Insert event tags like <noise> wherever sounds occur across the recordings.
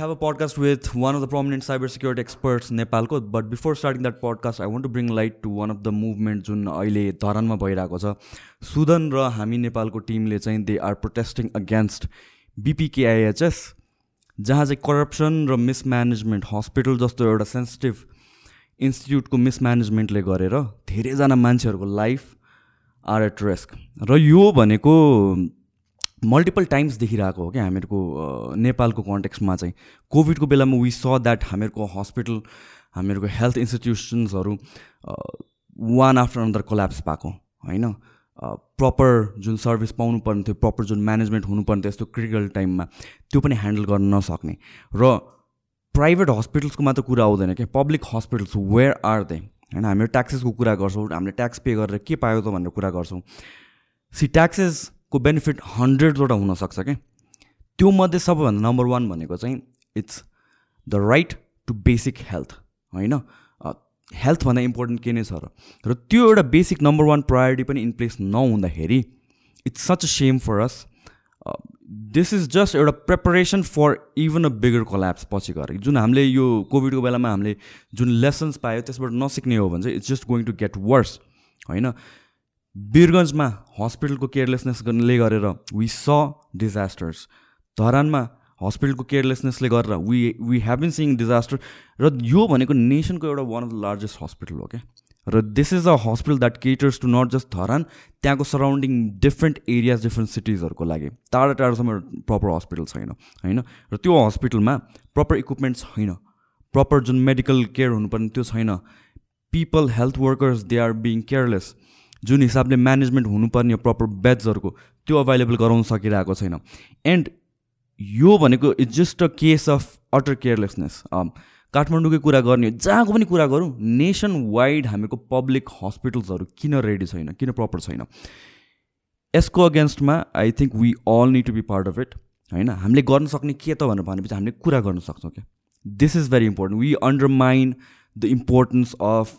have a podcast with one of the prominent cybersecurity experts नेपालको but before starting that podcast I want to bring light to one of the movement जुन अहिले धरानमा भइरहेको छ। सुदन र हामी नेपालको टिमले चाहिँ they are protesting against BPKIHS जहाँ चाहिँ करप्सन र मिसम्यानेजमेन्ट हस्पिटल जस्तो एउटा सेन्सिटिभ इन्स्टिट्युटको मिसम्यानेजमेन्टले गरेर धेरैजना मान्छेहरूको लाइफ आर एट रिस्क र यो भनेको मल्टिपल टाइम्स देखिरहेको हो क्या हामीहरूको नेपालको कन्टेक्स्टमा चाहिँ। कोभिडको बेलामा वी स द्याट हामीहरूको हस्पिटल हामीहरूको हेल्थ इन्स्टिट्युसन्सहरू वान आफ्टर अनदर कोल्याप्स भएको होइन? प्रपर जुन सर्भिस पाउनुपर्ने थियो प्रपर जुन म्यानेजमेन्ट हुनुपर्ने थियो यस्तो क्रिटिकल टाइममा त्यो पनि ह्यान्डल गर्न नसक्ने। र प्राइभेट हस्पिटल्सको मात्र कुरा आउँदैन क्या। Public hospitals where are they होइन हामीले ट्याक्सेसको कुरा गर्छौँ हामीले ट्याक्स पे गरेर के पायो त भनेर कुरा गर्छौँ। सी ट्याक्सेस को बेनिफिट हन्ड्रेडवटा हुनसक्छ क्या त्यो मध्ये सबैभन्दा नम्बर वान भनेको चाहिँ it's the right to basic health होइन? हेल्थभन्दा इम्पोर्टेन्ट के नै छ र? र त्यो एउटा बेसिक नम्बर वान प्रायोरिटी पनि इन प्लेस नहुँदाखेरि it's such a shame for us this is just एउटा preparation for even a bigger collapse पछि गएर। जुन हामीले यो कोभिडको बेलामा हामीले जुन लेसन्स पायो त्यसबाट नसिक्ने हो भने चाहिँ it's just going to get worse होइन? वीरगन्जमा हस्पिटलको केयरलेसनेसले गरेर वी स डिजास्टर्स धरानमा हस्पिटलको केयरलेसनेसले गरेर we we have been seeing disaster र यो भनेको नेसनको एउटा one of the largest hospital हो क्या र this is a hospital that caters to not just Dharan त्यहाँको सराउन्डिङ डिफ्रेन्ट एरियाज डिफ्रेन्ट सिटिजहरूको लागि. टाढा टाढोसम्म प्रपर हस्पिटल छैन होइन? र त्यो हस्पिटलमा प्रपर इक्विपमेन्ट छैन. प्रपर जुन मेडिकल केयर हुनुपर्ने त्यो छैन. People health workers they are being careless जुन हिसाबले म्यानेजमेन्ट हुनुपर्ने प्रपर बेड्सहरूको त्यो अभाइलेबल गराउन सकिरहेको छैन। एन्ड यो भनेको it's just a case of utter carelessness काठमाडौँकै कुरा गर्ने जहाँको पनि कुरा गरौँ नेसन वाइड हामीको पब्लिक हस्पिटल्सहरू किन रेडी छैन किन प्रपर छैन? यसको अगेन्स्टमा I think we all need to be part of it होइन? हामीले गर्न सक्ने के त भनेर भनेपछि हामीले कुरा गर्न सक्छौँ क्या। This is very important we undermine the importance of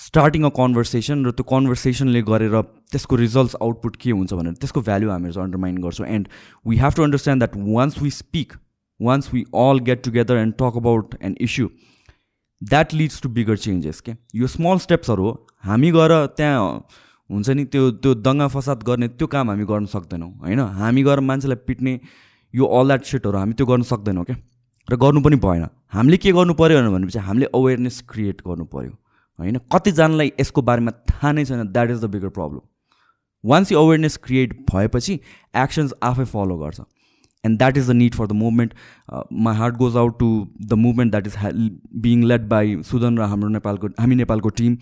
starting a conversation र त्यो कन्भर्सेसनले गरेर त्यसको रिजल्ट्स आउटपुट के हुन्छ भनेर त्यसको भ्याल्यु हामीहरू चाहिँ अन्डरमाइन गर्छौँ. And we have to understand that once we speak once we all get together and talk about an issue that leads to bigger changes के यो स्मल स्टेप्सहरू हो हामी गएर त्यहाँ हुन्छ नि त्यो त्यो दङ्गा फसाद गर्ने त्यो काम हामी गर्न सक्दैनौँ होइन? हामी गएर मान्छेलाई पिट्ने यो अल द्याट सेटहरू हामी त्यो गर्न सक्दैनौँ क्या र गर्नु पनि भएन। हामीले के गर्नु पऱ्यो भनेपछि हामीले अवेरनेस क्रिएट गर्नु पऱ्यो होइन? कतिजनालाई यसको बारेमा थाहा नै छैन। That is the bigger problem once you awareness create भएपछि एक्सन्स आफै फलो गर्छ। And that is the need for the movement my heart goes out to the movement that is being led by Sudan र हाम्रो नेपालको हामी नेपालको team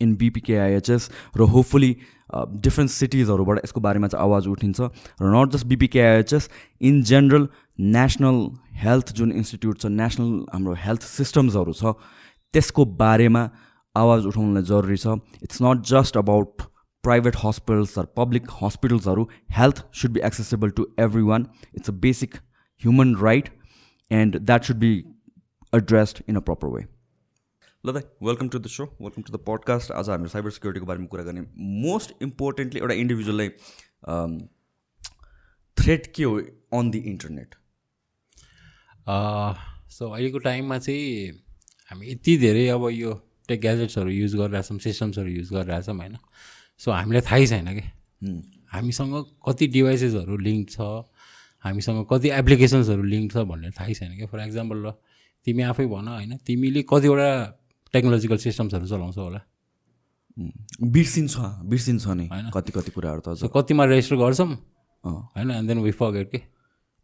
in बिपिकेआइएचएस र hopefully different सिटिजहरूबाट यसको बारेमा चाहिँ आवाज उठिन्छ। र not just BPKIHS in general national health जुन इन्स्टिट्युट छ नेसनल हाम्रो हेल्थ सिस्टम्सहरू छ त्यसको बारेमा आवाज उठाउनलाई जरुरी छ। It's not just about private hospitals or public हस्पिटल्सहरू health should be accessible to everyone it's a basic human right and that should be addressed in a proper way ल दाइ welcome to the so welcome to the podcast आज हामी cyber सिक्युरिटीको बारेमा कुरा गर्ने most importantly एउटा इन्डिभिजुअललाई threat के हो अन दि इन्टरनेट सो अहिलेको टाइममा चाहिँ हामी यति धेरै अब यो टेक ग्याजेट्सहरू युज गरिरहेछौँ सिस्टम्सहरू युज गरिरहेछौँ होइन? सो हामीलाई थाहै छैन कि? हामीसँग कति डिभाइसेसहरू लिङ्क छ हामीसँग कति एप्लिकेसन्सहरू लिङ्क छ भन्ने थाहै छैन क्या फर इक्जाम्पल ल तिमी आफै भन होइन? तिमीले कतिवटा टेक्नोलोजिकल सिस्टम्सहरू चलाउँछौ होला। बिर्सिन्छ बिर्सिन्छ नि होइन? कति कति कुराहरू त कतिमा रेजिस्टर गर्छौँ होइन? एन्ड देन वी फर्गेट के?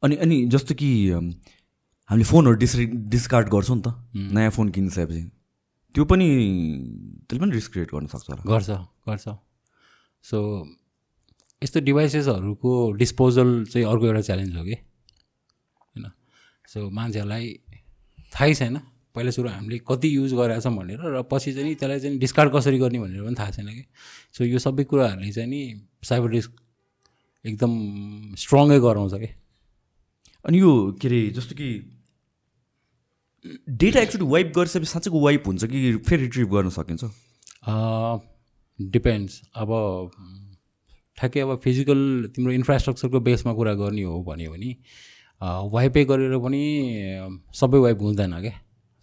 अनि अनि जस्तो कि हामीले फोनहरू डिस डिस्कार्ड गर्छौँ नि त। नयाँ फोन किनिसकेपछि। त्यो पनि त्यसले पनि रिस्क क्रिएट गर्न सक्छ होला। गर्छ गर्छ। सो यस्तो डिभाइसेसहरूको डिस्पोजल चाहिँ अर्को एउटा च्यालेन्ज हो कि? होइन। सो मान्छेहरूलाई थाहै छैन। पहिला सुरु हामीले कति युज गरेका भनेर र पछि चाहिँ त्यसलाई चाहिँ डिस्कार्ड कसरी गर्ने भनेर पनि थाहा छैन कि? सो यो सबै कुराहरूले चाहिँ नि साइबर रिस्क एकदम स्ट्रङ्गै गराउँछ कि? अनि यो के अरे जस्तो कि डेटा एक्चुली वाइप गरिसकेपछि साँच्चैको वाइप हुन्छ कि फेरि रिट्रिभ गर्न सकिन्छ? डिपेन्ड्स अब ठ्याक्कै अब फिजिकल तिम्रो इन्फ्रास्ट्रक्चरको बेसमा कुरा गर्ने हो भन्यो भने वाइपै गरेर पनि सबै वाइप हुँदैन क्या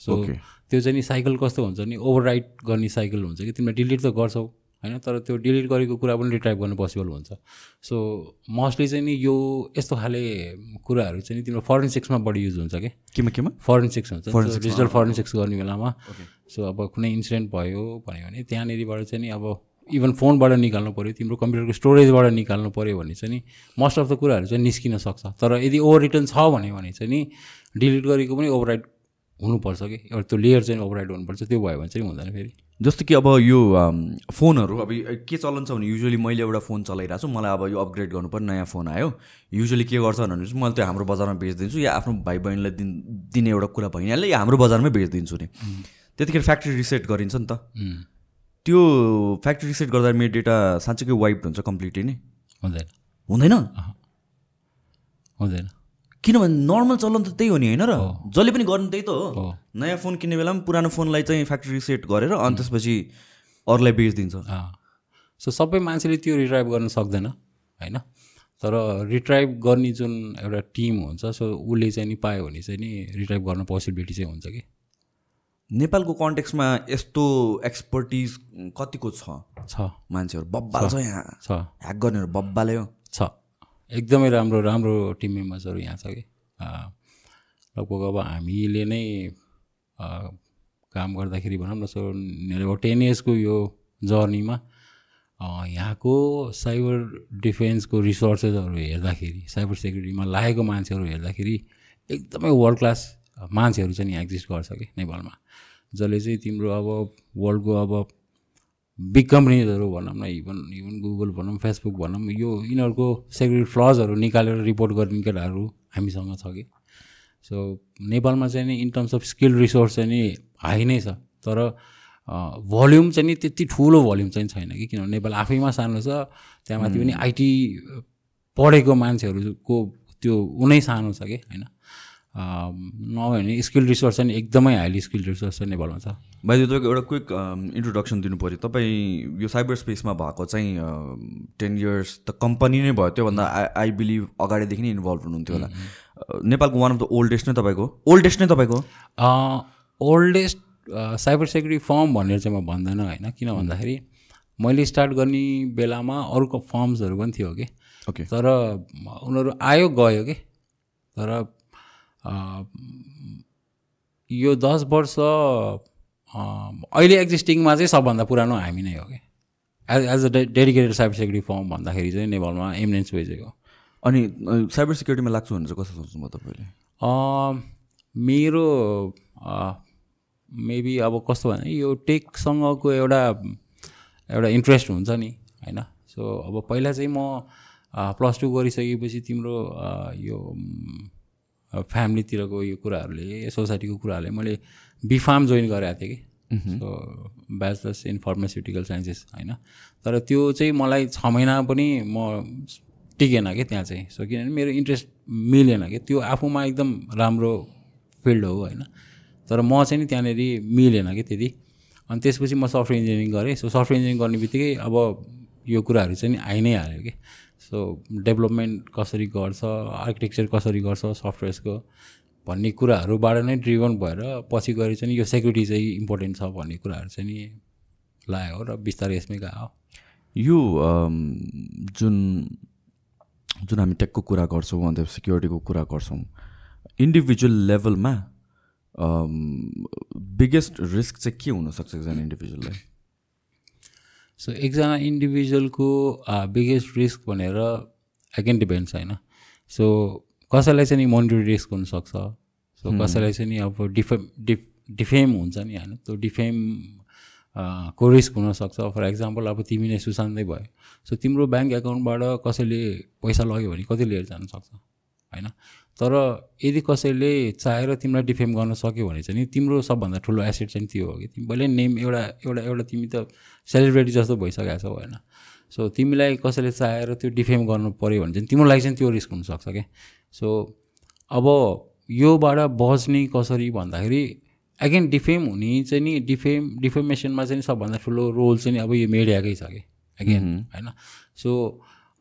सो. त्यो चाहिँ नि साइकल कस्तो हुन्छ नि? ओभरराइड गर्ने साइकल हुन्छ कि? तिमीले डिलिट त गर्छौ। होइन? तर त्यो डिलिट गरेको कुरा पनि रिट्राइभ गर्नु पोसिबल हुन्छ। सो मोस्टली चाहिँ नि यो यस्तो खाले कुराहरू चाहिँ तिम्रो फरेन्सिक्समा बढी युज हुन्छ कि? केमा केमा? फरेन्सिक्स हुन्छ। डिजिटल फरेन्सिक्स गर्ने बेलामा। सो अब कुनै इन्सिडेन्ट भयो भन्यो भने त्यहाँनिरबाट चाहिँ नि अब इभन फोनबाट निकाल्नु पऱ्यो तिम्रो कम्प्युटरको स्टोरेजबाट निकाल्नु पऱ्यो भने चाहिँ नि मोस्ट अफ द कुराहरू चाहिँ निस्किन सक्छ। तर यदि ओभर रिटर्न छ भन्यो भने चाहिँ नि डिलिट गरेको पनि ओभरराइड हुनुपर्छ कि? एउटा त्यो लेयर चाहिँ ओभरराइड हुनुपर्छ त्यो भयो भने चाहिँ हुँदैन फेरि। जस्तो कि अब यो फोनहरू अब के चलन छ भने युजली मैले एउटा फोन चलाइरहेको छु मलाई अब यो अपग्रेड गर्नु पर्ने नयाँ फोन आयो। युजली के गर्छ भने चाहिँ मैले त्यो हाम्रो बजारमा बेचिदिन्छु या आफ्नो भाइ बहिनीलाई दिन दिने एउटा कुरा भइहाल्यो या हाम्रो बजारमै बेचिदिन्छु नि। त्यतिखेर फ्याक्ट्री रिसेट गरिन्छ नि त। त्यो फ्याक्ट्री रिसेट गर्दा मेरो डेटा साँच्चैकै वाइप हुन्छ कम्प्लिटली नै। हुँदैन। हुँदैन? हुँदैन। किनभने नर्मल चलन त त्यही हो नि होइन र? जसले पनि गर्नु त्यही त हो। नयाँ फोन किन्ने बेला पनि पुरानो फोनलाई चाहिँ फ्याक्ट्री रिसेट गरेर अनि त्यसपछि अरूलाई बेचिदिन्छ। सो सबै मान्छेले त्यो रिट्राइभ गर्न सक्दैन होइन? तर रिट्राइभ गर्ने जुन एउटा टिम हुन्छ सो उसले चाहिँ नि पायो भने चाहिँ नि रिट्राइभ गर्न पोसिबिलिटी चाहिँ हुन्छ कि? नेपालको कन्टेक्समा यस्तो एक्सपर्टिज कतिको छ? छ। मान्छेहरू बब्बाल छ। यहाँ। छ। ह्याक गर्नेहरू बब्बाले हो। छ। एकदमै राम्रो राम्रो टिम मेम्बर्सहरू यहाँ छ कि? लगभग अब हामीले नै काम गर्दाखेरि भनौँ न सो अब टेन इयर्सको यो जर्नीमा यहाँको साइबर डिफेन्सको रिसोर्सेसहरू हेर्दाखेरि साइबर सेक्युरिटीमा लागेको मान्छेहरू हेर्दाखेरि एकदमै वर्ल्ड क्लास मान्छेहरू चाहिँ यहाँ एक्जिस्ट गर्छ कि नेपालमा। जसले चाहिँ तिम्रो अब वर्ल्डको अब बिग कम्पनीजहरू भनौँ न इभन इभन गुगल भनौँ फेसबुक भनौँ यो यिनीहरूको सेक्युरिटी फ्लजहरू निकालेर रिपोर्ट गर्ने केटाहरू हामीसँग छ कि? सो नेपालमा चाहिँ नि in terms of skill resource चाहिँ नि हाई नै छ तर भल्युम चाहिँ नि त्यति ठुलो भल्युम चाहिँ छैन कि? किनभने नेपाल आफैमा सानो छ त्यहाँ माथि पनि आइटी पढेको मान्छेहरूको त्यो उनै सानो छ कि होइन? नभए भने स्किल रिसोर्स चाहिँ एकदमै हाइली स्किल रिसोर्स चाहिँ नेपालमा छ भाइ तपाईँको एउटा क्विक इन्ट्रोडक्सन दिनु पऱ्यो तपाईँ यो साइबर स्पेसमा भएको चाहिँ टेन इयर्स त कम्पनी नै भयो त्योभन्दा आई आई बिलिभ अगाडिदेखि नै इन्भल्भ हुनुहुन्थ्यो होला। नेपालको वान अफ द ओल्डेस्ट नै तपाईँको? ओल्डेस्ट नै तपाईँको? ओल्डेस्ट साइबर सेक्युरिटी फर्म भनेर चाहिँ म भन्दैन होइन। किन भन्दाखेरि मैले स्टार्ट गर्ने बेलामा अरूको फर्म्सहरू पनि थियो कि। ओके तर उनीहरू आयो गयो कि। तर यो दस वर्ष अहिले एक्जिस्टिङमा चाहिँ सबभन्दा पुरानो हामी नै हो कि? As as a dedicated cyber security firm भन्दाखेरि चाहिँ नेपालमा एमिनेन्स वेजै हो अनि साइबर सिक्युरिटीमा लाग्छु भने चाहिँ कसो सोच्नुभयो तपाईँले? मेरो मेबी अब कस्तो भने यो टेकसँगको एउटा एउटा इन्ट्रेस्ट हुन्छ नि होइन? सो अब पहिला चाहिँ म प्लस टू गरिसकेपछि तिम्रो यो म, फ्यामिलीतिरको यो कुराहरूले सोसाइटीको कुराहरूले मैले बिफार्म जोइन गरेको थिएँ कि। So bachelors in pharmaceutical sciences होइन। तर त्यो चाहिँ मलाई छ महिना पनि म टिकेन कि त्यहाँ चाहिँ। सो किनभने मेरो इन्ट्रेस्ट मिलेन कि। त्यो आफूमा एकदम राम्रो फिल्ड हो होइन। तर म चाहिँ नि त्यहाँनिर मिलेन कि त्यति। अनि त्यसपछि म सफ्टवेयर इन्जिनियरिङ गरेँ। सो सफ्टवेयर इन्जिनियरिङ गर्ने बित्तिकै अब यो कुराहरू चाहिँ नि आइ नै हाल्यो कि। सो डेभलपमेन्ट कसरी गर्छ आर्किटेक्चर कसरी गर्छ सफ्टवेयर्सको भन्ने कुराहरूबाट नै ड्रिभन भएर पछि गएर चाहिँ यो सेक्युरिटी चाहिँ इम्पोर्टेन्ट छ भन्ने कुराहरू चाहिँ नि लाग्यो हो र बिस्तारै यसमै गयो यो जुन जुन हामी टेकको कुरा गर्छौँ अन्त सिक्युरिटीको कुरा गर्छौँ इन्डिभिजुअल लेभलमा बिगेस्ट रिस्क चाहिँ के हुनसक्छ एकजना इन्डिभिजुअललाई सो एकजना इन्डिभिजुअलको बिगेस्ट रिस्क भनेर एगेन डिपेन्ड्स होइन। सो कसैलाई चाहिँ नि मोनिटरी रिस्क हुनसक्छ? सो कसैलाई चाहिँ नि अब डिफेम डिफ डिफेम हुन्छ नि होइन? त्यो डिफेम को रिस्क हुनसक्छ? फर इक्जाम्पल अब तिमी नै सुशान्तै भयो। सो तिम्रो ब्याङ्क एकाउन्टबाट कसैले पैसा लग्यो भने कति लिएर जान सक्छ? होइन? तर यदि कसैले चाहेर तिमीलाई डिफेम गर्न सक्यो भने चाहिँ नि तिम्रो सबभन्दा ठुलो एसेट चाहिँ त्यो हो कि? तिमी पहिल्यै नेम एउटा एउटा एउटा तिमी त सेलिब्रेटी जस्तो भइसकेको छौ होइन? सो तिमीलाई कसैले चाहेर त्यो डिफेम गर्नु पऱ्यो भने चाहिँ तिम्रो लागि चाहिँ त्यो रिस्क हुनसक्छ क्या? सो अब योबाट बच्ने कसरी भन्दाखेरि एगेन डिफेम हुने चाहिँ नि डिफेम डिफेमेसनमा चाहिँ सबभन्दा ठुलो रोल चाहिँ अब यो मिडियाकै छ कि? एगेन होइन? सो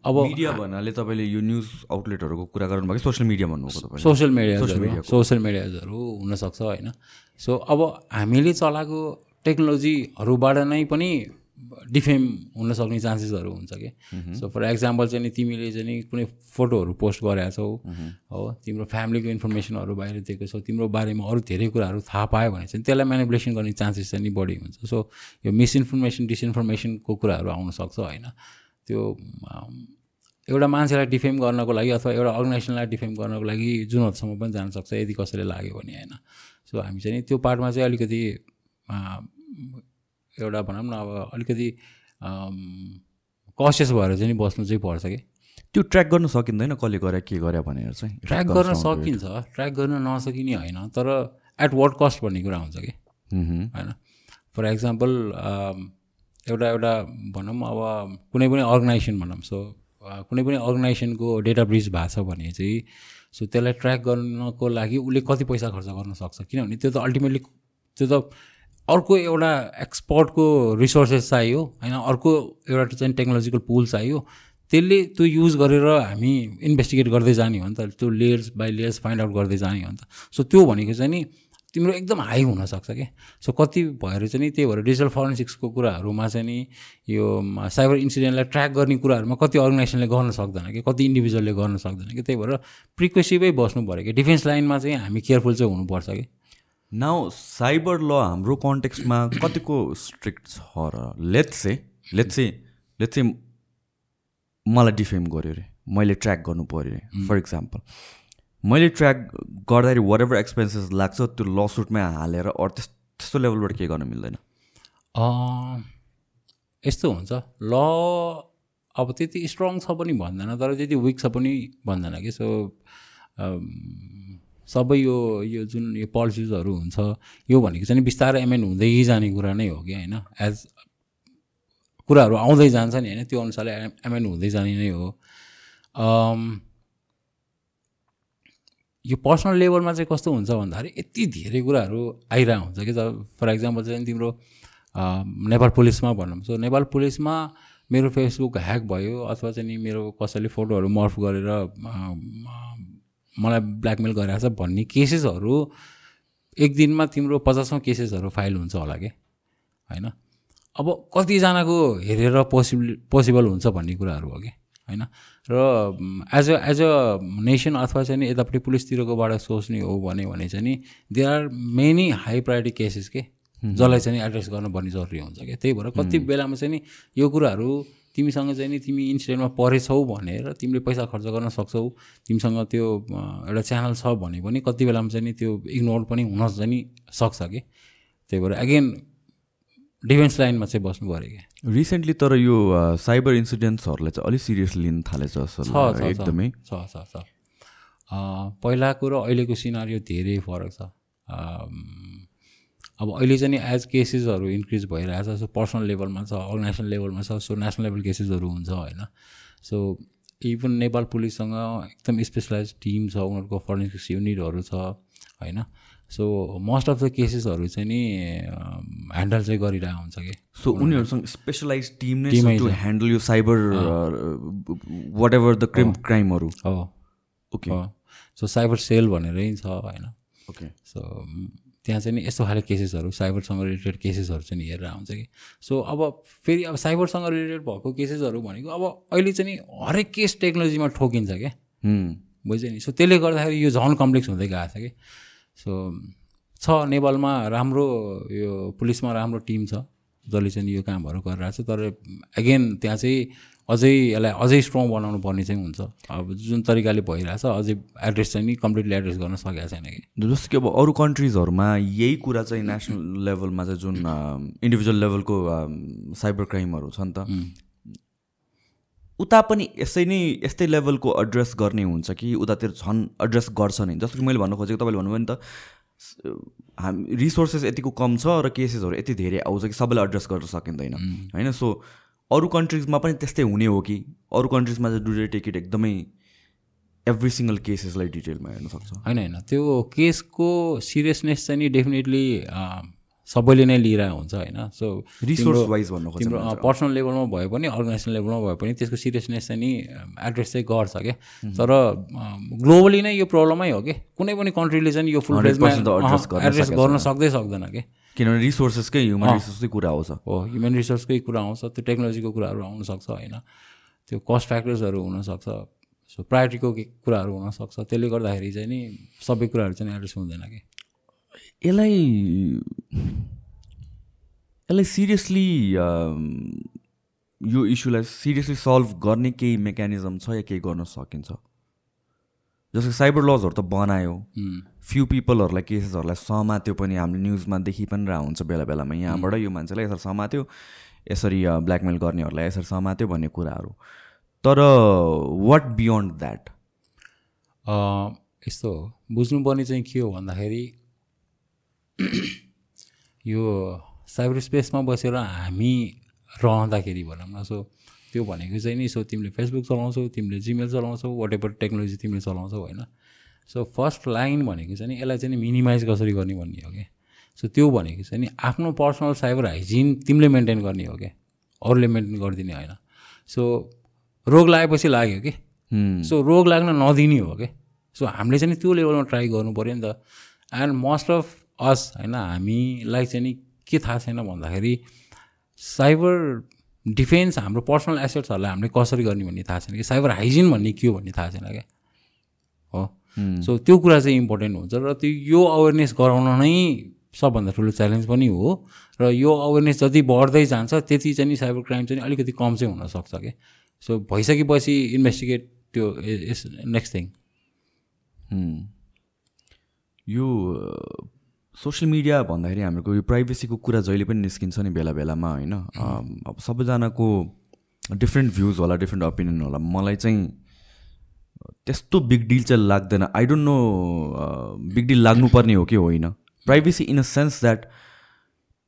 अब मिडिया भन्नाले तपाईँले यो न्युज आउटलेटहरूको कुरा गर्नुभयो कि सोसियल मिडिया भन्नुभएको तपाईँले? सोसियल मिडियाजहरू सोसियल मिडियाजहरू हुनसक्छ होइन। सो अब हामीले चलाएको टेक्नोलोजीहरूबाट नै पनि डिफेम हुन सक्ने चान्सेसहरू हुन्छ कि। सो फर एक्जाम्पल चाहिँ नि तिमीले चाहिँ नि कुनै फोटोहरू पोस्ट गरेका छौ हो तिम्रो फ्यामिलीको इन्फर्मेसनहरू बाहिर दिएको छौ तिम्रो बारेमा अरू धेरै कुराहरू थाहा पायो भने चाहिँ त्यसलाई म्यानिपुलेसन गर्ने चान्सेस चाहिँ नि बढी हुन्छ। सो यो मिसइन्फर्मेसन डिसइन्फर्मेसनको कुराहरू आउनसक्छ होइन। त्यो एउटा मान्छेलाई डिफेम गर्नको लागि अथवा एउटा अर्गनाइजेसनलाई डिफेम गर्नको लागि जुन हदसम्म पनि जान यदि कसैले लाग्यो भने होइन? सो हामी चाहिँ त्यो पार्टमा चाहिँ अलिकति एउटा भनौँ न अब अलिकति कसियस भएर चाहिँ नि बस्नु चाहिँ पर्छ कि? त्यो ट्र्याक गर्न सकिँदैन कसले गरे के गरे भनेर चाहिँ। ट्र्याक गर्न सकिन्छ। ट्र्याक गर्न नसकिने होइन तर एट वाट कस्ट भन्ने कुरा हुन्छ कि? होइन? फर इक्जाम्पल एउटा एउटा भनौँ अब कुनै पनि अर्गनाइजेसन भनौँ। सो कुनै पनि अर्गनाइजेसनको डेटा ब्रिज भएको छ भने चाहिँ सो त्यसलाई ट्र्याक गर्नको लागि उसले कति पैसा खर्च गर्न सक्छ? किनभने त्यो त अल्टिमेटली त्यो त अर्को एउटा एक्सपर्टको रिसोर्सेस चाहियो होइन? अर्को एउटा चाहिँ टेक्नोलोजिकल पुल चाहियो। त्यसले त्यो युज गरेर हामी इन्भेस्टिगेट गर्दै जाने हो नि त। त्यो layers by layers find out गर्दै जाने हो नि त। सो त्यो भनेको चाहिँ नि तिम्रो एकदम हाई हुनसक्छ कि? सो कति भएर चाहिँ नि त्यही भएर डिजिटल फरेन्सिक्सको कुराहरूमा चाहिँ नि यो साइबर इन्सिडेन्टलाई ट्र्याक गर्ने कुराहरूमा कति अर्गनाइजेसनले गर्न सक्दैन कि? कति इन्डिभिजुअलले गर्न सक्दैन कि? त्यही भएर प्रिक्वेसिभै बस्नु पऱ्यो कि? डिफेन्स लाइनमा चाहिँ हामी केयरफुल चाहिँ हुनुपर्छ कि? नाउ साइबर ल हाम्रो कन्टेक्स्टमा कतिको स्ट्रिक्ट छ र let's say let's say let's say मलाई डिफेम गऱ्यो अरे मैले ट्र्याक गर्नु पऱ्यो अरे फर इक्जाम्पल मैले ट्र्याक गर्दाखेरि वाट एभर एक्सपेन्सेस लाग्छ त्यो ल सुटमै हालेर अरू त्यस त्यस्तो लेभलबाट के गर्न मिल्दैन। यस्तो हुन्छ। ल अब त्यति स्ट्रङ छ पनि भन्दैन तर त्यति विक छ पनि भन्दैन कि। सो सबै यो यो जुन यो पोलिसिजहरू हुन्छ यो भनेको चाहिँ बिस्तारै एमेन्ड हुँदै जाने कुरा नै हो कि होइन? एज कुराहरू आउँदै जान्छ नि होइन? त्यो अनुसारले एमेन्ड हुँदै जाने नै हो। यो पर्सनल लेभलमा चाहिँ कस्तो हुन्छ भन्दाखेरि यति धेरै कुराहरू आइरहेको हुन्छ कि फर इक्जाम्पल चाहिँ तिम्रो नेपाल पुलिसमा भनौँ। सो नेपाल पुलिसमा मेरो फेसबुक ह्याक भयो अथवा चाहिँ नि मेरो कसैले फोटोहरू मर्फ गरेर मलाई ब्ल्याकमेल गरिरहेको छ भन्ने केसेसहरू एक दिनमा तिम्रो पचासौँ केसेसहरू फाइल हुन्छ होला कि? होइन? अब कतिजनाको हेरेर पोसिबल पोसिबल हुन्छ भन्ने कुराहरू हो कि? होइन? र as a as a nation अथवा चाहिँ नि यतापट्टि पुलिसतिरकोबाट सोच्ने हो भने भने चाहिँ नि there are many high priority cases के? जसलाई चाहिँ एड्रेस गर्नुपर्ने जरुरी हुन्छ क्या त्यही भएर कति बेलामा चाहिँ नि यो कुराहरू तिमीसँग चाहिँ नि तिमी इन्सिडेन्टमा परेछौ भनेर तिमीले पैसा खर्च गर्न सक्छौ तिमीसँग त्यो एउटा च्यानल छ भने पनि कति बेलामा चाहिँ नि त्यो इग्नोर पनि हुन चाहिँ नि सक्छ कि? त्यही भएर अगेन डिफेन्स लाइनमा चाहिँ बस्नु पऱ्यो क्या। रिसेन्टली तर यो साइबर इन्सिडेन्ट्सहरूलाई चाहिँ अलिक सिरियसली लिन थालेछ एकदमै। छ छ छ। पहिलाको र अहिलेको सिनारी धेरै फरक छ। अब अहिले चाहिँ नि एज केसेसहरू इन्क्रिज भइरहेछ सो पर्सनल लेभलमा छ अर्गनाइजेसन लेभलमा छ सो नेसनल लेभल केसेसहरू हुन्छ होइन। सो इभन नेपाल पुलिससँग एकदम स्पेसलाइज टिम छ उनीहरूको फरेन्सिक्स युनिटहरू छ होइन। सो मोस्ट अफ द केसेसहरू चाहिँ नि ह्यान्डल चाहिँ गरिरहेको हुन्छ कि? सो उनीहरूसँग स्पेसलाइज टिम नै टु ह्यान्डल यो cyber whatever the crime क्राइमहरू हो ओके सो साइबर सेल भनेरै छ होइन? ओके सो त्यहाँ चाहिँ नि यस्तो खाले केसेसहरू साइबरसँग रिलेटेड केसेसहरू चाहिँ हेरेर आउँछ कि? सो अब फेरि अब साइबरसँग रिलेटेड भएको केसेसहरू भनेको अब अहिले चाहिँ नि हरेक केस टेक्नोलोजीमा ठोकिन्छ क्या? बुझ्यो नि? सो त्यसले गर्दाखेरि यो झन् कम्प्लेक्स हुँदै गएको छ कि? सो छ नेपालमा राम्रो यो पुलिसमा राम्रो टिम छ जसले चाहिँ यो कामहरू गरिरहेको छ। तर एगेन त्यहाँ चाहिँ अझै यसलाई अझै स्ट्रङ बनाउनु पर्ने चाहिँ हुन्छ। अब जुन तरिकाले भइरहेछ अझै एड्रेस चाहिँ नि कम्प्लिटली एड्रेस गर्न सकेको छैन कि। जस्तो कि अब अरू कन्ट्रिजहरूमा यही कुरा चाहिँ नेसनल लेभलमा चाहिँ जुन इन्डिभिजुअल लेभलको साइबर क्राइमहरू छ नि त उता पनि यसै नै यस्तै लेभलको एड्रेस गर्ने हुन्छ कि उतातिर झन् एड्रेस गर्छ नि। जस्तो कि मैले भन्नु खोजेको तपाईँले भन्नुभयो नि त हामी रिसोर्सेस यतिको कम छ र केसेसहरू यति धेरै आउँछ कि सबैलाई एड्रेस गर्न सकिँदैन। होइन? सो अरू कन्ट्रिजमा पनि त्यस्तै हुने हो कि? अरू कन्ट्रिजमा चाहिँ डु टेक इट एकदमै एभ्री सिङ्गल केसेसलाई डिटेलमा हेर्न सक्छ। होइन होइन। त्यो केसको सिरियसनेस चाहिँ नि डेफिनेटली सबैले नै लिइरहेको हुन्छ होइन। सो रिसोर्स वाइज भन्नु तिम्रो पर्सनल लेभलमा भए पनि अर्गनाइजेसन लेभलमा भए पनि त्यसको सिरियसनेस चाहिँ नि एड्रेस चाहिँ गर्छ क्या। तर ग्लोबली नै यो प्रब्लमै हो कि। कुनै पनि कन्ट्रीले चाहिँ यो फुल फेजमा 100% त address गर्न एड्रेस गर्न सक्दै सक्दैन कि। किनभने रिसोर्सेसकै ह्युमन रिसोर्सकै कुरा आउँछ हो ह्युमन रिसोर्सकै कुरा आउँछ त्यो टेक्नोलोजीको कुराहरू आउनसक्छ होइन। त्यो कस्ट फ्याक्टर्सहरू हुनसक्छ सो प्रायोरिटीको के कुराहरू हुनसक्छ। त्यसले गर्दाखेरि चाहिँ नि सबै कुराहरू चाहिँ एड्रेस हुँदैन कि। यसलाई यसलाई सिरियसली यो इस्युलाई सिरियसली सल्भ गर्ने केही मेकानिजम छ या केही गर्न सकिन्छ? जस्तो साइबर लजहरू त बनायो। फ्यु पिपलहरूलाई केसेसहरूलाई समात्यो पनि हामीले न्युजमा देखि पनि रह हुन्छ बेला बेलामा। यहाँबाट यो मान्छेलाई यसरी समात्यो यसरी ब्ल्याकमेल गर्नेहरूलाई यसरी समात्यो भन्ने कुराहरू। तर वाट बियोन्ड द्याट यस्तो हो। बुझ्नुपर्ने चाहिँ के हो भन्दाखेरि <clears throat> यो साइबर स्पेसमा बसेर हामी रहँदाखेरि भनौँ न सो त्यो भनेको चाहिँ नि सो तिमीले फेसबुक चलाउँछौ तिमीले जिमेल चलाउँछौ वाट एभर टेक्नोलोजी तिमीले चलाउँछौ होइन? सो फर्स्ट लाइन भनेको चाहिँ नि यसलाई चाहिँ मिनिमाइज कसरी गर्ने भन्ने हो क्या सो त्यो भनेको चाहिँ नि आफ्नो पर्सनल साइबर हाइजिन तिमीले मेन्टेन गर्ने हो क्या अरूले मेन्टेन गरिदिने होइन। सो रोग लागेपछि लाग्यो कि? सो रोग लाग्न नदिने हो क्या सो हामीले चाहिँ त्यो लेभलमा ट्राई गर्नु पऱ्यो नि त। एन्ड मोस्ट अफ अस होइन हामीलाई चाहिँ नि के थाहा छैन भन्दाखेरि साइबर डिफेन्स हाम्रो पर्सनल एसेट्सहरूलाई हामीले कसरी गर्ने भन्ने थाहा छैन कि? साइबर हाइजिन भन्ने के हो भन्ने थाहा छैन क्या? हो? सो त्यो कुरा चाहिँ इम्पोर्टेन्ट हुन्छ र त्यो यो अवेरनेस गराउन नै सबभन्दा ठुलो च्यालेन्ज पनि हो र यो अवेरनेस जति बढ्दै जान्छ त्यति चाहिँ नि साइबर क्राइम चाहिँ अलिकति कम चाहिँ हुनसक्छ क्या? सो भइसकेपछि इन्भेस्टिगेट त्यो इज नेक्स्ट थिङ यो सोसियल मिडिया भन्दाखेरि हाम्रो यो प्राइभेसीको कुरा जहिले पनि निस्किन्छ नि बेला बेलामा होइन? अब सबैजनाको डिफ्रेन्ट भ्युज होला डिफ्रेन्ट ओपिनियन होला। मलाई चाहिँ त्यस्तो बिग डिल चाहिँ लाग्दैन। I don't know big deal लाग्नुपर्ने हो कि होइन? Privacy in a sense that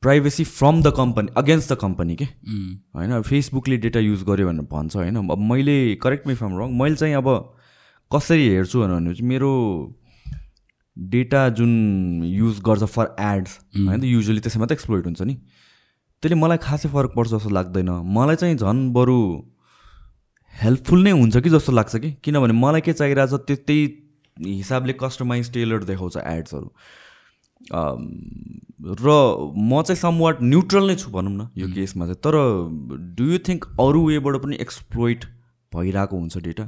privacy from the company against the company के? होइन? फेसबुकले डेटा युज गर्यो भनेर भन्छ होइन? अब मैले करेक्ट मी फ्रम रङ मैले चाहिँ अब कसरी हेर्छु भने चाहिँ मेरो डेटा जुन युज गर्छ फर एड्स होइन युजली त्यसैमा त एक्सप्लोइट हुन्छ नि। त्यसले मलाई खासै फरक पर्छ जस्तो लाग्दैन। मलाई चाहिँ झन् बरु हेल्पफुल नै हुन्छ कि जस्तो लाग्छ कि? किनभने मलाई के चाहिरहेछ त्यो त्यही हिसाबले कस्टमाइज टेलर देखाउँछ एड्सहरू र म चाहिँ समवाट न्युट्रल नै छु भनौँ न यो केसमा चाहिँ। तर डु यु थिङ्क अरू वेबाट पनि एक्सप्लोइट भइरहेको हुन्छ डेटा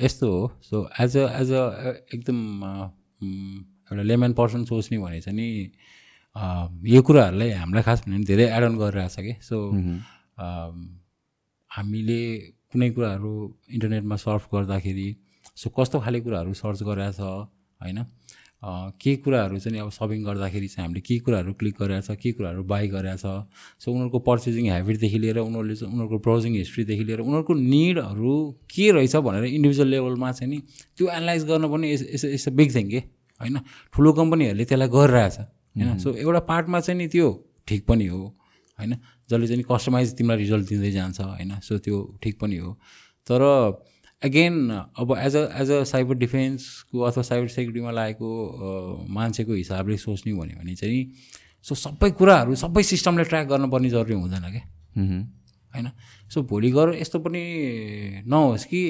यस्तो हो। So as a as a एकदम एउटा लेमन पर्सन सोच्ने भने चाहिँ नि यो कुराहरूलाई हामीलाई खास भने धेरै एड अन गरिरहेछ कि। सो हामीले कुनै कुराहरू इन्टरनेटमा सर्च गर्दाखेरि सो कस्तो खाले कुराहरू सर्च गरिरहेछ होइन? के कुराहरू चाहिँ अब सपिङ गर्दाखेरि चाहिँ हामीले के कुराहरू क्लिक गरिरहेछ के कुराहरू बाई गरिरहेछ सो उनीहरूको पर्चेजिङ हेबिटदेखि लिएर उनीहरूले चाहिँ उनीहरूको ब्राउजिङ हिस्ट्रीदेखि लिएर उनीहरूको निडहरू के रहेछ भनेर इन्डिभिजुअल लेभलमा चाहिँ नि त्यो एनालाइज गर्न पनि it's it's uh big thing के? होइन? ठुलो कम्पनीहरूले त्यसलाई गरिरहेछ। होइन? सो एउटा पार्टमा चाहिँ नि त्यो ठिक पनि हो। होइन? जसले चाहिँ कस्टमाइज तिमीलाई रिजल्ट दिँदै जान्छ। होइन? सो त्यो ठिक पनि हो। तर अगेन अब as a as a cyber डिफेन्सको अथवा साइबर सेक्युरिटीमा लागेको मान्छेको हिसाबले सोच्ने भन्यो भने चाहिँ सो सबै कुराहरू सबै सिस्टमले ट्र्याक गर्नुपर्ने जरुरी हुँदैन क्या होइन? सो भोलि गएर यस्तो पनि नहोस् कि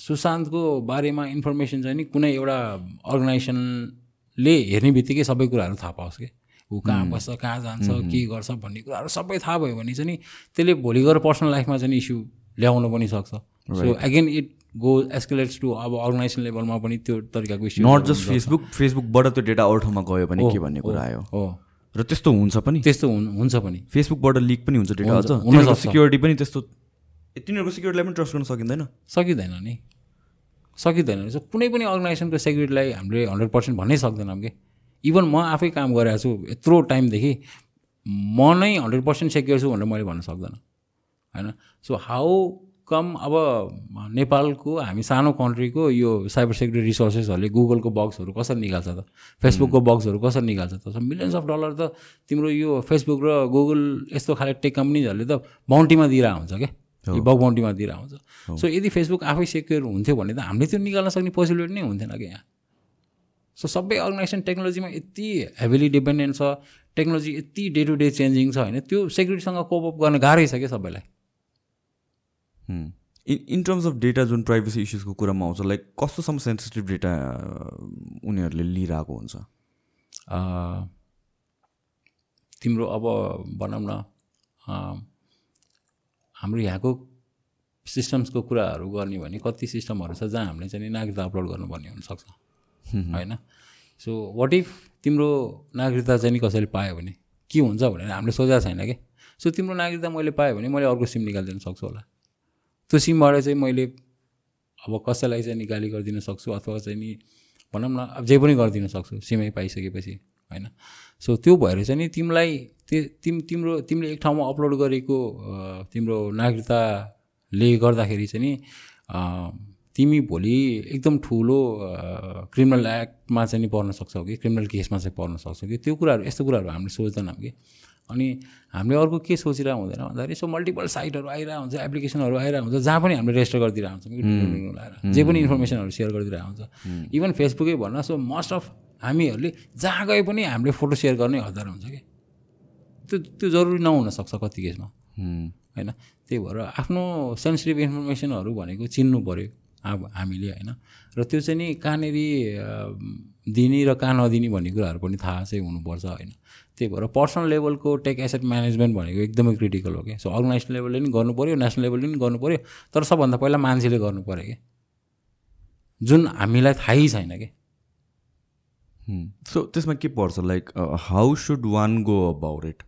सुशान्तको बारेमा इन्फर्मेसन चाहिँ नि कुनै एउटा अर्गनाइजेसनले हेर्ने बित्तिकै सबै कुराहरू थाहा पाओस् कि? ऊ कहाँ बस्छ कहाँ जान्छ के गर्छ भन्ने कुराहरू सबै थाहा भयो भने चाहिँ नि त्यसले भोलि गएर पर्सनल लाइफमा चाहिँ इस्यु ल्याउन पनि सक्छ. So again it go escalates to अब अर्गनाइजेसन लेभलमा पनि त्यो तरिकाको इस्यु नट जस्ट फेसबुक फेसबुकबाट त्यो डेटा अरू ठाउँमा गयो भने के भन्ने कुरा आयो? हो। र त्यस्तो हुन्छ पनि। त्यस्तो हुन- हुन्छ पनि। फेसबुकबाट लिक पनि हुन्छ डेटा अझ। सिक्योरिटी पनि त्यस्तो तिनीहरूको सिक्योरिटीलाई पनि ट्रस्ट गर्न सकिँदैन। सकिँदैन नि। सकिँदैन। सो कुनै पनि अर्गनाइजेसनको सेक्युरिटीलाई हामीले हन्ड्रेड पर्सेन्ट भन्नै सक्दैनौँ कि। इभन म आफै काम गरिरहेको छु यत्रो टाइमदेखि म नै हन्ड्रेड पर्सेन्ट सेक्योर छु भनेर मैले भन्न सक्दैन। होइन? सो हाउ कम अब नेपालको हामी सानो कन्ट्रीको यो साइबर सेक्युरिटी रिसोर्सेसहरूले गुगलको बक्सहरू कसरी निकाल्छ त? फेसबुकको बक्सहरू कसरी निकाल्छ त? मिलियन्स अफ डलर त तिम्रो यो फेसबुक र गुगल यस्तो खाले टेक कम्पनीजहरूले त बााउन्टीमा दिइरहेको हुन्छ क्या यो बग बााउन्टीमा दिइरहेको हुन्छ। सो यदि फेसबुक आफै सेक्योर हुन्थ्यो भने त हामीले त्यो निकाल्न सक्ने पोसिबिलिटी नै हुन्थेन कि यहाँ? सो सबै अर्गनाइजेसन टेक्नोलोजीमा यति हेभिली डिपेन्डेन्ट छ टेक्नोलोजी यति डे टु डे चेन्जिङ छ होइन? त्यो सेक्युरिटीसँग कोपअप गर्न गाह्रै छ क्या सबैलाई? In in terms of data जुन प्राइभेसी इस्युजको कुरामा आउँछ लाइक कस्तोसम्म सेन्सिटिभ डेटा उनीहरूले लिइरहेको हुन्छ? तिम्रो अब भनौँ न हाम्रो यहाँको सिस्टम्सको कुराहरू गर्ने भने कति सिस्टमहरू छ जहाँ हामीले चाहिँ नि नागरिकता अपलोड गर्नुपर्ने हुनसक्छ होइन? सो वाट इफ तिम्रो नागरिकता चाहिँ नि कसैले पायो भने? के हुन्छ भनेर हामीले सोचेको छैन कि? सो तिम्रो नागरिकता मैले पाएँ भने मैले अर्को सिम निकालिदिन सक्छु होला। त्यो सिमबाट चाहिँ मैले अब कसैलाई चाहिँ निकाली गरिदिन सक्छु अथवा चाहिँ नि भनौँ न अब जे पनि गरिदिन सक्छु सिमै पाइसकेपछि होइन? सो त्यो भएर चाहिँ नि तिमीलाई तिम तिम्रो तिमीले एक ठाउँमा अपलोड गरेको तिम्रो नागरिकताले गर्दाखेरि चाहिँ नि तिमी भोलि एकदम ठुलो क्रिमिनल एक्टमा चाहिँ नि पर्न सक्छौ कि क्रिमिनल केसमा चाहिँ पर्न सक्छौ कि? त्यो कुराहरू यस्तो कुराहरू हामीले सोच्दैनौँ कि? अनि हामीले अर्को के सोचिरहेको हुँदैन भन्दाखेरि यसो मल्टिपल साइटहरू आइरहेको हुन्छ एप्लिकेसनहरू आइरहेको हुन्छ जहाँ पनि हामीले रेजिस्टर गरिदिरहेको हुन्छौँ डुडुडुडु लगाएर। जे पनि इन्फर्मेसनहरू सेयर गरिदिरहेको हुन्छ। इभन फेसबुकै भन्न सो मोस्ट अफ हामीहरूले जहाँ गए पनि हामीले फोटो सेयर गर्ने हतार हुन्छ कि। त्यो त्यो जरुरी नहुनसक्छ कति केसमा। होइन? त्यही भएर आफ्नो सेन्सिटिभ इन्फर्मेसनहरू भनेको चिन्नु पऱ्यो अब हामीले होइन? र त्यो चाहिँ नि कहाँनिर दिने र कहाँ नदिने भन्ने कुराहरू पनि थाहा चाहिँ हुनुपर्छ होइन। त्यही भएर पर्सनल लेभलको टेक एसेट म्यानेजमेन्ट भनेको एकदमै क्रिटिकल हो कि। सो अर्गनाइजेसन लेभलले पनि गर्नु पऱ्यो नेसनल लेभलले पनि गर्नु पऱ्यो तर सबभन्दा पहिला मान्छेले गर्नु पऱ्यो कि। जुन हामीलाई थाहै छैन कि। सो त्यसमा के पर्छ? Like how should one go about it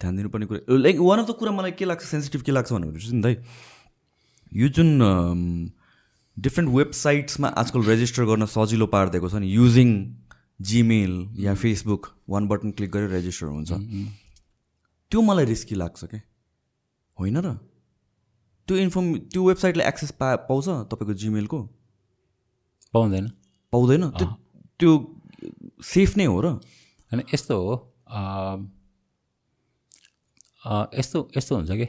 ध्यान दिनुपर्ने कुरा लाइक वान अफ द कुरा मलाई के लाग्छ? सेन्सिटिभ के लाग्छ भनेपछि नि दाइ यो जुन डिफ्रेन्ट वेबसाइट्समा आजकल रेजिस्टर गर्न सजिलो पारिदिएको छ नि। युजिङ जिमेल या फेसबुक वान बटन क्लिक गरेर रेजिस्टर हुन्छ। त्यो मलाई रिस्की लाग्छ क्या होइन र। त्यो इन्फर्म त्यो वेबसाइटले एक्सेस पा पाउँछ तपाईँको जिमेलको पाउँदैन। पाउँदैन। त्यो त्यो सेफ नै हो र। होइन यस्तो हो यस्तो यस्तो हुन्छ कि?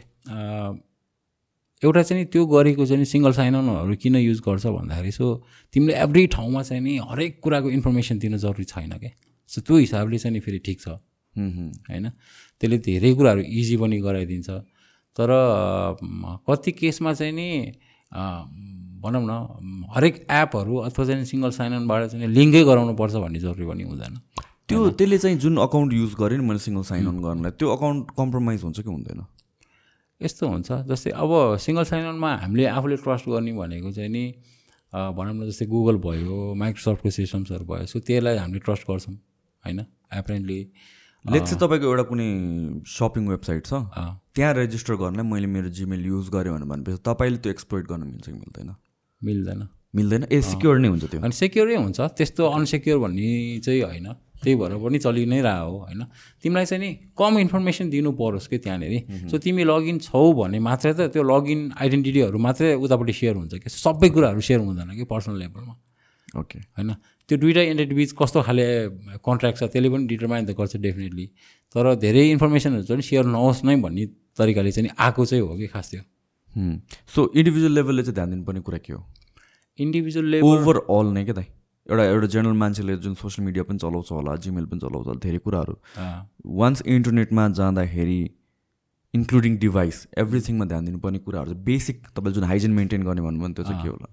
एउटा चाहिँ नि त्यो गरेको चाहिँ सिङ्गल साइन अनहरू किन युज गर्छ भन्दाखेरि सो तिमीले एभ्री ठाउँमा चाहिँ नि हरेक कुराको इन्फर्मेसन दिन जरुरी छैन क्या सो त्यो हिसाबले चाहिँ नि फेरि ठिक छ। होइन? त्यसले धेरै कुराहरू इजी पनि गराइदिन्छ। तर कति केसमा चाहिँ नि भनौँ न हरेक एपहरू अथवा चाहिँ सिङ्गल साइनबाट चाहिँ लिङ्कै गराउनु पर्छ भन्ने जरुरी पनि हुँदैन। त्यो त्यसले चाहिँ जुन अकाउन्ट युज गरेँ नि मैले सिङ्गल साइन अन गर्नलाई त्यो अकाउन्ट कम्प्रोमाइज हुन्छ कि हुँदैन? यस्तो हुन्छ। जस्तै अब सिङ्गल साइननमा हामीले आफूले ट्रस्ट गर्ने भनेको चाहिँ नि भनौँ न जस्तै गुगल भयो माइक्रोसफ्टको सिस्टम्सहरू भयो सो त्यसलाई हामीले ट्रस्ट गर्छौँ होइन? एप्रेन्टली लेट्स तपाईँको एउटा कुनै सपिङ वेबसाइट छ त्यहाँ रेजिस्टर गर्नलाई मैले मेरो जिमेल युज गरेँ भनेर भनेपछि तपाईँले त्यो एक्सप्लोइट गर्न मिल्छ कि मिल्दैन? मिल्दैन। मिल्दैन? ए सिक्योर नै हुन्छ त्यो। अनि सेक्योरै हुन्छ त्यस्तो अनसेक्योर भन्ने चाहिँ होइन। त्यही भएर पनि चलि नै रह हो होइन? तिमीलाई चाहिँ नि कम इन्फर्मेसन दिनु परोस् कि त्यहाँनिर। सो तिमी लगइन छौ भने मात्रै त त्यो लगइन आइडेन्टिटीहरू मात्रै उतापट्टि सेयर हुन्छ कि? सबै कुराहरू सेयर हुँदैन कि पर्सनल लेभलमा ओके होइन? त्यो दुइटा एन्टिटी बिच कस्तो खाले कन्ट्र्याक्ट छ त्यसले पनि डिटरमाइन त गर्छ डेफिनेटली तर धेरै इन्फर्मेसनहरू चाहिँ सेयर नहोस् नै भन्ने तरिकाले चाहिँ आएको चाहिँ हो कि खास त्यो। सो इन्डिभिजुअल लेभलले चाहिँ ध्यान दिनुपर्ने कुरा के हो? इन्डिभिजुअल लेभल ओभरअल नै क्या एउटा एउटा जेनरल मान्छेले जुन सोसियल मिडिया पनि चलाउँछ होला जिमेल पनि चलाउँछ होला धेरै कुराहरू। वान्स इन्टरनेटमा जाँदाखेरि इन्क्लुडिङ डिभाइस एभ्रिथिङमा ध्यान दिनुपर्ने कुराहरू चाहिँ बेसिक तपाईँले जुन हाइजिन मेन्टेन गर्ने भन्नुभयो नि त्यो चाहिँ के होला?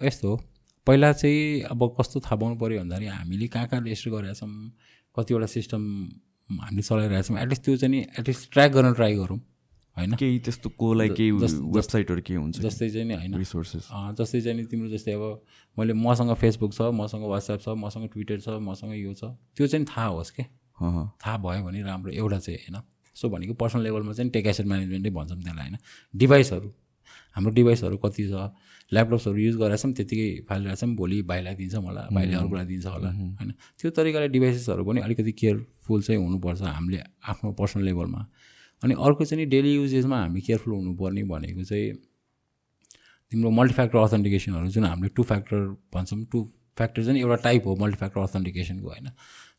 यस्तो हो। पहिला चाहिँ अब कस्तो थाहा पाउनु पऱ्यो भन्दाखेरि हामीले कहाँ कहाँ रेजिस्टर गरेका छौँ कतिवटा सिस्टम हामीले चलाइरहेका छौँ एटलिस्ट त्यो चाहिँ एटलिस्ट ट्र्याक गर्न ट्राई गरौँ। होइन? केही त्यस्तो कोलाई केही वेबसाइटहरू के हुन्छ जस्तै चाहिँ नि होइन। रिसोर्सेस जस्तै चाहिँ नि तिम्रो जस्तै अब मैले मसँग फेसबुक छ मसँग वाट्सएप छ मसँग ट्विटर छ मसँग यो छ त्यो चाहिँ थाहा होस् के? थाहा भयो भने राम्रो एउटा चाहिँ होइन। सो भनेको पर्सनल लेभलमा चाहिँ टेक एसेट म्यानेजमेन्टै भन्छौँ त्यसलाई होइन। डिभाइसहरू हाम्रो डिभाइसहरू कति छ? ल्यापटप्सहरू युज गरेर छौँ त्यत्तिकै फाइल रहेछौँ भोलि भाइलाई दिन्छ मलाई भाइले अर्कोलाई दिन्छ होला होइन। त्यो तरिकाले डिभाइसेसहरू पनि अलिकति केयरफुल चाहिँ हुनुपर्छ हामीले आफ्नो पर्सनल लेभलमा। अनि अर्को चाहिँ डेली युजेसमा हामी केयरफुल हुनुपर्ने भनेको चाहिँ तिम्रो मल्टिफ्याक्टर अथेन्टिकेसनहरू जुन हामीले टु फ्याक्टर भन्छौँ टु फ्याक्टर चाहिँ एउटा टाइप हो मल्टिफ्याक्टर अथेन्टिकेसनको होइन?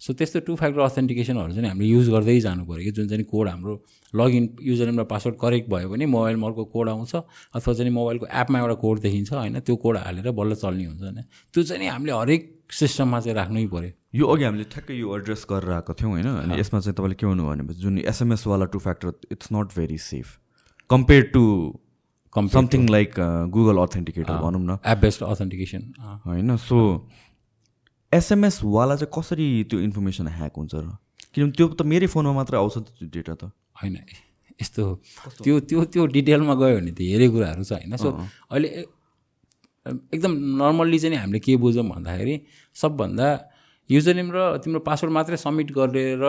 सो त्यस्तो टु फ्याक्टर अथेन्टिकेसनहरू चाहिँ हामीले युज गर्दै जानु पऱ्यो कि जुन चाहिँ कोड हाम्रो लगइन युजर नेम र पासवर्ड करेक्ट भयो भने मोबाइलमा अर्को कोड आउँछ अथवा चाहिँ मोबाइलको एपमा एउटा कोड देखिन्छ होइन? त्यो कोड हालेर बल्ल चल्ने हुन्छ होइन? त्यो चाहिँ हामीले हरेक सिस्टममा चाहिँ राख्नै पऱ्यो। यो अघि हामीले ठ्याक्कै यो एड्रेस गरेर आएको थियौँ होइन? अनि यसमा चाहिँ तपाईँले के भन्नु भनेपछि जुन एसएमएसवाला two factor it's not very safe compare to something like Google authenticator भनौँ न। एप बेस्ड अथेन्टिकेसन होइन? सो एसएमएसवाला चाहिँ कसरी त्यो इन्फर्मेसन ह्याक हुन्छ र? किनभने त्यो त मेरै फोनमा मात्रै आउँछ त्यो डेटा त। होइन यस्तो त्यो त्यो त्यो डिटेलमा गयो भने त धेरै कुराहरू छ होइन? सो अहिले एकदम नर्मल्ली चाहिँ हामीले के बुझौँ भन्दाखेरि सबभन्दा युजर नेम र तिम्रो पासवर्ड मात्रै सब्मिट गरेर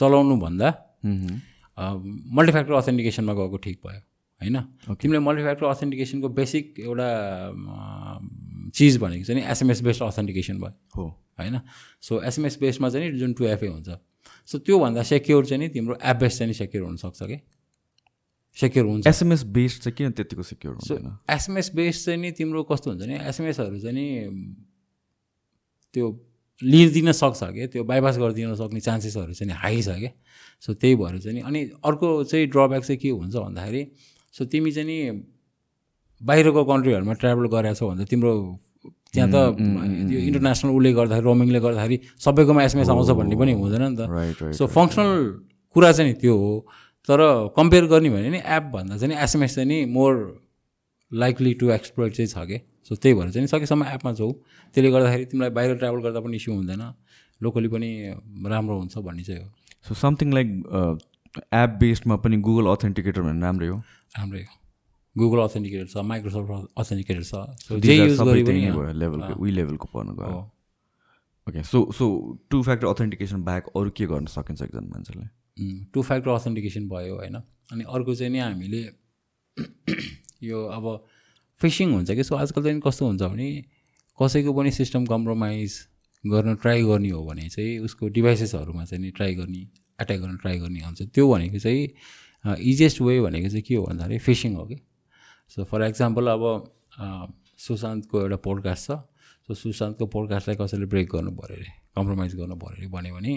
चलाउनु भन्दा मल्टिफ्याक्टर अथेन्टिकेसनमा गएको ठिक भयो होइन? तिमीले मल्टिफ्याक्टर अथेन्टिकेसनको बेसिक एउटा चिज भनेको चाहिँ एसएमएस बेस्ड अथेन्टिकेसन भयो। हो। होइन? सो एसएमएस बेसमा चाहिँ जुन टु एफए हुन्छ। सो त्योभन्दा सेक्योर चाहिँ नि तिम्रो एप बेस चाहिँ सेक्योर हुनसक्छ कि? सेक्योर हुन्छ। एसएमएस बेस्ड चाहिँ किन त्यतिको सेक्योर हुँदैन? एसएमएस बेस चाहिँ नि तिम्रो कस्तो हुन्छ नि? एसएमएसहरू चाहिँ नि त्यो लिइदिन सक्छ कि? त्यो बाइपास गरिदिन सक्ने चान्सेसहरू चाहिँ हाई छ क्या सो त्यही भएर चाहिँ नि अनि अर्को चाहिँ ड्रब्याक चाहिँ के हुन्छ भन्दाखेरि सो तिमी चाहिँ नि बाहिरको कन्ट्रीहरूमा ट्राभल गरेको छौ भने तिम्रो त्यहाँ त यो इन्टरनेसनल उसले गर्दाखेरि रोमिङले गर्दाखेरि सबैकोमा एसएमएस आउँछ भन्ने पनि हुँदैन नि त। सो फङ्सनल कुरा चाहिँ त्यो हो। तर कम्पेयर गर्ने भने नि एप भन्दा चाहिँ एसएमएस चाहिँ नि मोर लाइकली टु एक्सप्लोइट चाहिँ छ कि? सो त्यही भएर चाहिँ सकेसम्म एपमा छौ। त्यसले गर्दाखेरि तिमीलाई बाहिर ट्राभल गर्दा पनि इस्यु हुँदैन। लोकली पनि राम्रो हुन्छ भन्ने चाहिँ हो। सो समथिङ लाइक एप बेस्डमा पनि गुगल अथेन्टिकेटर भन्ने राम्रै हो। राम्रै हो। गुगल अथेन्टिकेटर छ माइक्रोसफ्ट अथेन्टिकेटर छ. सो जे युज गरे पनि लेभलको उही लेभलको पर्नु गयो। Okay so so two factor authentication बाहेक अरू के गर्न सकिन्छ एकजना मान्छेले? टु फ्याक्टर अथेन्टिकेसन भयो होइन। अनि अर्को चाहिँ नि हामीले <clears throat> यो अब फिसिङ हुन्छ कि? सो आजकल चाहिँ कस्तो हुन्छ भने कसैको पनि सिस्टम कम्प्रोमाइज गर्न ट्राई गर्ने हो भने चाहिँ उसको डिभाइसेसहरूमा चाहिँ नि ट्राई गर्ने एट्याक गर्न ट्राई गर्ने हुन्छ। त्यो भनेको चाहिँ इजिएस्ट वे भनेको चाहिँ के हो भन्दाखेरि फिसिङ हो कि? सो फर एक्जाम्पल अब सुशान्तको एउटा पोडकास्ट छ. सो सुशान्तको पोडकास्टलाई कसैले ब्रेक गर्नु पऱ्यो अरे? कम्प्रोमाइज गर्नु पऱ्यो अरे? भन्यो भने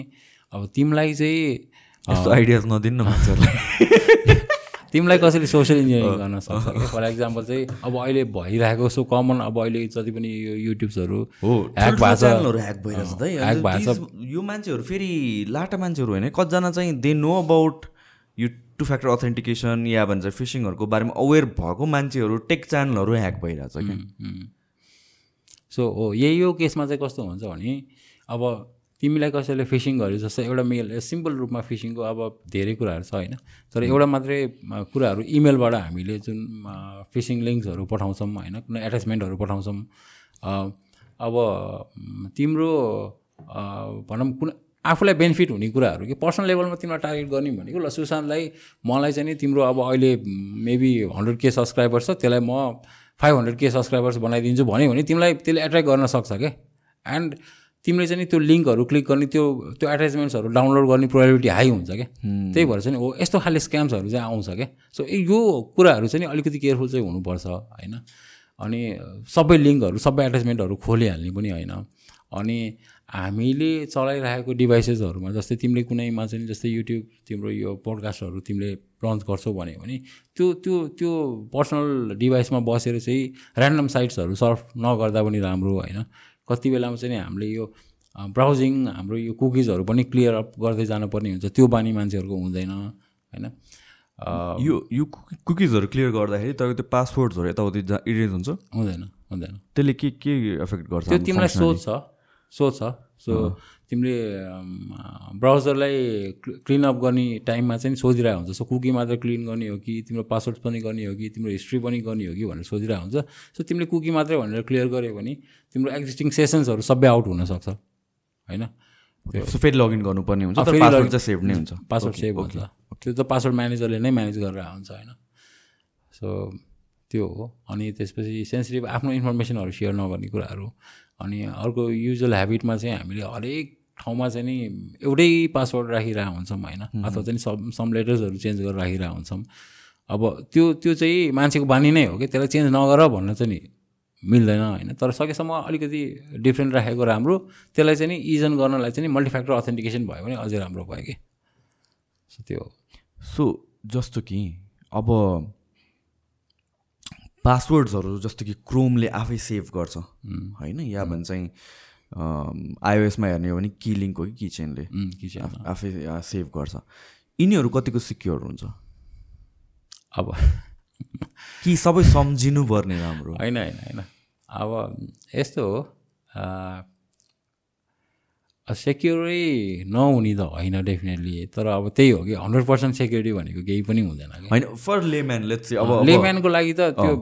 अब तिमीलाई चाहिँ आइडियाज नदिनु न मान्छेहरूलाई। <laughs> तिमीलाई कसैले सोसियल इन्जिनियरिङ गर्न सक्छ फर एक्जाम्पल चाहिँ अब अहिले भइरहेको सो कमन अब अहिले जति पनि यो युट्युब्सहरू हो ह्याक भएको छ। ह्याक भइरहेछ त है। ह्याक भएको छ। यो मान्छेहरू फेरि लाटा मान्छेहरू होइन? कतिजना चाहिँ दे नो अबाउट यो टु फ्याक्टर अथेन्टिकेसन या भन्छ फिसिङहरूको बारेमा अवेर भएको मान्छेहरू टेक च्यानलहरू ह्याक भइरहेछ कि उम्. सो हो यही यो केसमा चाहिँ कस्तो हुन्छ भने अब तिमीलाई कसैले फिसिङ गर्यो जस्तै एउटा मेल सिम्पल रूपमा फिसिङको अब धेरै कुराहरू छ होइन। तर एउटा मात्रै कुराहरू इमेलबाट हामीले जुन फिसिङ लिङ्क्सहरू पठाउँछौँ होइन कुनै एट्याचमेन्टहरू पठाउँछौँ अब तिम्रो भनौँ कुन आफूलाई बेनिफिट हुने कुराहरू कि पर्सनल लेभलमा तिमीलाई टार्गेट गर्ने भनेको ल सुशान्तलाई मलाई चाहिँ नि तिम्रो अब अहिले मेबी हन्ड्रेड के सब्सक्राइबर्स छ त्यसलाई म फाइभ हन्ड्रेड के सब्सक्राइबर्स बनाइदिन्छु भन्यो भने तिमीलाई त्यसले एट्र्याक्ट गर्न सक्छ क्या एन्ड तिमीले चाहिँ नि त्यो लिङ्कहरू क्लिक गर्ने त्यो त्यो एट्याचमेन्ट्सहरू डाउनलोड गर्ने प्रोबेबिलिटी हाई हुन्छ क्या त्यही भएर चाहिँ हो यस्तो खाले स्क्याम्सहरू चाहिँ आउँछ क्या सो यो कुराहरू चाहिँ नि अलिकति केयरफुल चाहिँ हुनुपर्छ होइन? अनि सबै लिङ्कहरू सबै एट्याचमेन्टहरू खोलिहाल्ने पनि होइन। अनि हामीले चलाइरहेको डिभाइसेसहरूमा जस्तै तिमीले कुनैमा चाहिँ जस्तै युट्युब तिम्रो यो पोडकास्टहरू तिमीले लन्च गर्छौ भन्यो भने त्यो त्यो त्यो पर्सनल डिभाइसमा बसेर चाहिँ ऱ्यान्डम साइट्सहरू सर्फ नगर्दा पनि राम्रो होइन। कति बेलामा चाहिँ हामीले यो ब्राउजिङ हाम्रो यो कुकिजहरू पनि क्लियर अप गर्दै जानुपर्ने हुन्छ। त्यो बानी मान्छेहरूको हुँदैन होइन? यो यो कुकिजहरू क्लियर गर्दाखेरि तपाईँको त्यो पासवर्ड्सहरू यताउति इरेज हुन्छ? हुँदैन हुँदैन। त्यसले के के एफेक्ट गर्छ त्यो तिमीलाई functionality? सोच छ। सो तिमीले ब्राउजरलाई क्लिन अप गर्ने टाइममा चाहिँ सोधिरहेको हुन्छ। सो कुकी मात्र क्लिन गर्ने हो कि तिम्रो पासवर्ड पनि गर्ने हो कि तिम्रो हिस्ट्री पनि गर्ने हो कि भनेर सोधिरहेको हुन्छ। सो तिमीले कुकी मात्रै भनेर क्लियर गर्यो भने तिम्रो एक्जिस्टिङ सेसन्सहरू सबै आउट हुनसक्छ। होइन? सो फेरि लगइन गर्नुपर्ने हुन्छ पासवर्ड चाहिँ सेभ नै हुन्छ। पासवर्ड सेभ हुन्छ। त्यो त पासवर्ड म्यानेजरले नै म्यानेज गरेर हुन्छ होइन? सो त्यो हो। अनि त्यसपछि सेन्सिटिभ आफ्नो इन्फर्मेसनहरू सेयर नगर्ने कुराहरू। अनि अर्को युजल ह्याबिटमा चाहिँ हामीले हरेक ठाउँमा चाहिँ नि एउटै पासवर्ड राखिरहेको हुन्छौँ होइन। अथवा चाहिँ सम सम लेटर्सहरू चेन्ज गरेर राखिरहेको हुन्छौँ। अब त्यो त्यो चाहिँ मान्छेको बानी नै हो कि त्यसलाई चेन्ज नगर भन्न चाहिँ नि मिल्दैन होइन। तर सकेसम्म अलिकति डिफ्रेन्ट राखेको राम्रो त्यसलाई चाहिँ नि इजन गर्नलाई चाहिँ नि मल्टिफ्याक्टर अथेन्टिकेसन भयो भने अझै राम्रो भयो कि। सो त्यो सो जस्तो कि अब पासवर्ड्सहरू जस्तो कि क्रोमले आफै सेभ गर्छ। होइन? या भन्छ चाहिँ आइओएसमा हेर्ने हो भने कि लिङ्क हो कि किचेनले किचन आफै सेभ गर्छ। यिनीहरू कतिको सिक्योर हुन्छ? अब कि सबै सम्झिनु पर्ने राम्रो? <laughs> होइन होइन होइन। अब यस्तो हो सेक्युरै नहुने त होइन डेफिनेटली तर अब त्यही हो कि हन्ड्रेड पर्सेन्ट सेक्युरिटी भनेको केही पनि हुँदैन होइन फर लेम्यान लेट्स चाहिँ अब लेम्यानको लागि त त्यो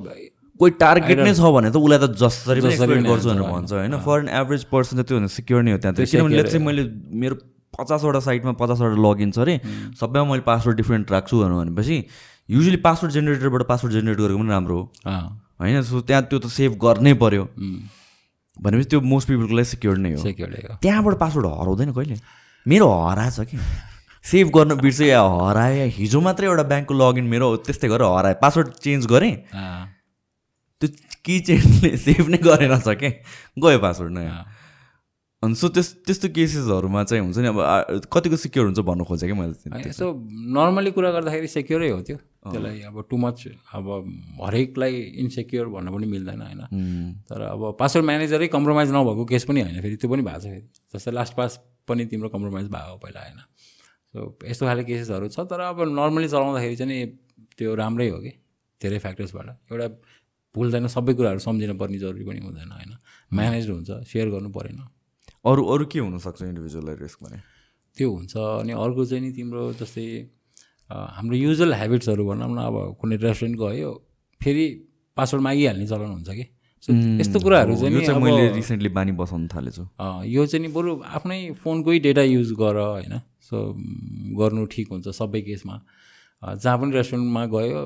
कोही टार्गेट नै छ भने त उसलाई त जसरी गर्छु भनेर भन्छ होइन? फर एन एभरेज पर्सन त त्यो भने सिक्योर नै हो त्यहाँ किनभने चाहिँ मैले मेरो पचासवटा साइटमा पचासवटा लगइन छ अरे सबैमा मैले पासवर्ड डिफ्रेन्ट राख्छु भनेर भनेपछि युजली पासवर्ड जेनेरेटरबाट पासवर्ड जेनेरेट गरेको पनि राम्रो हो। होइन? सो त्यहाँ त्यो त सेभ गर्नै उम्, भनेपछि त्यो मोस्ट पिपलको लागि सिक्योर नै हो। त्यहाँबाट पासवर्ड हराउँदैन कहिले? मेरो हराएछ कि? सेभ गर्न बिर्सेँ या हरायो या हिजो मात्रै एउटा ब्याङ्कको लगइन मेरो त्यस्तै गरेर हरायो पासवर्ड चेन्ज गरेँ। त्यो कि चेन्जले सेभ नै गरेन छ के? गयो पासवर्ड नै। अनि सो त्यस त्यस्तो केसेसहरूमा चाहिँ हुन्छ नि अब कतिको सिक्योर हुन्छ भन्नु खोजेँ कि मैले यसो नर्मली कुरा गर्दाखेरि सेक्युरै हो त्यो। त्यसलाई अब टु मच अब हरेकलाई इन्सेक्योर भन्न पनि मिल्दैन होइन। तर अब पासवर्ड म्यानेजरै कम्प्रोमाइज नभएको केस पनि होइन फेरि त्यो पनि भएको छ फेरि। जस्तै लास्ट पास पनि तिम्रो कम्प्रोमाइज भएको पहिला होइन। सो यस्तो खाले केसेसहरू छ तर अब नर्मली चलाउँदाखेरि चाहिँ नि त्यो राम्रै हो कि धेरै फ्याक्टर्सबाट एउटा भुल्दैन सबै कुराहरू सम्झिन पर्ने जरुरी पनि हुँदैन होइन। म्यानेज हुन्छ सेयर गर्नु परेन। अरू अरू के हुनसक्छ इन्डिभिजुअल रिस्क भने? त्यो हुन्छ अनि अर्को चाहिँ नि तिम्रो जस्तै हाम्रो युजल हेबिट्सहरू भनौँ न अब कुनै रेस्टुरेन्ट गयो फेरि पासवर्ड मागिहाल्ने चलन हुन्छ कि? सो यस्तो कुराहरू चाहिँ नि मैले रिसेन्टली बानी बसाउनु थालेछु। यो चाहिँ नि बरु आफ्नै फोनकै डेटा युज गर होइन? सो गर्नु ठिक हुन्छ सबै केसमा। जहाँ पनि रेस्टुरेन्टमा गयो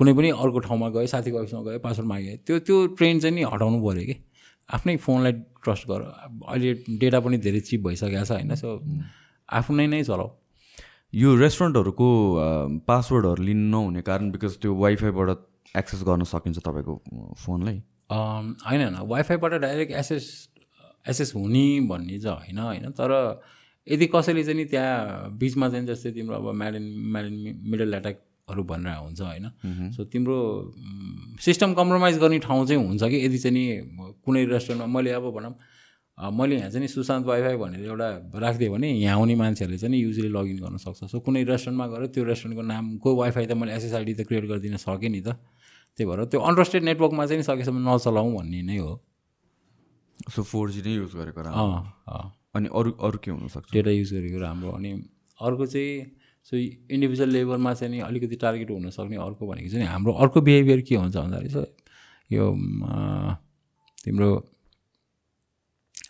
कुनै पनि अर्को ठाउँमा गयो साथीको अफिसमा गयो पासवर्ड माग्यो त्यो त्यो ट्रेन्ड चाहिँ नि हटाउनु पऱ्यो कि? आफ्नै फोनलाई ट्रस्ट गर। अहिले डेटा पनि धेरै चिप भइसकेको छ होइन सो आफ्नै नै चलाऊ। यो रेस्टुरेन्टहरूको पासवर्डहरू लिनु नहुने कारण बिकज त्यो वाइफाईबाट एक्सेस गर्न सकिन्छ तपाईँको फोनलाई? होइन होइन। वाइफाईबाट डाइरेक्ट एसेस एसेस हुने भन्ने चाहिँ होइन होइन। तर यदि कसैले चाहिँ नि त्यहाँ बिचमा चाहिँ जस्तै तिम्रो अब म्यालिन म्यालिन मिडल एट्याकहरू भनेर हुन्छ होइन। सो तिम्रो सिस्टम कम्प्रोमाइज गर्ने ठाउँ चाहिँ हुन्छ कि? यदि चाहिँ नि कुनै रेस्टुरेन्टमा मैले अब भनौँ मैले यहाँ चाहिँ सुशान्त वाइफाई भनेर एउटा राखिदिएँ भने यहाँ आउने मान्छेहरूले चाहिँ युजली लगइन गर्न सक्छ। सो कुनै रेस्टुरेन्टमा गएर त्यो रेस्टुरेन्टको नामको वाइफाई त मैले एसएसआइडी त क्रिएट गरिदिन सकेँ नि त। त्यही भएर त्यो अनट्रस्टेड नेटवर्कमा चाहिँ सकेसम्म नचलाउँ भन्ने नै हो। सो फोर जी नै युज गरेको अनि अरू अरू के हुनसक्छ? डेटा युज गरेको राम्रो। अनि अर्को चाहिँ सो इन्डिभिजुअल लेभलमा चाहिँ नि अलिकति टार्गेट हुनसक्ने अर्को भनेको चाहिँ हाम्रो अर्को बिहेभियर के हुन्छ भन्दाखेरि चाहिँ यो तिम्रो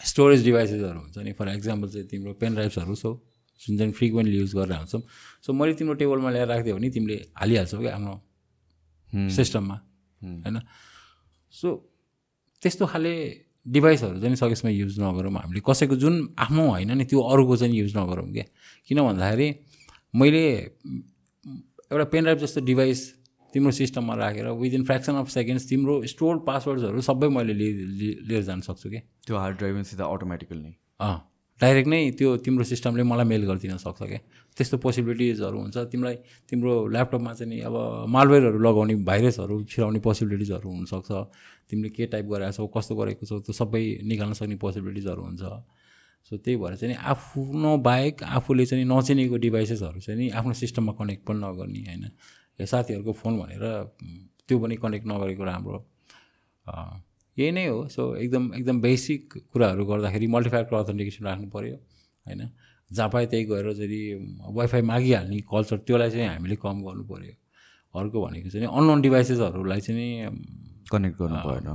स्टोरेज डिभाइसेसहरू हुन्छ नि. फर एक्जाम्पल चाहिँ तिम्रो पेन ड्राइभ्सहरू सो जुन चाहिँ फ्रिक्वेन्टली युज गरेर हुन्छौँ। सो मैले तिम्रो टेबलमा ल्याएर राखिदियो भने तिमीले हालिहाल्छौ क्या आफ्नो सिस्टममा होइन? सो त्यस्तो खाले डिभाइसहरू चाहिँ सकेसम्म युज नगरौँ हामीले। कसैको जुन आफ्नो होइन नि त्यो अरूको चाहिँ युज नगरौँ क्या। किन भन्दाखेरि मैले एउटा पेनड्राइभ जस्तो डिभाइस तिम्रो सिस्टममा राखेर विदिन फ्रेक्सन अफ सेकेन्ड्स तिम्रो स्टोर पासवर्ड्सहरू सबै मैले लिएर जान सक्छु कि? त्यो हार्ड ड्राइभ सिधा अटोमेटिकल नै। अँ डाइरेक्ट नै त्यो तिम्रो सिस्टमले मलाई मेल गरिदिन सक्छ क्या त्यस्तो पोसिबिलिटिजहरू हुन्छ। तिमीलाई तिम्रो ल्यापटपमा चाहिँ नि अब मालवेयरहरू लगाउने भाइरसहरू छिराउने पोसिबिलिटिजहरू हुनसक्छ। तिमीले के टाइप गरेको छौ कस्तो गरेको छौ त्यो सबै निकाल्न सक्ने पोसिबिलिटिजहरू हुन्छ। सो त्यही भएर चाहिँ आफ्नो बाहेक आफूले चाहिँ नचिनेको डिभाइसेसहरू चाहिँ नि आफ्नो सिस्टममा कनेक्ट पनि नगर्ने होइन? या साथीहरूको फोन भनेर त्यो पनि कनेक्ट नगरेको राम्रो। यही नै हो। सो एकदम एकदम बेसिक कुराहरू गर्दाखेरि मल्टिफ्याक्टर अथेन्टिकेसन राख्नु पऱ्यो होइन? जहाँ पाए त्यही गएर चाहिँ वाइफाई मागिहाल्ने कल्चर त्यसलाई चाहिँ हामीले कम गर्नु पऱ्यो अर्को भनेको चाहिँ अननोन डिभाइसेसहरूलाई चाहिँ नि कनेक्ट गर्नु भएन।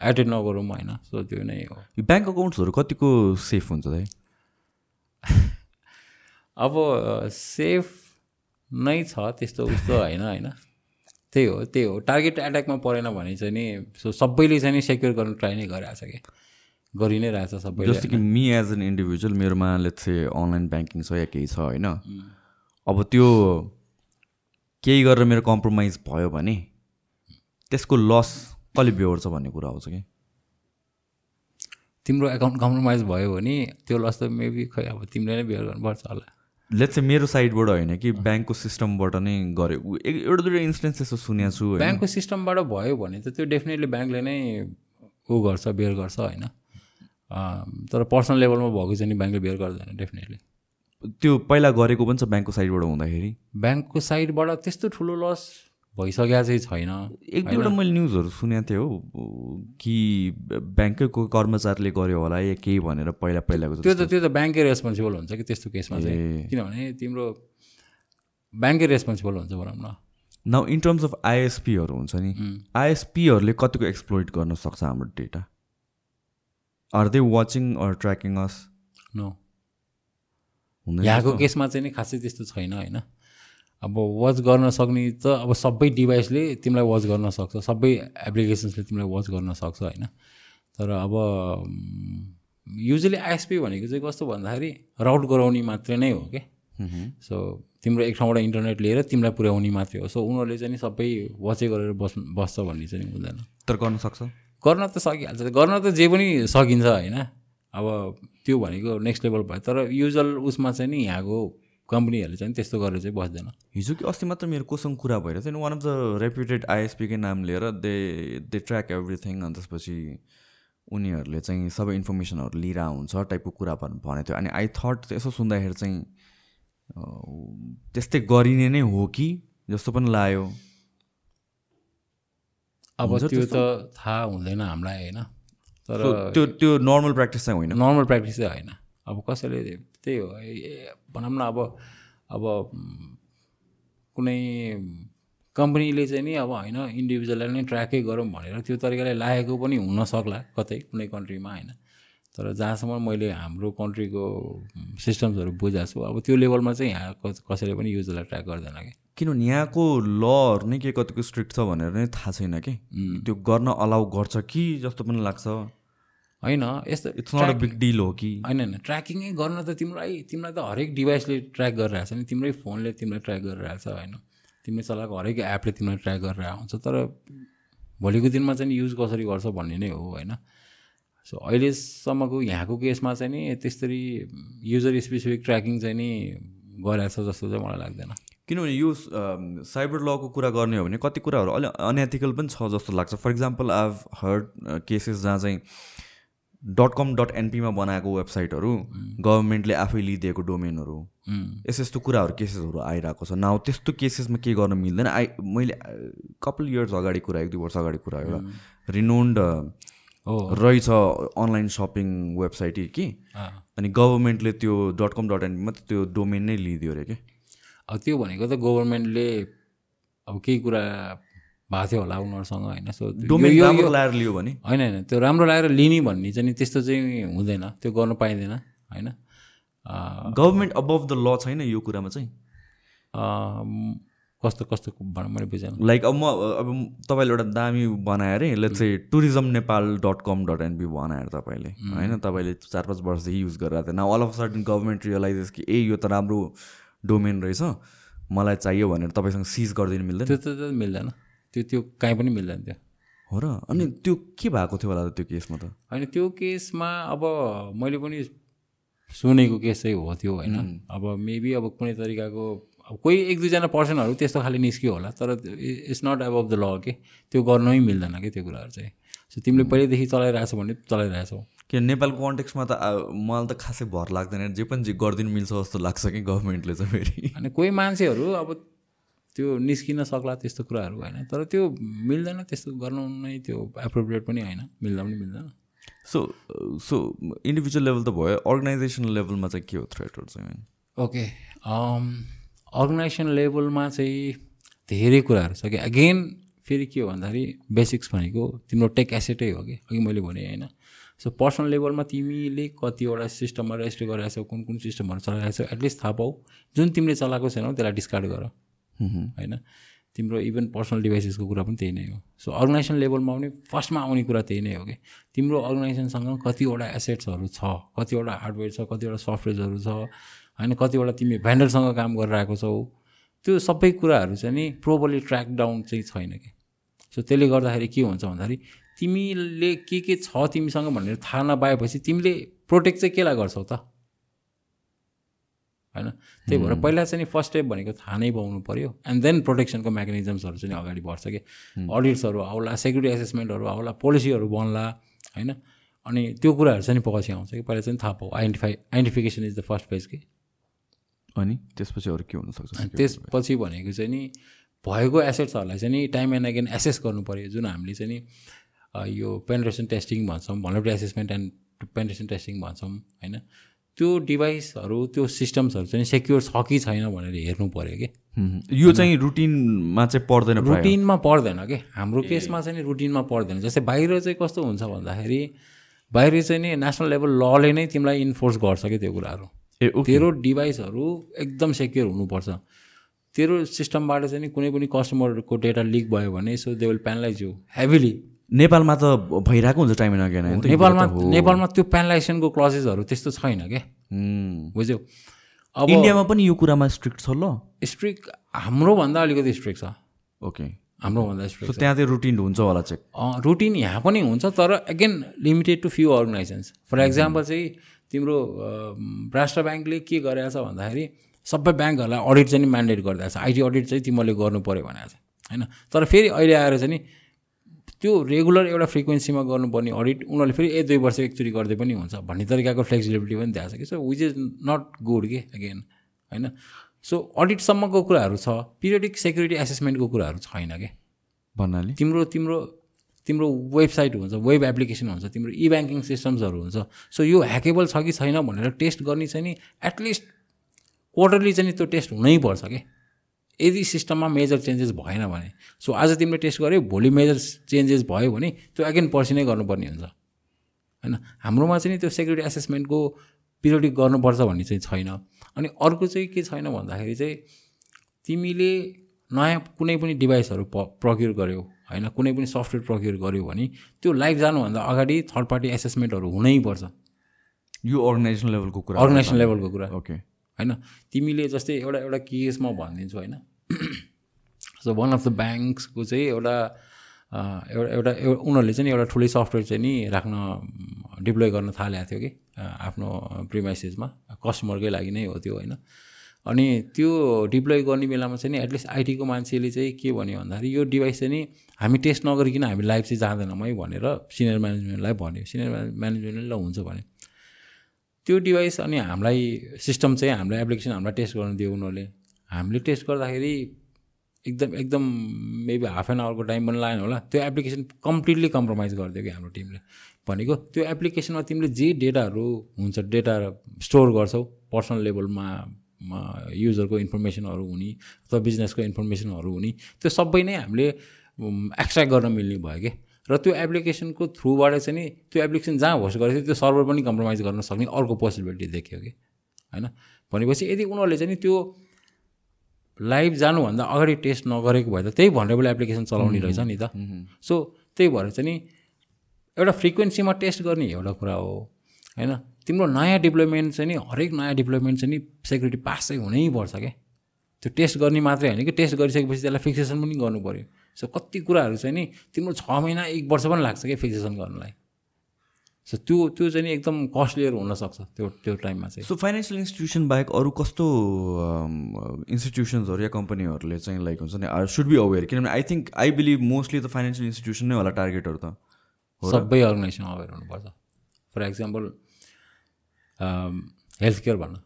एटेन्ड नगरौँ होइन सो त्यो नै हो। ब्याङ्क अकाउन्ट्सहरू कतिको सेफ हुन्छ है <laughs> अब सेफ नै छ त्यस्तो उस्तो होइन होइन। त्यही हो त्यही हो। टार्गेट एट्याकमा परेन भने चाहिँ नि सो सबैले चाहिँ नि सेक्योर गर्न ट्राई नै गरिरहेछ कि? गरि नै रहेछ सबैले जस्तो कि मी एज एन इन्डिभिजुअल मेरोमा लेट्स से अनलाइन ब्याङ्किङ छ या केही छ होइन। अब त्यो केही गरेर मेरो कम्प्रोमाइज भयो भने त्यसको लस कसले बेहोर्छ भन्ने कुरा आउँछ कि? तिम्रो एकाउन्ट कम्प्रोमाइज भयो भने त्यो लस त मेबी खै अब तिमीले नै बिहेयर गर्नुपर्छ होला। लेट्स चाहिँ मेरो साइडबाट होइन कि ब्याङ्कको सिस्टमबाट नै एक- एउटा दुइटा इन्स्टेन्स यस्तो सुनेको छु ब्याङ्कको सिस्टमबाट भयो भने त त्यो डेफिनेटली ब्याङ्कले नै ऊ गर्छ बियर गर्छ होइन। तर पर्सनल लेभलमा भएको चाहिँ नि ब्याङ्कले बियर गर्दैन डेफिनेटली त्यो पहिला गरेको पनि छ ब्याङ्कको साइडबाट हुँदाखेरि। ब्याङ्कको साइडबाट त्यस्तो ठुलो लस भइसकेको चाहिँ छैन एक दुईवटा मैले न्युजहरू सुनेको थिएँ हो। कि ब्याङ्कैको कर्मचारीले गर्यो होला या केही भनेर पहिला पहिलाको त्यो त त्यो त ब्याङ्कै रेस्पोन्सिबल हुन्छ कि त्यस्तो केसमा चाहिँ। किनभने तिम्रो ब्याङ्कै रेस्पोन्सिबल हुन्छ भनौँ न। नाउ इन टर्म्स अफ आइएसपीहरू हुन्छ नि आइएसपीहरूले कतिको एक्सप्लोइट गर्न सक्छ हाम्रो data are they watching or tracking us no यहाँको केसमा चाहिँ नि खासै त्यस्तो छैन होइन? अब वाच गर्न सक्ने त अब सबै डिभाइसले तिमीलाई वाच गर्न सक्छ सबै एप्लिकेसन्सले तिमीलाई वाच गर्न सक्छ होइन? तर अब युजली आइएसपी भनेको चाहिँ कस्तो भन्दाखेरि राउट गराउने मात्रै नै हो कि? सो तिम्रो एक ठाउँबाट इन्टरनेट लिएर तिमीलाई पुर्याउने मात्रै हो। सो उनीहरूले चाहिँ नि सबै वाचै गरेर बस् बस्छ भन्ने चाहिँ हुँदैन तर गर्न सक्छ? गर्न त सकिहाल्छ गर्न त जे पनि सकिन्छ होइन? अब त्यो भनेको नेक्स्ट लेभल भयो। तर युजल उसमा चाहिँ नि यहाँको कम्पनीहरूले चाहिँ त्यस्तो गरेर चाहिँ बस्दैन। हिजो कि अस्ति मात्र मेरो कोसँग कुरा थियो नि वान अफ द रेप्युटेड आइएसपीकै नाम लिएर दे दे ट्र्याक एभ्रिथिङ अनि त्यसपछि उनीहरूले चाहिँ सबै इन्फर्मेसनहरू लिएर हुन्छ टाइपको कुरा भन्- भनेको थियो। अनि आई थट यसो सुन्दाखेरि चाहिँ त्यस्तै गरिने नै हो कि जस्तो पनि लाग्यो। अब त्यो त थाहा हुँदैन हामीलाई होइन? तर त्यो त्यो नर्मल प्र्याक्टिस चाहिँ होइन। नर्मल प्र्याक्टिस चाहिँ होइन। अब कसैले त्यही हो। ए, भनौँ न अब अब कुनै कम्पनीले चाहिँ नि अब होइन इन्डिभिजुअललाई नै ट्र्याकै गरौँ भनेर त्यो तरिकाले लागेको पनि हुन सक्ला कतै कुनै कन्ट्रीमा होइन। तर जहाँसम्म मैले हाम्रो कन्ट्रीको सिस्टम्सहरू बुझाएको छु अब त्यो लेभलमा चाहिँ यहाँ कस- कसैले पनि युजलाई ट्र्याक गर्दैन कि। किनभने यहाँको लहरू नै के कतिको स्ट्रिक्ट छ भनेर नै थाहा छैन कि? त्यो गर्न अलाउ गर्छ कि जस्तो पनि लाग्छ? होइन यस्तो it's not a big deal हो कि होइन होइन ट्र्याकिङै गर्न त तिमीलाई तिमीलाई त हरेक डिभाइसले ट्र्याक गरिरहेको छ नि तिम्रै फोनले तिमीलाई ट्र्याक गरिरहेको छ होइन। तिमीले चलाएको हरेक एपले तिमीलाई ट्र्याक गरिरहेको हुन्छ तर भोलिको दिनमा चाहिँ युज कसरी गर्छ भन्ने नै हो होइन। सो अहिलेसम्मको यहाँको केसमा चाहिँ नि त्यसरी युजर स्पेसिफिक ट्र्याकिङ चाहिँ नि गरेको छ जस्तो चाहिँ मलाई लाग्दैन। किनभने यो साइबर लको कुरा गर्ने हो भने कति कुराहरू अलि अनएथिकल पनि छ जस्तो लाग्छ। For example I have heard cases जहाँ चाहिँ डट कम डट एनपीमा बनाएको वेबसाइटहरू गभर्मेन्टले आफै लिइदिएको डोमेनहरू। यस्तो यस्तो कुराहरू केसेसहरू आइरहेको छ। नाउ त्यस्तो केसेसमा के गर्न मिल्दैन? आई मैले कपाल इयर्स अगाडि कुरा एक दुई वर्ष अगाडि कुरा एउटा रिनोन्ड रहेछ अनलाइन सपिङ वेबसाइट कि। अनि गभर्मेन्टले त्यो डट कम डट एनपीमा त्यो डोमेन नै लिइदियो अरे कि? अब त्यो भनेको त गभर्मेन्टले अब केही कुरा भएको थियो होला उनीहरूसँग होइन? सो लाएर लियो भने। होइन होइन। त्यो राम्रो लागेर लिने भन्ने चाहिँ त्यस्तो चाहिँ हुँदैन त्यो गर्न पाइँदैन होइन? गभर्मेन्ट अबभ द ल छैन यो कुरामा चाहिँ? कस्तो कस्तो भनौँ मैले बुझेन। लाइक अब म अब तपाईँले एउटा दामी बनाएर लेट्स चाहिँ tourism Nepal dot com dot NP बनाएर तपाईँले होइन? तपाईँले चार पाँच वर्षदेखि युज गरिरहेको थियो न all of sudden government realises कि ए यो त राम्रो डोमेन रहेछ। मलाई चाहियो भनेर तपाईँसँग सिज गरिदिनु मिल्दैन? त्यो त मिल्दैन। त्यो त्यो काहीँ पनि मिल्दैन त्यो। हो र? अनि त्यो के भएको थियो होला त त्यो केसमा त? होइन त्यो केसमा अब मैले पनि सुनेको केस चाहिँ हो त्यो होइन? अब मेबी अब कुनै तरिकाको अब कोही एक दुईजना पर्सनहरू त्यस्तो खाले निस्क्यो होला तर it's not above the law के? त्यो गर्नै मिल्दैन कि? त्यो कुराहरू चाहिँ। सो तिमीले पहिल्यैदेखि चलाइरहेछौ भने चलाइरहेछौ। कि नेपालको कन्टेक्समा त मलाई त खासै भर लाग्दैन। जे पनि जे गरिदिनु मिल्छ जस्तो लाग्छ कि गभर्मेन्टले चाहिँ फेरि। अनि कोही मान्छेहरू अब त्यो निस्किन सक्ला त्यस्तो कुराहरू होइन तर त्यो मिल्दैन त्यस्तो गर्नु नै त्यो एप्रोप्रिएट पनि होइन। मिल्दा पनि मिल्दैन। सो सो इन्डिभिजुअल लेभल त भयो अर्गनाइजेसनल लेभलमा चाहिँ के हो थ्रेटहरू चाहिँ ओके अर्गनाइजेसन लेभलमा चाहिँ धेरै कुराहरू छ कि? अगेन फेरि के हो भन्दाखेरि बेसिक्स भनेको तिम्रो टेक एसेटै हो कि? अघि मैले भने होइन। सो पर्सनल लेभलमा तिमीले कतिवटा सिस्टममा रेजिस्टर गरिरहेको छौ कुन कुन सिस्टमहरू चलाइरहेको छौ एटलिस्ट थाहा पाऊ। जुन तिमीले चलाएको छैनौ त्यसलाई डिस्कार्ड गर। होइन? तिम्रो इभन पर्सनल डिभाइसेसको कुरा पनि त्यही नै हो। सो अर्गनाइजेसन लेभलमा पनि फर्स्टमा आउने कुरा त्यही नै हो कि? तिम्रो अर्गनाइजेसनसँग कतिवटा एसेट्सहरू छ कतिवटा हार्डवेयर छ कतिवटा सफ्टवेयर्सहरू छ होइन? कतिवटा तिमी भेन्डरसँग काम गरिरहेको छौ। त्यो सबै कुराहरू चाहिँ नि प्रोपरली ट्र्याक डाउन चाहिँ छैन कि? सो त्यसले गर्दाखेरि के हुन्छ भन्दाखेरि तिमीले के के छ तिमीसँग भनेर थाहा नपाएपछि तिमीले प्रोटेक्ट चाहिँ केलाई गर्छौ त? होइन? त्यही भएर पहिला चाहिँ नि फर्स्ट स्टेप भनेको थाहा नै पाउनु पऱ्यो एन्ड देन प्रोटेक्सनको मेकानिजम्सहरू चाहिँ अगाडि बढ्छ कि। अडिट्सहरू आउला सेक्युरिटी एसेसमेन्टहरू आउला पोलिसीहरू बन्ला होइन? अनि त्यो कुराहरू चाहिँ पछि आउँछ कि। पहिला चाहिँ थाहा पाऊ। Identify identification is the first page कि। अनि त्यसपछि अरू के हुनसक्छ? त्यसपछि भनेको चाहिँ नि भएको एसेट्सहरूलाई चाहिँ नि टाइम एन्ड अगेन एसेस गर्नु पऱ्यो जुन हामीले चाहिँ नि यो पेन्ट्रेसन टेस्टिङ भन्छौँ vulnerability assessment and penetration testing भन्छौँ होइन? त्यो डिभाइसहरू त्यो सिस्टम्सहरू चाहिँ सेक्योर छ कि छैन भनेर हेर्नु पऱ्यो कि? यो चाहिँ रुटिनमा चाहिँ पर्दैन रुटिनमा पर्दैन कि? हाम्रो केसमा चाहिँ रुटिनमा पर्दैन। जस्तै बाहिर चाहिँ कस्तो हुन्छ भन्दाखेरि बाहिर चाहिँ नि नेसनल लेभल लले नै तिमीलाई इन्फोर्स गर्छ कि त्यो कुराहरू? तेरो डिभाइसहरू एकदम सेक्योर हुनुपर्छ। तेरो सिस्टमबाट चाहिँ नि कुनै पनि कस्टमरको डेटा लिक भयो भने so they will penalise you heavily नेपालमा त भइरहेको हुन्छ टाइम एन्ड नेपालमा नेपालमा त्यो पेनलाइजेसनको क्लजेसहरू त्यस्तो छैन क्या बुझ्यौ? अब इन्डियामा पनि यो कुरामा स्ट्रिक्ट छ ल। स्ट्रिक्ट हाम्रोभन्दा अलिकति स्ट्रिक्ट छ। ओके। हाम्रोभन्दा स्ट्रिक्ट त्यहाँ चाहिँ रुटिन हुन्छ होला चाहिँ रुटिन यहाँ पनि हुन्छ तर again limited to few organisations for example चाहिँ तिम्रो राष्ट्र ब्याङ्कले के गरेको छ भन्दाखेरि सबै ब्याङ्कहरूलाई अडिट चाहिँ म्यान्डेट गरिरहेको छ आइटी अडिट चाहिँ तिमीले गर्नु पऱ्यो भनेको छ होइन? तर फेरि अहिले आएर चाहिँ नि त्यो रेगुलर एउटा फ्रिक्वेन्सीमा गर्नुपर्ने अडिट उनीहरूले फेरि एक दुई वर्ष एकचोटि गर्दै पनि हुन्छ भन्ने तरिकाको फ्लेक्सिबिलिटी पनि दिएको छ कि? So which is not good के? अगेन होइन? सो अडिटसम्मको कुराहरू छ पिरियडिक सेक्युरिटी एसेसमेन्टको कुराहरू छैन क्या भन्नाले? तिम्रो तिम्रो तिम्रो वेबसाइट हुन्छ वेब एप्लिकेसन हुन्छ तिम्रो इ ब्याङ्किङ सिस्टम्सहरू हुन्छ। सो यो ह्याकेबल छ कि छैन भनेर टेस्ट गर्ने चाहिँ नि एटलिस्ट क्वार्टरली चाहिँ त्यो टेस्ट हुनैपर्छ क्या यदि सिस्टममा मेजर चेन्जेस भएन भने सो आज तिमीले टेस्ट गऱ्यौ भोलि मेजर चेन्जेस भयो भने त्यो एगेन पर्सि नै गर्नुपर्ने हुन्छ। होइन? हाम्रोमा चाहिँ त्यो सेक्युरिटी एसेसमेन्टको पिरियडिक गर्नुपर्छ भन्ने चाहिँ छैन। अनि अर्को चाहिँ के छैन भन्दाखेरि चाहिँ तिमीले नयाँ कुनै पनि डिभाइसहरू प प्रक्योर गऱ्यौ होइन? कुनै पनि सफ्टवेयर प्रक्योर गऱ्यो भने त्यो लाइभ जानुभन्दा अगाडि थर्ड पार्टी एसेसमेन्टहरू हुनैपर्छ यो अर्गनाइजेसन लेभलको कुरा अर्गनाइजेसन लेभलको कुरा। ओके होइन? तिमीले जस्तै एउटा एउटा केस म भनिदिन्छु होइन? सो वान अफ द ब्याङ्क्सको चाहिँ एउटा एउटा एउटा उनीहरूले चाहिँ एउटा ठुलै सफ्टवेयर चाहिँ नि राख्न डिप्लोय गर्न थालेको थियो कि आफ्नो प्रिमाइसेसमा कस्टमरकै लागि नै हो त्यो होइन। अनि त्यो डिप्लोय गर्ने बेलामा चाहिँ नि एटलिस्ट आइटीको मान्छेले चाहिँ के भन्यो भन्दाखेरि यो डिभाइस चाहिँ नि हामी टेस्ट नगरिकन हामी लाइभ चाहिँ जाँदैनौँ है भनेर सिनियर म्यानेजमेन्टलाई भन्यो। सिनियर म्यानेजमेन्टले ल हुन्छ भने त्यो डिभाइस अनि हामीलाई सिस्टम चाहिँ हाम्रो एप्लिकेसन हामीलाई टेस्ट गर्न दियो उनीहरूले। हामीले टेस्ट गर्दाखेरि एकदम एकदम मेबी हाफ एन आवरको टाइम पनि लागेन होला। त्यो एप्लिकेसन कम्प्लिटली कम्प्रोमाइज गरिदियो कि हाम्रो टिमले भनेको त्यो एप्लिकेसनमा तिमीले जे डेटाहरू हुन्छ डेटा स्टोर गर्छौ पर्सनल लेभलमा युजरको इन्फर्मेसनहरू हुने अथवा बिजनेसको इन्फर्मेसनहरू हुने त्यो सबै नै हामीले एक्सट्र्याक्ट गर्न मिल्ने भयो कि। र त्यो एप्लिकेसनको थ्रुबाट चाहिँ नि त्यो एप्लिकेसन जहाँ होस्ट गरेको थियो त्यो सर्भर पनि कम्प्रोमाइज गर्न सक्ने अर्को पोसिबिलिटी देखियो कि। होइन? भनेपछि यदि उनीहरूले चाहिँ नि त्यो लाइभ जानुभन्दा अगाडि टेस्ट नगरेको भए त त्यही भनरेबल एप्लिकेसन चलाउने रहेछ नि त। सो त्यही भएर चाहिँ नि एउटा फ्रिक्वेन्सीमा टेस्ट गर्ने एउटा कुरा हो होइन? तिम्रो नयाँ डिप्लोइमेन्ट चाहिँ नि हरेक नयाँ डिप्लोइमेन्ट चाहिँ नि सेक्युरिटी पास चाहिँ हुनैपर्छ क्या त्यो टेस्ट गर्ने मात्रै होइन कि टेस्ट गरिसकेपछि त्यसलाई फिक्सेसन पनि गर्नु पऱ्यो सो कति कुराहरू चाहिँ नि तिम्रो छ महिना एक वर्ष पनि लाग्छ क्या फिक्सेसन गर्नलाई? सो त्यो त्यो चाहिँ नि एकदम कस्टलियर हुनसक्छ त्यो त्यो टाइममा चाहिँ। सो फाइनेन्सियल इन्स्टिट्युसन बाहेक अरू कस्तो इन्स्टिट्युसन्सहरू या कम्पनीहरूले चाहिँ लाइक हुन्छ नि सुड बी अवेर किनभने I think I believe mostly त फाइनेन्सियल इन्स्टिट्युसन नै होला टार्गेटहरू त। सबै अर्गनाइजेसन अवेर हुनुपर्छ। फर एक्जाम्पल हेल्थ केयर भन्न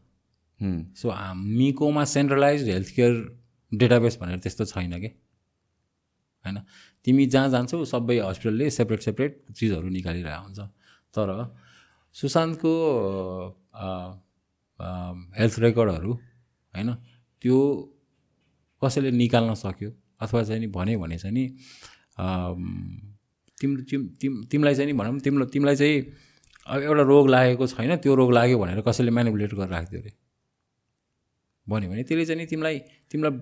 सो हामीकोमा सेन्ट्रलाइज हेल्थ केयर डेटाबेस भनेर त्यस्तो छैन कि? होइन? तिमी जहाँ जान्छौ सबै हस्पिटलले सेपरेट सेपरेट चिजहरू निकालिरहेको हुन्छ। तर सुशान्तको हेल्थ रेकर्डहरू होइन त्यो कसैले निकाल्न सक्यो? अथवा चाहिँ नि भन्यो भने चाहिँ नि तिम्रो तिम तिमीलाई चाहिँ नि भनौँ तिम्रो तिमीलाई चाहिँ अब एउटा रोग लागेको छैन त्यो रोग लाग्यो भनेर कसैले म्यानिपुलेट गरेर राखिदियो अरे। भन्यो भने त्यसले चाहिँ नि तिमीलाई तिमीलाई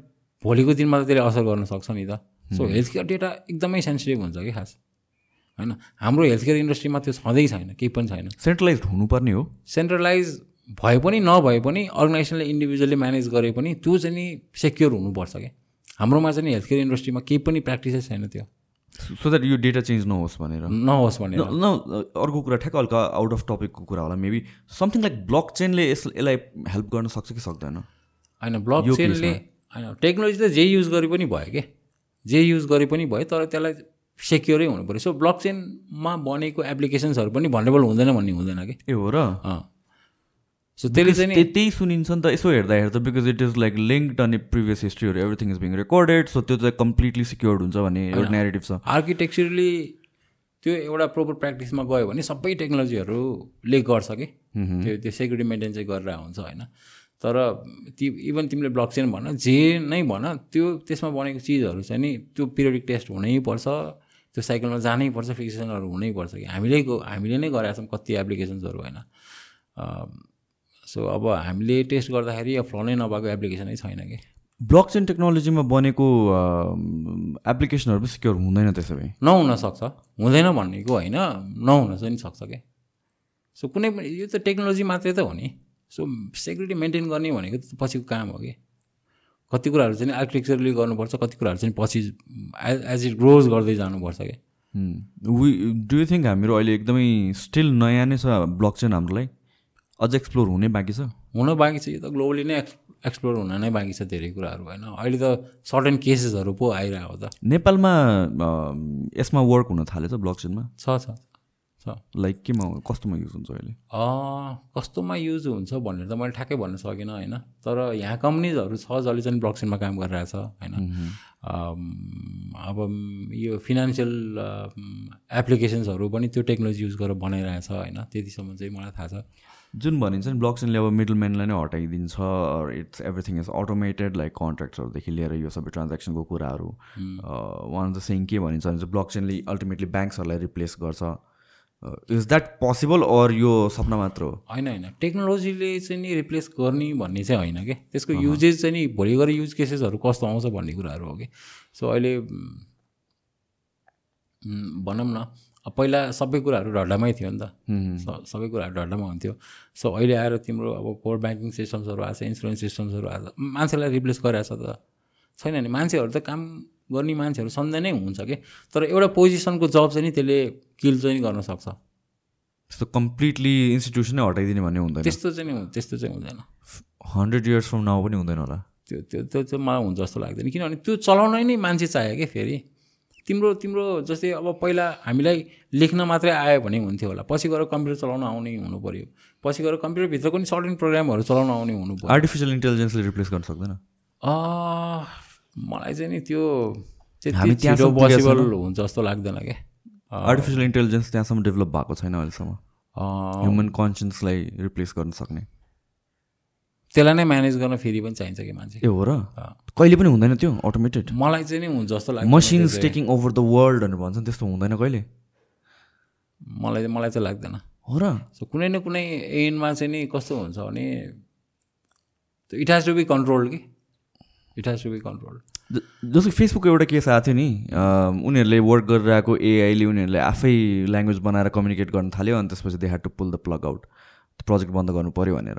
भोलिको दिनमा त त्यसले असर गर्न सक्छ नि त। सो हेल्थ केयर डेटा एकदमै सेन्सिटिभ हुन्छ कि खास? होइन? हाम्रो हेल्थ केयर इन्डस्ट्रीमा त्यो छँदै छैन केही पनि छैन। सेन्ट्रलाइज हुनुपर्ने हो। सेन्ट्रलाइज भए पनि नभए पनि अर्गनाइजेसनले इन्डिभिजुअली म्यानेज गरे पनि त्यो चाहिँ नि सेक्योर हुनुपर्छ क्या। हाम्रोमा चाहिँ नि हेल्थ केयर इन्डस्ट्रीमा केही पनि प्र्याक्टिसै छैन त्यो। सो द्याट यो डेटा चेन्ज नहोस् भनेर। नहोस् भनेर। न न, अर्को कुरा ठ्याक्क हल्का आउट अफ टपिकको कुरा होला मेबी समथिङ लाइक ब्लक चेनले यस यसलाई हेल्प गर्न सक्छ कि सक्दैन? होइन ब्लक चेनले होइन टेक्नोलोजी त जे युज गरे पनि भयो क्या। जे युज गरे पनि भयो तर त्यसलाई सेक्योरै हुनु पऱ्यो। सो ब्लक चेनमा बनेको एप्लिकेसन्सहरू पनि भनरेबल हुँदैन भन्ने हुँदैन कि? ए हो र? सो त्यसले चाहिँ नि त्यही सुनिन्छ नि त यसो हेर्दाखेरि त because it is like linked अनि previous हिस्ट्रीहरू everything is being recorded so त्यो चाहिँ कम्प्लिटली सिक्योर्ड हुन्छ भन्ने एउटा नेगेटिभ छ। आर्किटेक्चरली त्यो एउटा प्रोपर प्र्याक्टिसमा गयो भने सबै टेक्नोलोजीहरूले गर्छ कि? त्यो त्यो सेक्युरिटी मेन्टेन चाहिँ गरेर हुन्छ होइन? तर ती इभन तिमीले ब्लक चेन भन जे नै भन त्यो त्यसमा बनेको चिजहरू चाहिँ नि त्यो पिरियडिक टेस्ट हुनैपर्छ त्यो साइकलमा जानै पर्छ फिक्सेसनहरू हुनैपर्छ कि? हामीले हामीले नै गरेका छौँ कति एप्लिकेसन्सहरू होइन। सो अब हामीले टेस्ट गर्दाखेरि अब फ्ल नै नभएको एप्लिकेसनै छैन कि? ब्लक चेन टेक्नोलोजीमा बनेको एप्लिकेसनहरू पनि सिक्योर हुँदैन त्यसो भए। नहुन सक्छ। हुँदैन भन्नेको होइन नहुन चाहिँ सक्छ क्या सो कुनै पनि यो त टेक्नोलोजी मात्रै त हो नि। सो सेक्युरिटी मेन्टेन गर्ने भनेको त पछिको काम हो कि? कति कुराहरू चाहिँ आर्किटेक्चरले गर्नुपर्छ कति कुराहरू चाहिँ पछि एज एज इट ग्रोज गर्दै जानुपर्छ क्या वी डु यु थिङ्क हामीहरू अहिले एकदमै स्टिल नयाँ नै छ ब्लक चेन हाम्रो लागि अझ एक्सप्लोर हुनै बाँकी छ? हुन बाँकी छ यो त ग्लोबली नै एक्स एक्सप्लोर हुन नै बाँकी छ धेरै कुराहरू होइन। अहिले त सर्टेन केसेसहरू पो आइरहेको त नेपालमा यसमा वर्क हुन थालेछ ब्लक चेनमा छ छ। लाइक केमा कस्तोमा युज हुन्छ अहिले? कस्तोमा युज हुन्छ भनेर त मैले ठ्याक्कै भन्न सकिनँ होइन? तर यहाँ कम्पनीजहरू छ जसले चाहिँ ब्लकचेनमा काम गरिरहेछ होइन? अब यो फिनान्सियल एप्लिकेसन्सहरू पनि त्यो टेक्नोलोजी युज गरेर बनाइरहेछ होइन? त्यतिसम्म चाहिँ मलाई थाहा छ। जुन भनिन्छ नि ब्लक चेनले अब मिडल म्यानलाई नै हटाइदिन्छ it's everything is automated like कन्ट्र्याक्ट्सहरूदेखि लिएर यो सबै ट्रान्ज्याक्सनको कुराहरू। वान अफ द सेङ के भनिन्छ भने चाहिँ ब्लक चेनले अल्टिमेटली ब्याङ्क्सहरूलाई रिप्लेस गर्छ। इज द्याट पोसिबल अर यो सपना मात्र हो? होइन होइन। टेक्नोलोजीले चाहिँ नि रिप्लेस गर्ने भन्ने चाहिँ होइन कि? त्यसको युजेज चाहिँ नि भोलि गएर युज केसेसहरू कस्तो आउँछ भन्ने कुराहरू हो कि? सो अहिले भनौँ न पहिला सबै कुराहरू ढड्डामै थियो नि त। सबै कुराहरू ढड्डामा हुन्थ्यो। सो अहिले आएर तिम्रो अब कोर ब्याङ्किङ सिस्टम्सहरू आएको छ इन्सुरेन्स सिस्टम्सहरू आएको छ मान्छेलाई रिप्लेस गरिरहेछ त। छैन नि मान्छेहरू त काम गर्ने मान्छेहरू सधैँ नै हुन्छ कि? तर एउटा पोजिसनको जब चाहिँ नि त्यसले किल चाहिँ गर्न सक्छ। त्यस्तो कम्प्लिटली इन्स्टिट्युसनै हटाइदिने भन्ने हुँदैन। त्यस्तो चाहिँ नि त्यस्तो चाहिँ हुँदैन। हन्ड्रेड इयर्स फ्रम नाउ पनि हुँदैन होला। त्यो त्यो त्यो चाहिँ मलाई हुन्छ जस्तो लाग्दैन। किनभने त्यो चलाउन नै मान्छे चाहियो कि फेरि। तिम्रो तिम्रो जस्तै अब पहिला हामीलाई लेख्न मात्रै आयो भने हुन्थ्यो होला। पछि गएर कम्प्युटर चलाउन आउने हुनु पऱ्यो पछि गएर कम्प्युटरभित्र पनि सर्टेन प्रोग्रामहरू चलाउन आउने हुनु पऱ्यो आर्टिफिसियल इन्टेलिजेन्सले रिप्लेस गर्न सक्दैन। मलाई चाहिँ नि त्यो त्यति छिटो पोसिबल हुन्छ जस्तो लाग्दैन क्या आर्टिफिसियल इन्टेलिजेन्स त्यहाँसम्म डेभलप भएको छैन अहिलेसम्म। ह्युमन कन्सियन्सलाई रिप्लेस गर्न सक्ने। त्यसलाई नै म्यानेज गर्न फेरि पनि चाहिन्छ कि मान्छे? ए हो र? कहिले पनि हुँदैन त्यो अटोमेटेड मलाई चाहिँ नि हुन्छ जस्तो लाग्छ machines taking over the world भनेर भन्छ नि त्यस्तो हुँदैन कहिले? मलाई मलाई चाहिँ लाग्दैन। हो र? सो कुनै न कुनै एन्डमा चाहिँ नि कस्तो हुन्छ भने it has to be control कि? It has to be control जस्तो फेसबुकको एउटा केस आएको थियो नि उनीहरूले वर्क गरिरहेको एआईले उनीहरूले आफै ल्याङ्ग्वेज बनाएर कम्युनिकेट गर्न थाल्यो अनि त्यसपछि they had to pull the plug out project बन्द गर्नु पऱ्यो भनेर।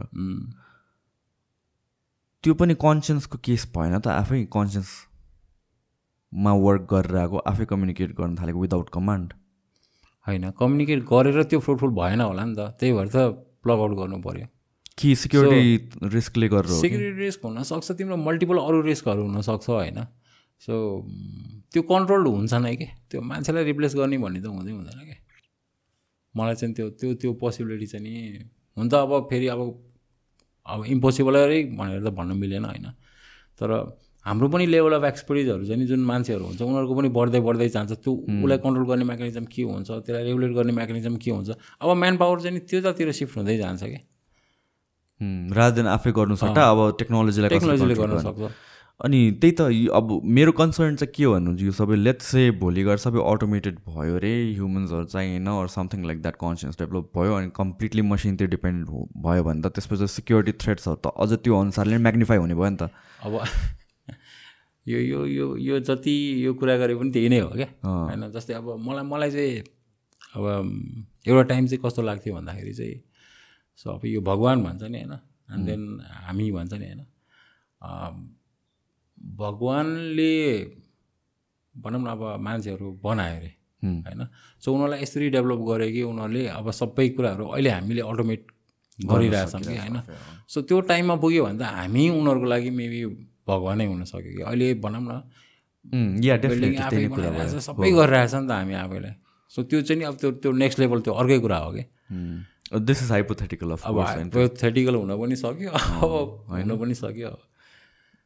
त्यो पनि कन्सियन्सको केस भएन त आफै कन्सियन्समा वर्क गरेर आएको आफै कम्युनिकेट गर्न थालेको विदाउट कमान्ड होइन कम्युनिकेट गरेर त्यो फ्रुटफुल भएन होला नि त त्यही भएर त प्लग आउट गर्नु पऱ्यो कि सिक्योरिटी रिस्कले कि? सेक्युरिटी रिस्क हुनसक्छ तिम्रो मल्टिपल अरू रिस्कहरू हुनसक्छ होइन? सो त्यो कन्ट्रोल हुन्छ नै कि? त्यो मान्छेलाई रिप्लेस गर्ने भन्ने त हुँदै हुँदैन क्या मलाई चाहिँ त्यो त्यो त्यो पोसिबिलिटी चाहिँ नि हुन त अब फेरि अब अब इम्पोसिबलै भनेर त भन्न मिलेन होइन? तर हाम्रो पनि लेभल अफ एक्सपर्टिजहरू चाहिँ जुन मान्छेहरू हुन्छ उनीहरूको पनि बढ्दै बढ्दै जान्छ। त्यो उसलाई कन्ट्रोल गर्ने मेकानिजम के हुन्छ त्यसलाई रेगुलेट गर्ने मेकानिजम के हुन्छ? अब म्यान पावर चाहिँ नि त्यतातिर सिफ्ट हुँदै जान्छ क्या rather than आफै गर्नु सट्टा अब टेक्नोलोजीलाई टेक्नोलोजीले गर्न। सक्छ अनि त्यही त अब मेरो कन्सर्न चाहिँ के भन्नुहुन्छ यो सबै लेट्स से भोलि गएर सबै अटोमेटेड भयो रे ह्युमन्सहरू चाहिएन or something like that conscience develop भयो अनि कम्प्लिटली मसिन त्यो डिपेन्ड भयो भने त त्यसपछि सिक्योरिटी थ्रेट्सहरू त। अझ त्यो अनुसारले म्याग्निफाई हुने भयो नि त। अब <laughs> यो यो यो यो जति यो कुरा गरे पनि त्यही नै हो क्या। होइन जस्तै अब मलाई मलाई चाहिँ अब एउटा टाइम चाहिँ कस्तो लाग्थ्यो भन्दाखेरि चाहिँ सो अब यो भगवान् भन्छ नि होइन? एन्ड देन हामी भन्छ नि होइन? भगवान्ले भनौँ न अब मान्छेहरू बनायो अरे होइन? सो उनीहरूलाई यसरी डेभलप गर्यो कि उनीहरूले अब सबै कुराहरू अहिले हामीले अटोमेट गरिरहेछौँ कि होइन? सो त्यो टाइममा पुग्यो भने त हामी उनीहरूको लागि मेबी भगवानै हुनसक्यो कि? अहिले भनौँ न या डेफिनेटली सबै गरिरहेछ नि त हामी आफैलाई। सो त्यो चाहिँ नि अब त्यो त्यो नेक्स्ट लेभल त्यो अर्कै कुरा हो कि? दिस इज हाइपोथेटिकल अफ अब हाइपोथेटिकल हुन पनि सक्यो। अब हुन पनि सक्यो।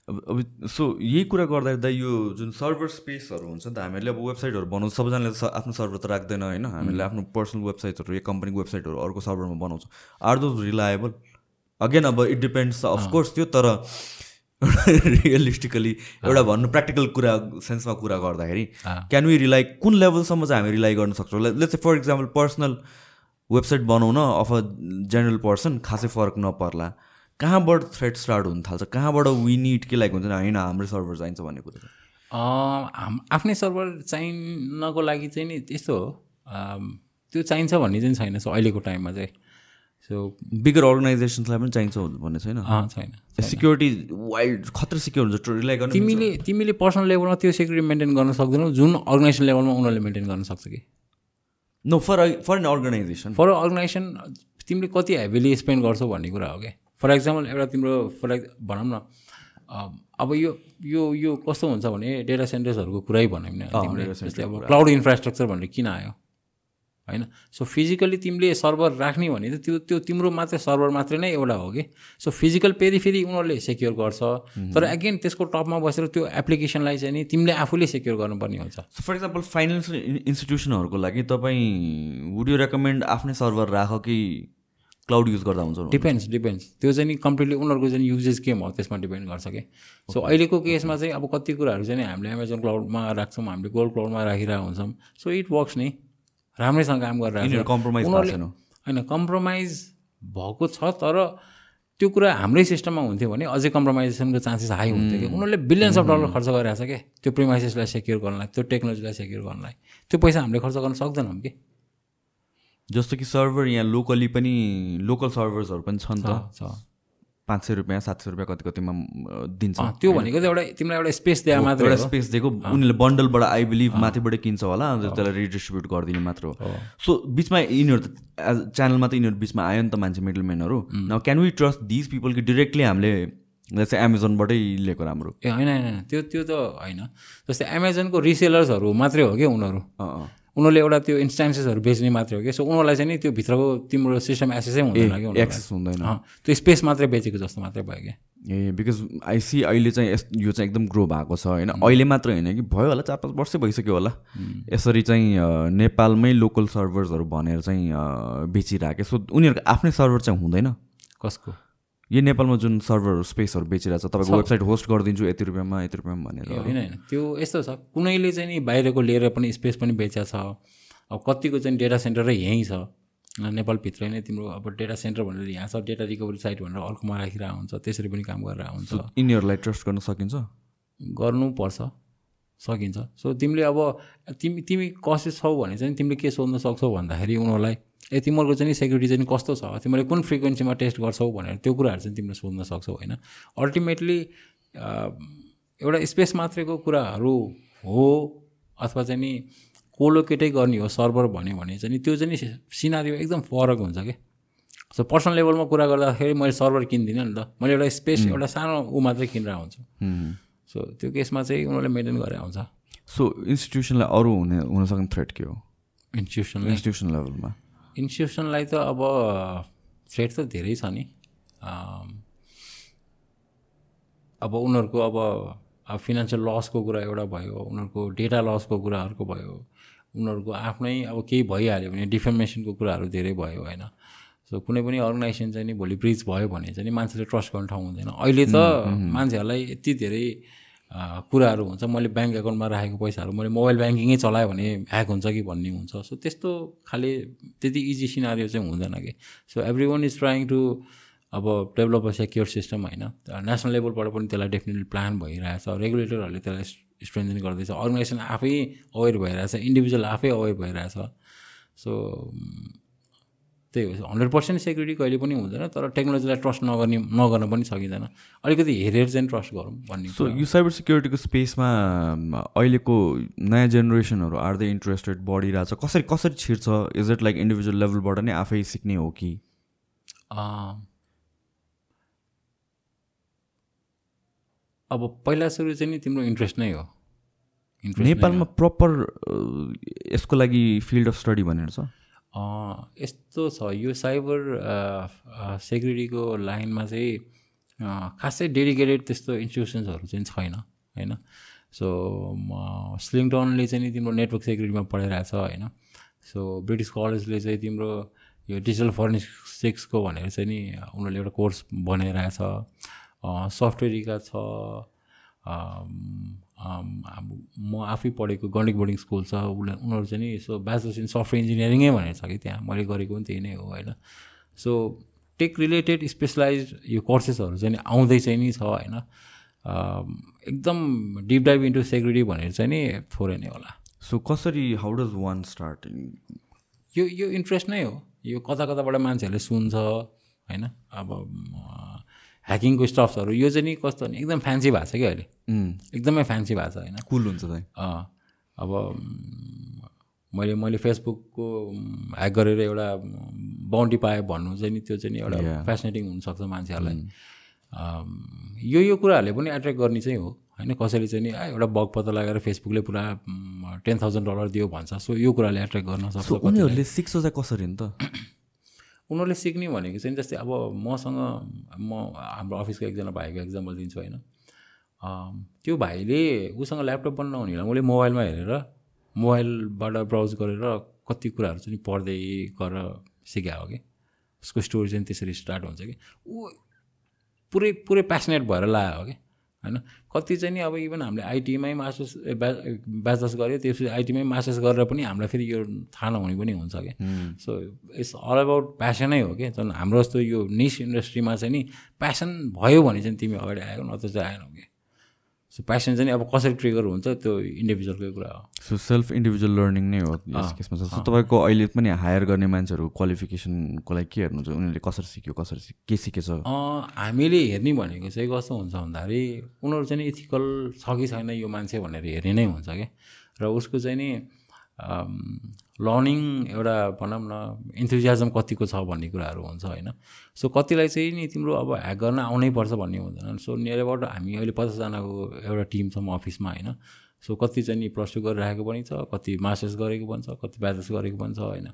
अब सो यही कुरा गर्दाखेरि त यो जुन सर्भर स्पेसहरू हुन्छ नि त हामीहरूले अब वेबसाइटहरू बनाउँछ सबैजनाले आफ्नो सर्भर त राख्दैन होइन। हामीले आफ्नो पर्सनल वेबसाइटहरू या कम्पनीको वेबसाइटहरू अर्को सर्भरमा बनाउँछौँ। आर दोज रिलायबल अगेन अब इट डिपेन्ड्स अफकोर्स त्यो तर <laughs> रियलिस्टिकली एउटा भन्नु प्र्याक्टिकल कुरा सेन्समा कुरा गर्दाखेरि क्यान वी रिलाइ कुन लेभलसम्म चाहिँ हामी रिलाइ गर्न सक्छौँ? Let's for example personal website बनाउन अफ अ जेनरल पर्सन खासै फरक नपर्ला। कहाँबाट थ्रेड स्टार्ट हुन थाल्छ? कहाँबाट वी निड के लाइक हुन्छ होइन हाम्रो सर्भर चाहिन्छ भन्ने कुरा हाम आफ्नै सर्भर चाहिनको लागि चाहिँ नि त्यस्तो हो। त्यो चाहिन्छ भन्ने चाहिँ छैन सो अहिलेको टाइममा चाहिँ। सो बिगर अर्गनाइजेसन्सलाई पनि चाहिन्छ भन्ने छैन? छैन सिक्युरिटी वाइल्ड खतरा सिक्योर हुन्छ। रिलाइ गर्नु तिमीले तिमीले पर्सनल लेभलमा त्यो सेक्युरिटी मेन्टेन गर्न सक्दैनौ। जुन अर्गनाइजेसन लेभलमा उनीहरूले मेन्टेन गर्न सक्छ कि? No for for an organisation for organisation तिमीले कति हेभिली स्पेन्ड गर्छौ भन्ने कुरा हो क्या फर इक्जाम्पल एउटा तिम्रो फर भनौँ न अब यो यो यो कस्तो हुन्छ भने डेटा सेन्टर्सहरूको कुरै भनौँ न। अब क्लाउड इन्फ्रास्ट्रक्चर भनेर किन आयो? होइन? सो फिजिकली तिमीले सर्भर राख्ने भने त त्यो त्यो तिम्रो मात्रै सर्भर मात्रै नै एउटा हो कि? सो फिजिकल पेरि फेरि उनीहरूले सेक्योर गर्छ। तर अगेन त्यसको टपमा बसेर त्यो एप्लिकेसनलाई चाहिँ नि तिमीले आफूले सेक्योर गर्नुपर्ने हुन्छ। सो फर इक्जाम्पल फाइनेन्सियल इन्स्टिट्युसनहरूको लागि तपाईँ वुड यु रेकमेन्ड आफ्नै सर्भर राख कि क्लाउड युज गर्दा हुन्छ डिपेन्ड्स डिपेन्ड्स त्यो चाहिँ नि कम्प्लिटली उनीहरूको चाहिँ युजेस के हो त्यसमा डिपेन्ड गर्छ कि? सो अहिलेको केसमा चाहिँ अब कति कुराहरू चाहिँ हामीले एमाजोन क्लाउडमा राख्छौँ हामीले गोल्ड क्लाउडमा राखिरहेको हुन्छौँ। सो इट वर्क्स नि। राम्रैसँग काम गरिरहेको कम्प्रोमाइज होइन कम्प्रोमाइज भएको छ तर त्यो कुरा हाम्रै सिस्टममा हुन्थ्यो भने अझै कम्प्रोमाइजेसनको चान्सेस हाई हुन्थ्यो कि। उनीहरूले बिलियन्स अफ डलर खर्च गरिरहेको छ क्या त्यो प्रिमाइसेसलाई सेक्योर गर्नलाई त्यो टेक्नोलोजीलाई सेक्योर गर्नलाई त्यो पैसा हामीले खर्च गर्न सक्दैनौँ कि। जस्तो कि सर्भर यहाँ लोकली पनि लोकल सर्भर्सहरू पनि छन् त। छ। पाँच सय रुपियाँ सात सय रुपियाँ कति कतिमा दिन्छ। त्यो भनेको चाहिँ एउटा तिमीलाई एउटा स्पेस दिए मात्रै एउटा स्पेस दिएको उनीहरूले बन्डलबाट आई बिलिभ माथिबाट किन्छ होला अन्त त्यसलाई रिडिस्ट्रिब्युट गरिदिने मात्र हो। सो बिचमा यिनीहरू त एज च्यानलमा त यिनीहरू बिचमा आयो नि त मान्छे मिडलम्यानहरू न can we trust these people कि डिरेक्टली हामीले जस्तै एमाजोनबाटै लिएको राम्रो? ए होइन होइन त्यो त्यो त होइन। जस्तै एमाजोनको रिसेलर्सहरू मात्रै हो क्या उनीहरू? उनीहरूले एउटा त्यो इन्स्टान्सेसहरू बेच्ने मात्रै हो कि? सो उनीहरूलाई चाहिँ नि त्यो भित्रको तिम्रो सिस्टम एक्सेसै हुँदैन कि। एक्सेस हुँदैन। त्यो स्पेस मात्रै बेचेको जस्तो मात्रै भयो क्या ए बिकज आई सी अहिले चाहिँ यस यो चाहिँ एकदम ग्रो भएको छ होइन? अहिले मात्र होइन कि? भयो होला चार पाँच वर्षै भइसक्यो होला। यसरी चाहिँ नेपालमै लोकल सर्भर्सहरू भनेर चाहिँ बेचिरहेको। सो उनीहरूको आफ्नै सर्भर चाहिँ हुँदैन? कसको? यो नेपालमा जुन सर्भर स्पेसहरू बेचिरहेको छ तपाईँको वेबसाइट होस्ट गरिदिन्छु यति रुपियाँमा यति रुपियाँमा भनेर। होइन होइन। त्यो यस्तो छ कुनैले चाहिँ नि बाहिरको लिएर पनि स्पेस पनि बेचेको छ। अब कतिको चाहिँ डेटा सेन्टरै यहीँ छ। नेपालभित्रै नै तिम्रो अब डेटा सेन्टर भनेर यहाँ छ डेटा रिकभरी साइट भनेर अर्कोमा राखिरहेको हुन्छ त्यसरी पनि काम गरिरहेको हुन्छ। यिनीहरूलाई ट्रस्ट गर्न सकिन्छ? गर्नुपर्छ सकिन्छ। सो तिमीले अब तिमी तिमी कसिस छौ भने चाहिँ तिमीले के सोध्न सक्छौ भन्दाखेरि उनीहरूलाई ए तिमीहरूको चाहिँ सेक्युरिटी चाहिँ कस्तो छ? तिमीले कुन फ्रिक्वेन्सीमा टेस्ट गर्छौ भनेर त्यो कुराहरू चाहिँ तिमीले सोध्न सक्छौ होइन? अल्टिमेटली एउटा स्पेस मात्रैको कुराहरू हो अथवा चाहिँ नि कोलोकेटै गर्ने हो सर्भर भन्यो भने चाहिँ त्यो चाहिँ सिनारी एकदम फरक हुन्छ क्या सो पर्सनल लेभलमा कुरा गर्दाखेरि मैले सर्भर किन्दिनँ नि त। मैले एउटा स्पेस एउटा सानो ऊ मात्रै किनिरहेको हुन्छु सो त्यो केसमा चाहिँ उनीहरूले मेन्टेन गरेर हुन्छ सो इन्स्टिट्युसनलाई अरू हुने हुनसक्ने थ्रेट के हो? इन्स्टिट्युसनले इन्स्टिट्युसन लेभलमा इन्स्टिट्युसनलाई त अब थ्रेट त धेरै छ नि। अब उनीहरूको अब अब फिनेन्सियल लसको कुरा एउटा भयो उनीहरूको डेटा लसको कुराहरूको भयो। उनीहरूको आफ्नै अब केही भइहाल्यो भने डिफर्मेसनको कुराहरू धेरै भयो होइन। सो कुनै पनि अर्गनाइजेसन चाहिँ नि भोलि ब्रिज भयो भने चाहिँ नि मान्छेले ट्रस्ट गर्ने ठाउँ हुँदैन। अहिले त मान्छेहरूलाई यति धेरै कुराहरू हुन्छ। मैले ब्याङ्क एकाउन्टमा राखेको पैसाहरू मैले मोबाइल ब्याङ्किङै चलायो भने ह्याक हुन्छ कि भन्ने हुन्छ। सो त्यस्तो खाले त्यति इजी सिनारियो चाहिँ हुँदैन कि। So every one is trying to अब डेभलप अ सेक्योर सिस्टम होइन। नेसनल लेभलबाट पनि त्यसलाई डेफिनेटली प्लान भइरहेछ। रेगुलेटरहरूले त्यसलाई स्ट्रेन्थन गर्दैछ। अर्गनाइजेसन आफै अवेर भइरहेछ। इन्डिभिजुअल आफै अवेर भइरहेछ। सो त्यही हो। हन्ड्रेड पर्सेन्ट सेक्युरिटी कहिले पनि हुँदैन तर टेक्नोलोजीलाई ट्रस्ट नगर्ने नगर्न पनि सकिँदैन। अलिकति हेरेर चाहिँ ट्रस्ट गरौँ भन्ने सो यो साइबर सिक्युरिटीको स्पेसमा अहिलेको नयाँ जेनेरेसनहरू आर द इन्ट्रेस्टेड बढिरहेछ। कसरी कसरी छिर्छ? इज इट लाइक इन्डिभिजुअल लेभलबाट नै आफै सिक्ने हो कि? अब पहिला सुरु चाहिँ नि तिम्रो इन्ट्रेस्ट नै हो। नेपालमा प्रपर यसको लागि फिल्ड अफ स्टडी भनेर छ। यस्तो छ। यो साइबर सेक्युरिटीको लाइनमा चाहिँ खासै डेडिकेटेड त्यस्तो इन्स्टिट्युसन्सहरू चाहिँ छैन होइन? सो स्लिङटनले चाहिँ नि तिम्रो नेटवर्क सेक्युरिटीमा पढाइरहेछ होइन? सो ब्रिटिस कलेजले चाहिँ तिम्रो यो डिजिटल फर्निक्सिक्सको भनेर चाहिँ नि उनीहरूले एउटा कोर्स बनाइरहेछ। सफ्टवेयरिका छ। अब म आफै पढेको गण्डिक बोर्डिङ स्कुल छ उसले उनीहरू चाहिँ नि यसो ब्याचलर्स इन सफ्टवेयर इन्जिनियरिङै भनेर छ कि त्यहाँ। मैले गरेको पनि त्यही नै हो होइन। सो टेक रिलेटेड स्पेसलाइज यो कोर्सेसहरू चाहिँ आउँदै चाहिँ नि छ होइन। एकदम डिप डाइभ इन्टु सेक्युरिटी भनेर चाहिँ नि थोरै नै होला। सो कसरी हाउ डज वान स्टार्ट यो यो इन्ट्रेस्ट नै हो। यो कता कताबाट मान्छेहरूले सुन्छ होइन। अब ह्याकिङको स्टफ्सहरू यो चाहिँ नि कस्तो भने एकदम फ्यान्सी भएको छ कि अहिले। एकदमै फ्यान्सी भएको छ होइन। कुल हुन्छ अब मैले मैले फेसबुकको ह्याक गरेर एउटा बााउन्टी पाएँ भन्नु चाहिँ नि त्यो चाहिँ नि एउटा. फेसिनेटिङ हुनसक्छ मान्छेहरूलाई। यो यो कुराहरूले पनि एट्र्याक्ट गर्ने चाहिँ हो होइन? कसैले चाहिँ नि एउटा बग पत्ता लगाएर फेसबुकले पुरा टेन थाउजन्ड डलर दियो भन्छ। सो यो कुराले एट्र्याक्ट गर्न सक्छ उनीहरूले सिक्छ चाहिँ कसरी नि त? उनीहरूले सिक्ने भनेको चाहिँ जस्तै अब मसँग म हाम्रो अफिसको एकजना भाइको एक्जाम्पल दिन्छु होइन। त्यो भाइले उसँग ल्यापटप पनि नहुनेलाई उसले मोबाइलमा हेरेर मोबाइलबाट ब्राउज गरेर कति कुराहरू चाहिँ पढ्दै गरेर सिक्या कि। उसको स्टोरी चाहिँ त्यसरी स्टार्ट हुन्छ कि। ऊ पुरै पुरै प्यासनेट भएर लायो हो कि। होइन? कति चाहिँ नि अब इभन हामीले आइटीमै मास्टर्स ब्याचलर्स गऱ्यो त्यसपछि आइटीमै मास्टर्स गरेर पनि हामीलाई फेरि यो थाहा नहुने पनि हुन्छ कि? सो इट्स अल अबाउट प्यासनै हो कि? झन् हाम्रो जस्तो यो निस इन्डस्ट्रीमा चाहिँ नि प्यासन भयो भने चाहिँ तिमी अगाडि आयो नत्र चाहिँ आएनौ कि? सो प्यासन चाहिँ अब कसरी ट्रिगर हुन्छ त्यो इन्डिभिजुअलकै कुरा हो। सो सेल्फ इन्डिभिजुअल लर्निङ नै हो यस केसमा। सो तपाईँको अहिले पनि हायर गर्ने मान्छेहरू क्वालिफिकेसनको लागि के हेर्नुहुन्छ? उनीहरूले कसरी सिक्यो कसरी के सिकेछ? हामीले हेर्ने भनेको चाहिँ कस्तो हुन्छ भन्दाखेरि उनीहरू चाहिँ इथिकल छ कि छैन यो मान्छे भनेर हेर्ने नै हुन्छ क्या र उसको चाहिँ नि लर्निङ एउटा भनौँ न इन्थुजियाजम कतिको छ भन्ने कुराहरू हुन्छ होइन? सो कतिलाई चाहिँ नि तिम्रो अब ह्याक गर्न आउनै पर्छ भन्ने हुँदैन। सो नियर अबाउट हामी अहिले पचासजनाको एउटा टिम छौँ अफिसमा होइन? सो कति चाहिँ नि प्लस टू गरिरहेको पनि छ कति मास्टर्स गरेको पनि छ कति ब्याचलर्स गरेको पनि छ होइन?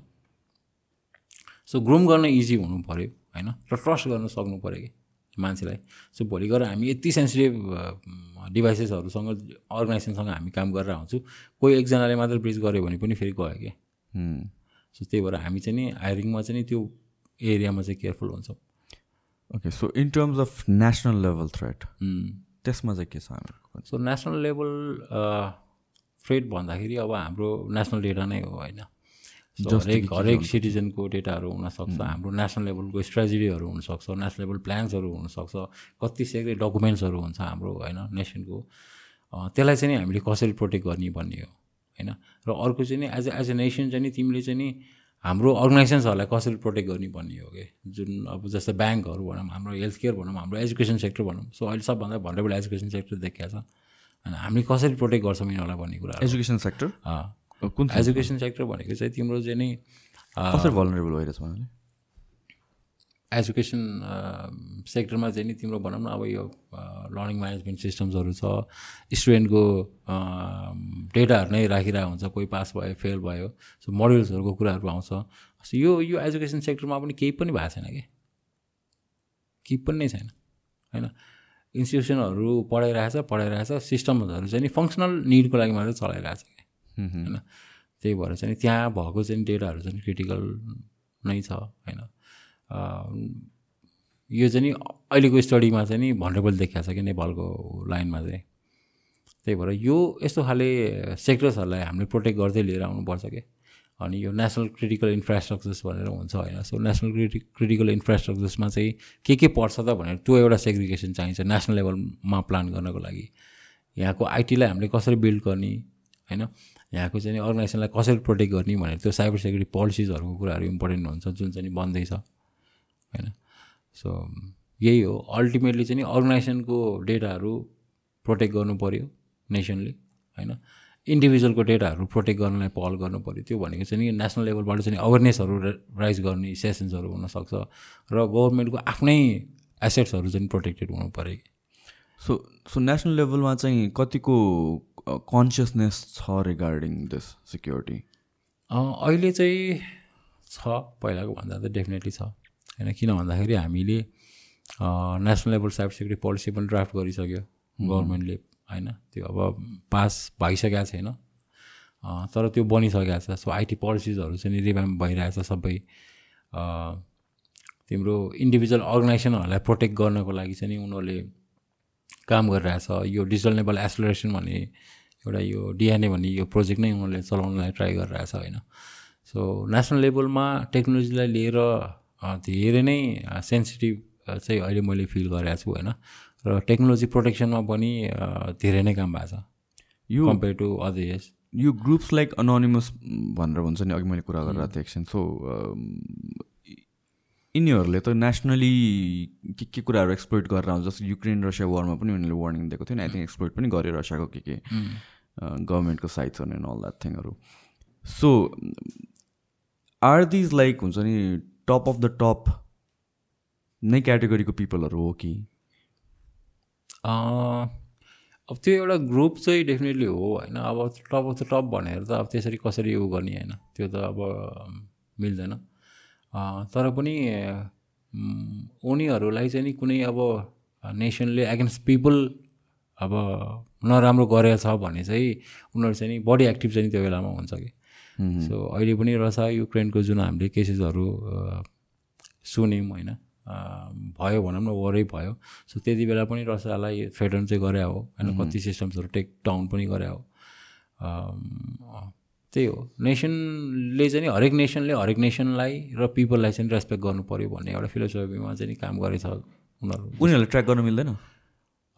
सो ग्रुम गर्न इजी हुनु पऱ्यो होइन? र ट्रस्ट गर्न सक्नु पऱ्यो कि मान्छेलाई? सो भोलि गएर हामी यति सेन्सिटिभ डिभाइसेसहरूसँग अर्गनाइजेसनसँग हामी काम गरेर आउँछु। कोही एकजनाले मात्र ब्रिज गऱ्यो भने पनि फेरि गयो कि? Hmm. सो त्यही भएर हामी चाहिँ नि हायरिङमा चाहिँ नि त्यो एरियामा चाहिँ केयरफुल हुन्छौँ। Okay so in terms of national level threat त्यसमा चाहिँ के छ हामीहरूको सो नेसनल लेभल फ्रेड भन्दाखेरि अब हाम्रो नेसनल डेटा नै हो होइन। हरेक हरेक सिटिजनको डेटाहरू हुनसक्छ हाम्रो नेसनल लेभलको स्ट्रेटेजीहरू हुनसक्छ नेसनल लेभल प्लान्सहरू हुनसक्छ कति सेक्रेट डकुमेन्ट्सहरू हुन्छ हाम्रो होइन नेसनको त्यसलाई चाहिँ हामीले कसरी प्रोटेक्ट गर्ने भन्ने हो। होइन? र अर्को चाहिँ नि एज एज ए नेसन चाहिँ नि तिमीले चाहिँ नि हाम्रो अर्गनाइजेसन्सहरूलाई कसरी प्रोटेक्ट गर्ने भन्ने हो कि? जुन अब जस्तै ब्याङ्कहरू भनौँ हाम्रो हेल्थ केयर भनौँ हाम्रो एजुकेसन सेक्टर भनौँ। सो अहिले सबभन्दा भनरेबल एजुकेसन सेक्टर देखिया छ। होइन हामीले कसरी प्रोटेक्ट गर्छौँ यिनीहरूलाई भन्ने कुरा एजुकेसन सेक्टर कुन एजुकेसन सेक्टर भनेको चाहिँ तिम्रो चाहिँ नि अँ, कसरी भलरेबल भइरहेछ एजुकेसन सेक्टरमा चाहिँ नि तिम्रो भनौँ न अब यो लर्निङ म्यानेजमेन्ट सिस्टम्सहरू छ स्टुडेन्टको डेटाहरू नै राखिरहेको हुन्छ कोही पास भयो फेल भयो सो मोडल्सहरूको कुराहरू आउँछ। सो यो यो एजुकेसन सेक्टरमा पनि केही पनि भएको छैन कि? केही पनि नै छैन होइन? इन्स्टिट्युसनहरू पढाइरहेछ पढाइरहेछ सिस्टमहरू चाहिँ नि फङ्सनल निडको लागि मात्रै चलाइरहेछ कि? होइन? त्यही भएर चाहिँ नि त्यहाँ भएको चाहिँ डेटाहरू चाहिँ क्रिटिकल नै छ होइन? यो चाहिँ नि अहिलेको स्टडीमा चाहिँ नि भनरेबल देखिएको छ कि नेपालको लाइनमा चाहिँ। त्यही भएर यो यस्तो खाले सेक्टर्सहरूलाई हामीले प्रोटेक्ट गर्दै लिएर आउनुपर्छ कि? अनि यो नेसनल क्रिटिकल इन्फ्रास्ट्रक्चर्स भनेर हुन्छ होइन। सो नेसनल क्रिटि क्रिटिकल इन्फ्रास्ट्रक्चर्समा चाहिँ के के पर्छ त भनेर त्यो एउटा सेग्रिगेसन चाहिन्छ नेसनल लेभलमा प्लान गर्नको लागि। यहाँको आइटीलाई हामीले कसरी बिल्ड गर्ने होइन? यहाँको चाहिँ अर्गनाइजेसनलाई कसरी प्रोटेक्ट गर्ने भनेर त्यो साइबर सेक्युरिटी पोलिसिजहरूको कुराहरू इम्पोर्टेन्ट हुन्छ जुन चाहिँ बन्दैछ। होइन? सो यही हो। अल्टिमेटली चाहिँ नि अर्गनाइजेसनको डेटाहरू प्रोटेक्ट गर्नु पऱ्यो नेसनले होइन? इन्डिभिजुअलको डेटाहरू प्रोटेक्ट गर्नलाई पहल गर्नु पऱ्यो त्यो भनेको चाहिँ नि नेसनल लेभलबाट चाहिँ अवेरनेसहरू राइज गर्ने सेसन्सहरू हुनसक्छ र गभर्मेन्टको आफ्नै एसेट्सहरू चाहिँ प्रोटेक्टेड हुनु पऱ्यो कि सो सो नेसनल लेभलमा चाहिँ कतिको कन्सियसनेस छ रिगार्डिङ दिस सिक्योरिटी अहिले चाहिँ छ पहिलाको भन्दा त डेफिनेटली छ। होइन किन भन्दाखेरि हामीले national level cyber security policy पनि ड्राफ्ट गरिसक्यो गभर्मेन्टले होइन? त्यो अब पास भइसकेको छैन। तर त्यो बनिसकेको छ। सो आइटी पोलिसिजहरू चाहिँ रिभ्याम भइरहेछ सबै। तिम्रो इन्डिभिजुअल अर्गनाइजेसनहरूलाई प्रोटेक्ट गर्नको लागि चाहिँ उनीहरूले काम गरिरहेछ। यो डिजिटल नेबल एसोलेसन भन्ने एउटा यो डिएनए भन्ने यो प्रोजेक्ट नै उनीहरूले चलाउनलाई ट्राई गरिरहेछ होइन? सो नेसनल लेभलमा टेक्नोलोजीलाई लिएर धेरै नै सेन्सिटिभ चाहिँ अहिले मैले फिल गरेको छु होइन? र टेक्नोलोजी प्रोटेक्सनमा पनि धेरै नै काम भएको छ। यो कम्पेयर टु अदर यस यो ग्रुप्स लाइक अनोनिमस भनेर हुन्छ नि अघि मैले कुरा गरेर थिएँ। एकछिन सो यिनीहरूले त नेसनली के के कुराहरू एक्सप्लोइट गरेर आउँछ? जस्तो युक्रेन रसिया वारमा पनि उनीहरूले वार्निङ दिएको थियो नि। आई थिङ्क एक्सप्लोइट पनि गरे रसियाको के के गभर्मेन्टको साइट्सहरू एन्ड अल द्याट थिङहरू सो आर दिज लाइक हुन्छ नि टप अफ द टप नै क्याटेगोरीको पिपलहरू हो कि? अब त्यो एउटा ग्रुप चाहिँ डेफिनेटली हो होइन? अब टप अफ द टप भनेर त अब त्यसरी कसरी उयो गर्ने होइन? त्यो त अब मिल्दैन। तर पनि उनीहरूलाई चाहिँ नि कुनै अब नेसनले एगेन्स्ट पिपल अब नराम्रो गरेछ भने चाहिँ उनीहरू चाहिँ नि बडी एक्टिभ चाहिँ त्यो बेलामा हुन्छ कि? सो अहिले पनि रहेछ युक्रेनको जुन हामीले केसेसहरू सुन्यौँ होइन भयो भनौँ न वरै भयो। सो त्यति बेला पनि रसियालाई थ्रेटन चाहिँ गरे हो होइन कति सिस्टम्सहरू टेक डाउन पनि गरे हो। त्यही हो। नेसनले चाहिँ हरेक नेसनले हरेक नेसनलाई र पिपललाई चाहिँ रेस्पेक्ट गर्नु पऱ्यो भन्ने एउटा फिलोसफीमा चाहिँ काम गरेछ उनीहरू। उनीहरूले ट्र्याक गर्न मिल्दैन?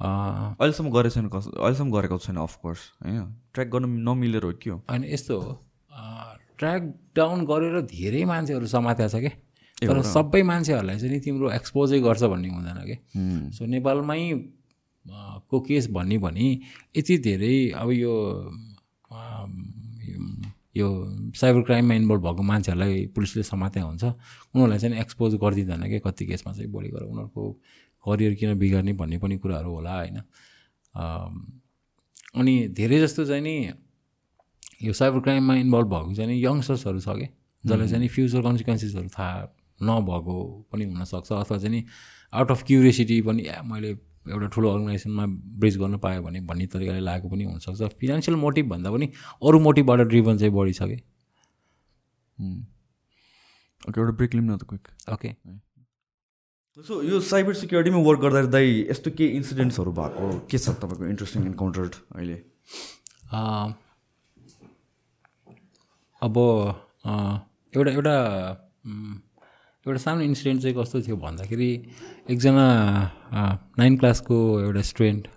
अहिलेसम्म गरेको छैन कस अहिलेसम्म गरेको छैन अफकोर्स होइन। ट्र्याक गर्न नमिलेर हो के हो? होइन यस्तो हो। ट्र्याक डाउन गरेर धेरै मान्छेहरू समातेको छ कि? तर सबै मान्छेहरूलाई चाहिँ नि तिम्रो एक्सपोजै गर्छ भन्ने हुँदैन कि? सो नेपालमै को केस भन्ने भने यति धेरै अब यो यो साइबर क्राइममा इन्भल्भ भएको मान्छेहरूलाई पुलिसले समाते हुन्छ। उनीहरूलाई चाहिँ एक्सपोज गरिदिँदैन कि? कति केसमा चाहिँ बढी गरेर उनीहरूको करियर किन बिगार्ने भन्ने पनि कुराहरू होला होइन। अनि धेरै जस्तो चाहिँ नि यो साइबर क्राइममा इन्भल्भ भएको चाहिँ नि यङ्स्टर्सहरू छ कि? जसलाई चाहिँ नि फ्युचर कन्सिक्वेन्सेसहरू थाहा नभएको पनि हुनसक्छ अथवा चाहिँ नि आउट अफ क्युरियोसिटी पनि ए मैले एउटा ठुलो अर्गनाइजेसनमा ब्रिज गर्न पायो भने भन्ने तरिकाले लागेको पनि हुनसक्छ। फिनेन्सियल मोटिभ भन्दा पनि अरू मोटिभबाट ड्रिभन चाहिँ बढी छ कि? ओके एउटा ब्रेक लिउँ न त क्विक ओके सो यो साइबर सिक्युरिटीमा वर्क गर्दा दाइ यस्तो के इन्सिडेन्ट्सहरू भएको के छ तपाईँको इन्ट्रेस्टिङ इन्काउन्टर्ड अहिले? अब एउटा एउटा एउटा सानो इन्सिडेन्ट चाहिँ कस्तो थियो भन्दाखेरि एकजना नाइन क्लासको एउटा स्टुडेन्ट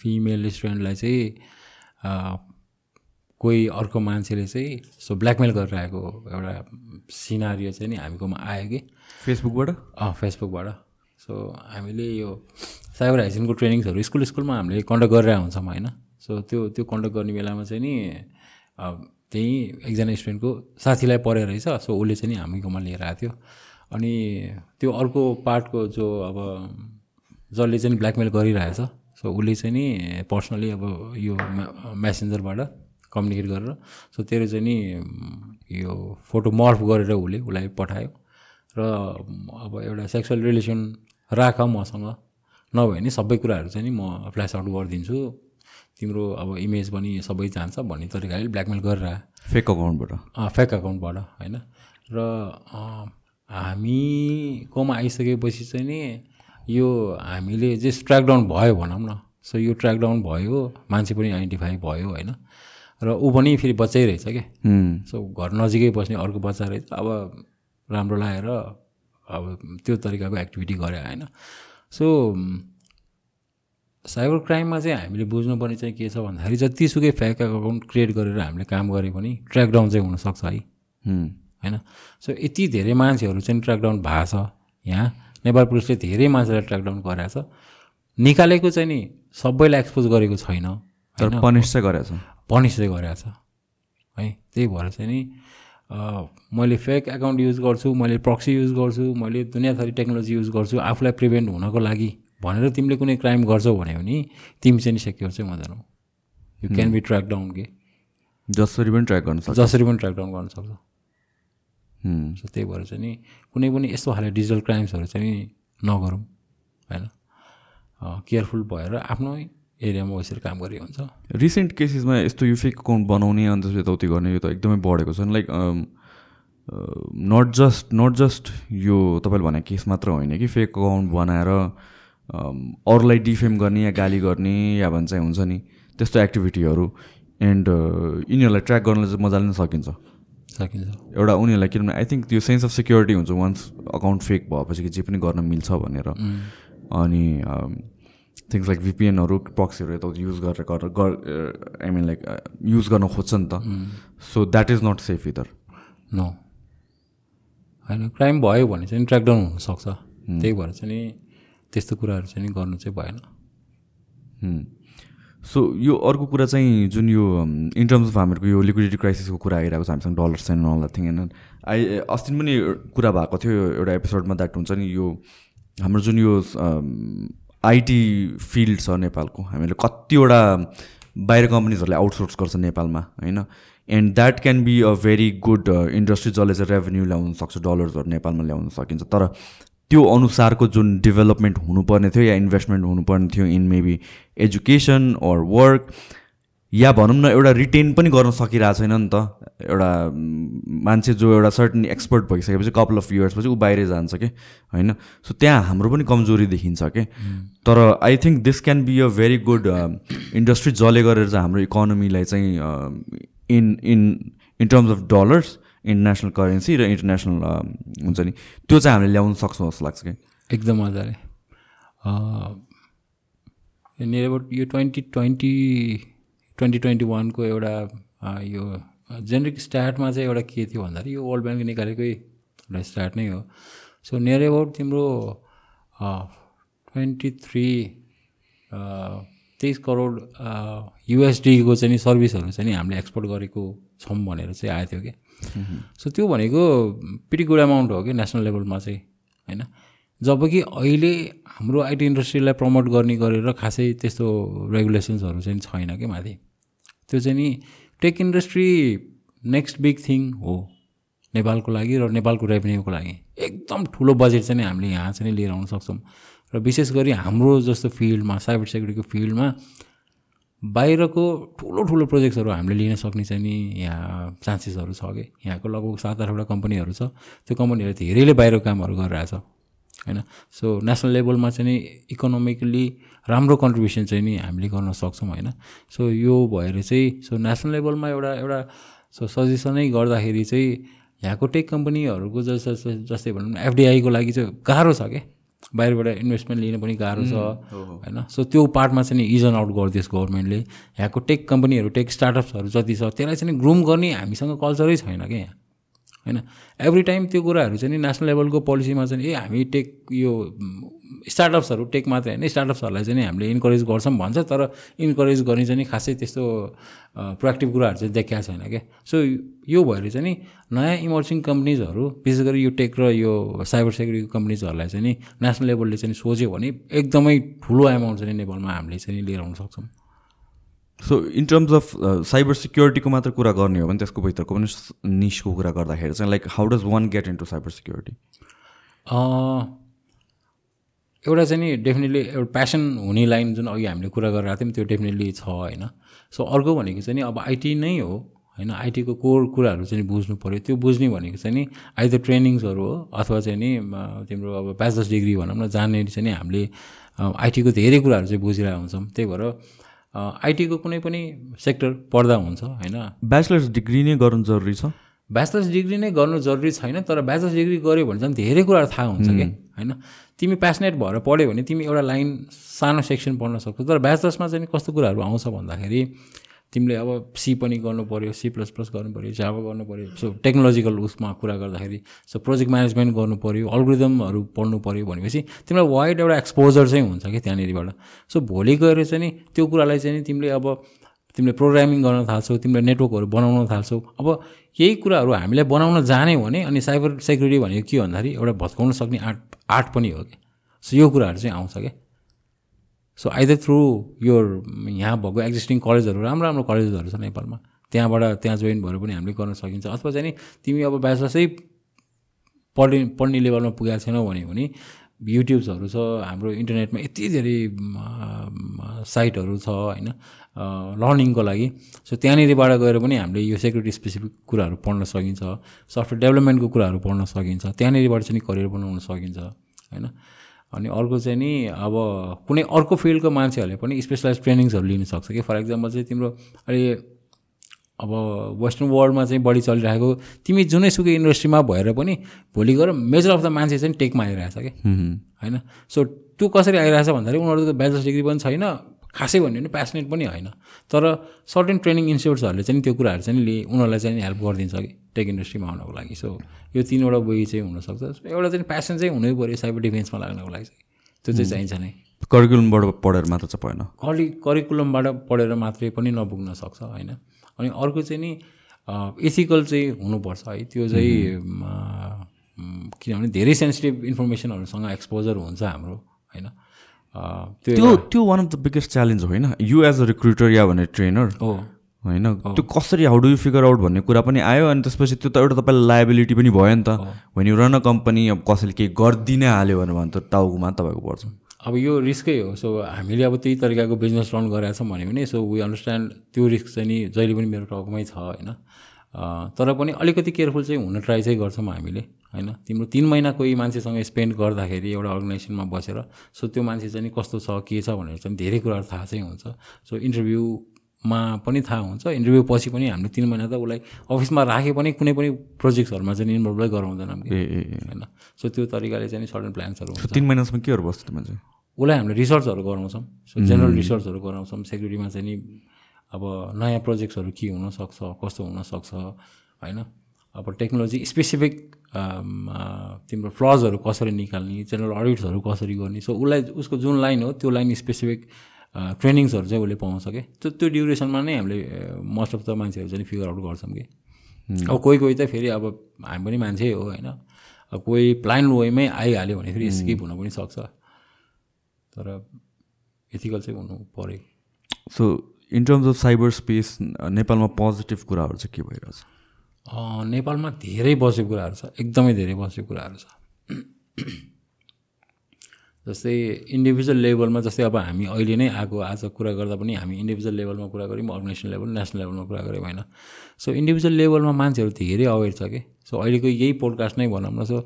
फिमेल स्टुडेन्टलाई चाहिँ कोही अर्को मान्छेले चाहिँ सो ब्ल्याकमेल गरेर आएको एउटा सिनारियो चाहिँ नि हामीकोमा आयो कि। फेसबुकबाट अँ फेसबुकबाट सो हामीले यो साइबर हाइजिनको ट्रेनिङ्सहरू स्कुल स्कुलमा हामीले कन्डक्ट गरेर हुन्छौँ होइन? सो त्यो त्यो कन्डक्ट गर्ने बेलामा चाहिँ नि त्यहीँ एकजना स्टुडेन्टको साथीलाई परेर रहेछ। सो उसले चाहिँ नि हामीकोमा लिएर आएको थियो। अनि त्यो अर्को पार्टको जो अब जसले चाहिँ ब्ल्याकमेल गरिरहेछ सो उसले चाहिँ नि पर्सनली अब यो मेसेन्जरबाट कम्युनिकेट गरेर सो तेरो चाहिँ नि यो फोटो मर्फ गरेर उसले उसलाई पठायो। र अब एउटा सेक्सुअल रिलेसन राख मसँग। नभए नि सबै कुराहरू चाहिँ नि म फ्ल्यास आउट गरिदिन्छु। तिम्रो अब इमेज पनि सबै जान्छ भन्ने तरिकाले ब्ल्याकमेल गरेर फेक अकाउन्टबाट फेक अकाउन्टबाट होइन? र हामीकोमा आइसकेपछि चाहिँ नि यो हामीले जस ट्र्याकडाउन भयो भनौँ न सो यो ट्र्याकडाउन भयो मान्छे पनि आइडेन्टिफाई भयो होइन? र ऊ पनि फेरि बच्चै रहेछ क्या सो घर नजिकै बस्ने अर्को बच्चा रहेछ अब राम्रो लागेर अब त्यो तरिकाको एक्टिभिटी गरे होइन? सो साइबर क्राइममा चाहिँ हामीले बुझ्नुपर्ने चाहिँ के छ भन्दाखेरि जतिसुकै फेक एकाउन्ट क्रिएट गरेर हामीले काम गरे पनि ट्र्याकडाउन चाहिँ हुनसक्छ है। होइन? सो यति धेरै मान्छेहरू चाहिँ ट्र्याकडाउन भएको छ। यहाँ नेपाल पुलिसले धेरै मान्छेलाई ट्र्याकडाउन गराएको छ। निकालेको चाहिँ नि सबैलाई एक्सपोज गरेको छैन। तर पनिस चाहिँ गरेको छ। पनिस चाहिँ गरेको छ। है? त्यही भएर चाहिँ नि मैले फेक एकाउन्ट युज गर्छु मैले प्रक्सी युज गर्छु मैले दुनियाँथरी टेक्नोलोजी युज गर्छु आफूलाई प्रिभेन्ट हुनको लागि। भनेर तिमीले कुनै क्राइम गर्छौ भन्यो भने तिमी चाहिँ नि सेक्योर चाहिँ हुँदैनौ। You can be track down के जसरी पनि ट्र्याक गर्न सक्छ। जसरी पनि ट्र्याक डाउन गर्न सक्छ। सो त्यही भएर चाहिँ नि कुनै पनि यस्तो खाले डिजिटल क्राइम्सहरू चाहिँ नगरौँ होइन? केयरफुल भएर आफ्नो एरियामा बसेर काम गरे हुन्छ रिसेन्ट केसेसमा यस्तो यो फेक अकाउन्ट बनाउने अन्त यताउति गर्ने यो त एकदमै बढेको छ। Like not just not just यो तपाईँले भने केस मात्र होइन कि फेक अकाउन्ट बनाएर अरूलाई डिफेम गर्ने या गाली गर्ने या भन्छ हुन्छ नि त्यस्तो एक्टिभिटीहरू। एन्ड यिनीहरूलाई ट्र्याक गर्नलाई चाहिँ मजाले नै सकिन्छ। सकिन्छ। एउटा उनीहरूलाई किनभने आई थिङ्क त्यो सेन्स अफ सेक्युरिटी हुन्छ वान्स अकाउन्ट फेक भएपछि कि जे पनि गर्न मिल्छ भनेर। अनि थिङ्स लाइक भिपिएनहरू प्रक्सीहरू यताउति युज गरेर गरेर आई मिन लाइक युज गर्न खोज्छ नि त। So that is not safe either no होइन क्राइम भयो भने चाहिँ ट्र्याकडाउन हुनसक्छ। त्यही भएर चाहिँ त्यस्तो कुराहरू चाहिँ नि गर्नु चाहिँ भएन। सो यो अर्को कुरा चाहिँ जुन यो इन टर्म्स अफ हामीहरूको यो लिक्विडिटी क्राइसिसको कुरा आइरहेको छ हामीसँग डलर छैन अल थिङ होइन? आई अस्ति पनि कुरा भएको थियो एउटा एपिसोडमा द्याट हुन्छ नि यो हाम्रो जुन यो आइटी फिल्ड छ नेपालको हामीले कतिवटा बाहिर कम्पनीजहरूले आउटसोर्स गर्छ नेपालमा होइन? And that can be a very good industry जसले चाहिँ रेभेन्यू ल्याउन सक्छ डलर्सहरू नेपालमा ल्याउन सकिन्छ। तर त्यो अनुसारको जुन डेभलपमेन्ट हुनुपर्ने थियो या इन्भेस्टमेन्ट हुनुपर्ने थियो in maybe education or work या भनौँ न एउटा रिटेन पनि गर्न सकिरहेको छैन नि त। एउटा मान्छे जो एउटा सर्टन एक्सपर्ट भइसकेपछि कपाल अफ इयर्सपछि ऊ बाहिरै जान्छ कि? होइन? सो त्यहाँ हाम्रो पनि कमजोरी देखिन्छ कि? तर I think this can be a very good industry जसले गरेर चाहिँ हाम्रो इकोनोमीलाई चाहिँ in in in terms of dollars international currency र इन्टरनेसनल हुन्छ नि त्यो चाहिँ हामीले ल्याउन सक्छौँ जस्तो लाग्छ कि? एकदम मजाले। नियर अबाउट यो ट्वेन्टी ट्वेन्टी ट्वेन्टी ट्वेन्टी वानको एउटा यो जेनेरिक स्टार्टमा चाहिँ एउटा के थियो भन्दाखेरि यो वर्ल्ड ब्याङ्कले निकालेकै एउटा स्टार्ट नै हो। सो नियर अबाउट तिम्रो ट्वेन्टी थ्री तेइस करोड युएसडीको चाहिँ नि सर्भिसहरू चाहिँ नि हामीले एक्सपोर्ट गरेको छौँ भनेर चाहिँ आएको थियो कि। सो त्यो भनेको पिटी गुड एमाउन्ट हो कि नेसनल लेभलमा चाहिँ होइन? जबकि अहिले हाम्रो आइटी इन्डस्ट्रीलाई प्रमोट गर्ने गरेर खासै त्यस्तो रेगुलेसन्सहरू चाहिँ छैन कि माथि। त्यो चाहिँ नि tech industry next big thing हो नेपालको लागि र नेपालको रेभेन्यूको लागि। एकदम ठुलो बजेट चाहिँ हामीले यहाँ चाहिँ लिएर आउन सक्छौँ। र विशेष गरी हाम्रो जस्तो फिल्डमा साइबर सेक्युरिटीको फिल्डमा बाहिरको ठुलो ठुलो प्रोजेक्ट्सहरू हामीले लिन सक्ने चाहिँ नि यहाँ चान्सेसहरू छ कि? यहाँको लगभग सात आठवटा कम्पनीहरू छ। त्यो कम्पनीहरूले धेरैले बाहिरको कामहरू गरिरहेछ होइन? सो नेसनल लेभलमा चाहिँ नि इकोनोमिकली राम्रो कन्ट्रिब्युसन चाहिँ नि हामीले गर्न सक्छौँ होइन? सो यो भएर चाहिँ सो नेसनल लेभलमा एउटा एउटा सो सजेसनै गर्दाखेरि चाहिँ यहाँको टेक कम्पनीहरूको जस जस्तै भनौँ न एफडिआईको लागि चाहिँ गाह्रो छ क्या बाहिरबाट इन्भेस्टमेन्ट लिन पनि गाह्रो छ होइन? सो त्यो पार्टमा चाहिँ नि इजन आउट गरिदियोस् गभर्मेन्टले यहाँको टेक कम्पनीहरू टेक स्टार्टअप्सहरू जति छ त्यसलाई चाहिँ ग्रुम गर्ने हामीसँग कल्चरै छैन क्या यहाँ होइन? एभ्री टाइम त्यो कुराहरू चाहिँ नि नेसनल लेभलको पोलिसीमा चाहिँ ए हामी टेक यो स्टार्टअप्सहरू टेक मात्रै होइन स्टार्टअप्सहरूलाई चाहिँ हामीले इन्करेज गर्छौँ भन्छ तर इन्करेज गर्ने चाहिँ खासै त्यस्तो प्रोएक्टिभ कुराहरू चाहिँ देखाएको छैन क्या सो यो भएर चाहिँ नि नयाँ इमर्सिङ कम्पनीजहरू विशेष गरी यो टेक र यो साइबर सेक्युरिटीको कम्पनीजहरूलाई चाहिँ नि नेसनल लेभलले चाहिँ सोच्यो भने एकदमै ठुलो एमाउन्ट चाहिँ नेपालमा हामीले चाहिँ लिएर आउन सक्छौँ। So in terms of cyber सिक्योरिटीको मात्र कुरा गर्ने हो भने त्यसको भित्रको पनि निसको कुरा गर्दाखेरि चाहिँ like how does one get into cyber security एउटा चाहिँ नि डेफिनेटली एउटा प्यासन हुने लाइन जुन अघि हामीले कुरा गरेर थियौँ त्यो डेफिनेटली छ होइन? सो अर्को भनेको चाहिँ नि अब आइटी नै हो होइन? आइटीको कोर कुराहरू चाहिँ बुझ्नु पऱ्यो त्यो बुझ्ने भनेको चाहिँ नि आइदर ट्रेनिङ्सहरू हो अथवा चाहिँ नि तिम्रो अब ब्याचलर्स डिग्री भनौँ न जहाँनिर चाहिँ नि हामीले आइटीको धेरै कुराहरू चाहिँ बुझिरहेको हुन्छौँ। त्यही भएर आइटीको कुनै पनि सेक्टर पढ्दा हुन्छ होइन? ब्याचलर्स डिग्री नै गर्नु जरुरी छ? ब्याचलर्स डिग्री नै गर्नु जरुरी छैन तर ब्याचलर्स डिग्री गऱ्यो भने चाहिँ धेरै कुराहरू थाहा हुन्छ कि होइन? तिमी प्यासनेट भएर पढ्यो भने तिमी एउटा लाइन सानो सेक्सन पढ्न सक्छौ तर ब्याचलर्समा चाहिँ कस्तो कुराहरू आउँछ भन्दाखेरि तिमीले अब सी पनि गर्नु पऱ्यो सी प्लस प्लस गर्नु पऱ्यो जावा गर्नु पऱ्यो सो टेक्नोलोजिकल उसमा कुरा गर्दाखेरि सो प्रोजेक्ट म्यानेजमेन्ट गर्नु पऱ्यो अल्गोरिदमहरू पढ्नु पऱ्यो भनेपछि तिमीलाई वाइड एउटा एक्सपोजर चाहिँ हुन्छ कि त्यहाँनिरबाट। सो भोलि गएर चाहिँ नि त्यो कुरालाई चाहिँ तिमीले अब तिमीले प्रोग्रामिङ गर्न थाल्छौ तिमीले नेटवर्कहरू बनाउन थाल्छौ। अब यही कुराहरू हामीले बनाउन जान्यौँ भने अनि साइबर सेक्युरिटी भनेको के भन्दाखेरि एउटा भत्काउन सक्ने आर्ट आर्ट पनि हो कि? सो यो कुराहरू चाहिँ आउँछ क्या। सो आइदर थ्रु यो यहाँ भएको एक्जिस्टिङ कलेजहरू राम्रो राम्रो कलेजहरू छ नेपालमा। त्यहाँबाट त्यहाँ जोइन भएर पनि हामीले गर्न सकिन्छ। अथवा चाहिँ तिमी अब ब्याचलर्सै पढ्ने पढ्ने लेभलमा पुगेको छैनौ भने युट्युब्सहरू छ हाम्रो इन्टरनेटमा यति धेरै साइटहरू छ होइन लर्निङको लागि। सो त्यहाँनिरबाट गएर पनि हामीले यो सेक्युरिटी स्पेसिफिक कुराहरू पढ्न सकिन्छ सफ्टवेयर डेभलपमेन्टको कुराहरू पढ्न सकिन्छ त्यहाँनिरबाट चाहिँ करियर बनाउन सकिन्छ होइन। अनि अर्को चाहिँ नि अब कुनै अर्को फिल्डको मान्छेहरूले पनि स्पेसलाइज ट्रेनिङ्सहरू लिन सक्छ कि? फर इक्जाम्पल चाहिँ तिम्रो अहिले अब वेस्टर्न वर्ल्डमा चाहिँ बढी चलिरहेको तिमी जुनै सुकै इन्डस्ट्रीमा भएर पनि भोलि गएर मेजर अफ द मान्छे चाहिँ टेकमा आइरहेछ कि? होइन? सो त्यो कसरी आइरहेछ भन्दाखेरि उनीहरूको ब्याचलर्स डिग्री पनि छैन खासै भन्यो भने प्यासनेट पनि होइन। तर सर्टेन ट्रेनिङ इन्स्टिट्युट्सहरूले चाहिँ त्यो कुराहरू चाहिँ लिए उनीहरूलाई चाहिँ हेल्प गरिदिन्छ कि टेक इन्डस्ट्रीमा आउनको लागि। सो यो तिनवटा वे चाहिँ हुनसक्छ। एउटा चाहिँ प्यासन चाहिँ हुनै पऱ्यो साइबर डिफेन्समा लाग्नको लागि चाहिँ। त्यो चाहिँ चाहिन्छ नै। करिकुलमबाट पढेर मात्र चाहिँ भएन। करि करिकुलमबाट पढेर मात्रै पनि नपुग्न सक्छ होइन? अनि अर्को चाहिँ नि एथिकल चाहिँ हुनुपर्छ है। त्यो चाहिँ किनभने धेरै सेन्सिटिभ इन्फर्मेसनहरूसँग एक्सपोजर हुन्छ हाम्रो होइन? त्यो त्यो one of the biggest challenge होइन? यु एज अ रिक्रुटर या भने ट्रेनर हो। होइन? त्यो कसरी how do you figure out भन्ने कुरा पनि आयो अनि त्यसपछि त्यो त एउटा तपाईँलाई लाइबिलिटी पनि भयो नि त। यु रन अ कम्पनी अब कसैले केही गरिदिनै हाल्यो भने त टाउकोमा तपाईँको पर्छ। अब यो रिस्कै हो। सो हामीले अब त्यही तरिकाको बिजनेस रन गरेका छौँ भन्यो भने सो वी अन्डरस्ट्यान्ड त्यो रिस्क चाहिँ नि जहिले पनि मेरो टाउकोमै छ होइन। तर पनि अलिकति केयरफुल चाहिँ हुन ट्राई चाहिँ गर्छौँ हामीले होइन। तिम्रो तिन महिना कोही मान्छेसँग स्पेन्ड गर्दाखेरि एउटा अर्गनाइजेसनमा बसेर सो त्यो मान्छे चाहिँ कस्तो छ के छ भनेर चाहिँ धेरै कुराहरू थाहा चाहिँ हुन्छ। सो इन्टरभ्यूमा पनि थाहा हुन्छ। इन्टरभ्यू पछि पनि हामीले तिन महिना त उसलाई अफिसमा राखे पनि कुनै पनि प्रोजेक्ट्सहरूमा चाहिँ इन्भल्भै गराउँदैनौँ कि होइन। सो त्यो तरिकाले चाहिँ सर्टन प्लान्सहरू हुन्छ। तिन महिनासम्म केहरू बस्छ मान्छे? उसलाई हामीले रिसर्चहरू गराउँछौँ। सो जेनरल रिसर्चहरू गराउँछौँ। सेक्युरिटीमा चाहिँ नि अब नयाँ प्रोजेक्ट्सहरू के हुनसक्छ कस्तो हुनसक्छ होइन? अब टेक्नोलोजी स्पेसिफिक तिम्रो फ्लजहरू कसरी निकाल्ने जेनरल अडिट्सहरू कसरी गर्ने? सो उसलाई उसको जुन लाइन हो त्यो लाइन स्पेसिफिक ट्रेनिङ्सहरू चाहिँ उसले पाउँछ कि त्यो त्यो ड्युरेसनमा नै हामीले मोस्ट अफ द मान्छेहरू चाहिँ फिगर आउट गर्छौँ कि। अब कोही कोही त फेरि अब हामी पनि मान्छे हो होइन। अब कोही प्लान वेमै आइहाल्यो भने फेरि स्किप हुन पनि सक्छ। तर एथिकल चाहिँ हुनु पऱ्यो। So in terms of cyber space नेपालमा पोजिटिभ कुराहरू चाहिँ के भइरहेछ? नेपालमा धेरै बसेको कुराहरू छ। एकदमै धेरै बसेको कुराहरू छ। जस्तै इन्डिभिजुअल लेभलमा जस्तै अब हामी अहिले नै आएको आज कुरा गर्दा पनि हामी इन्डिभिजुअल लेभलमा कुरा गऱ्यौँ अर्गनाइजेसन लेभल नेसनल लेभलमा कुरा गऱ्यौँ होइन? सो इन्डिभिजुअल लेभलमा मान्छेहरू धेरै अवेर छ कि? सो अहिलेको यही पोडकास्ट नै भनौँ न। सो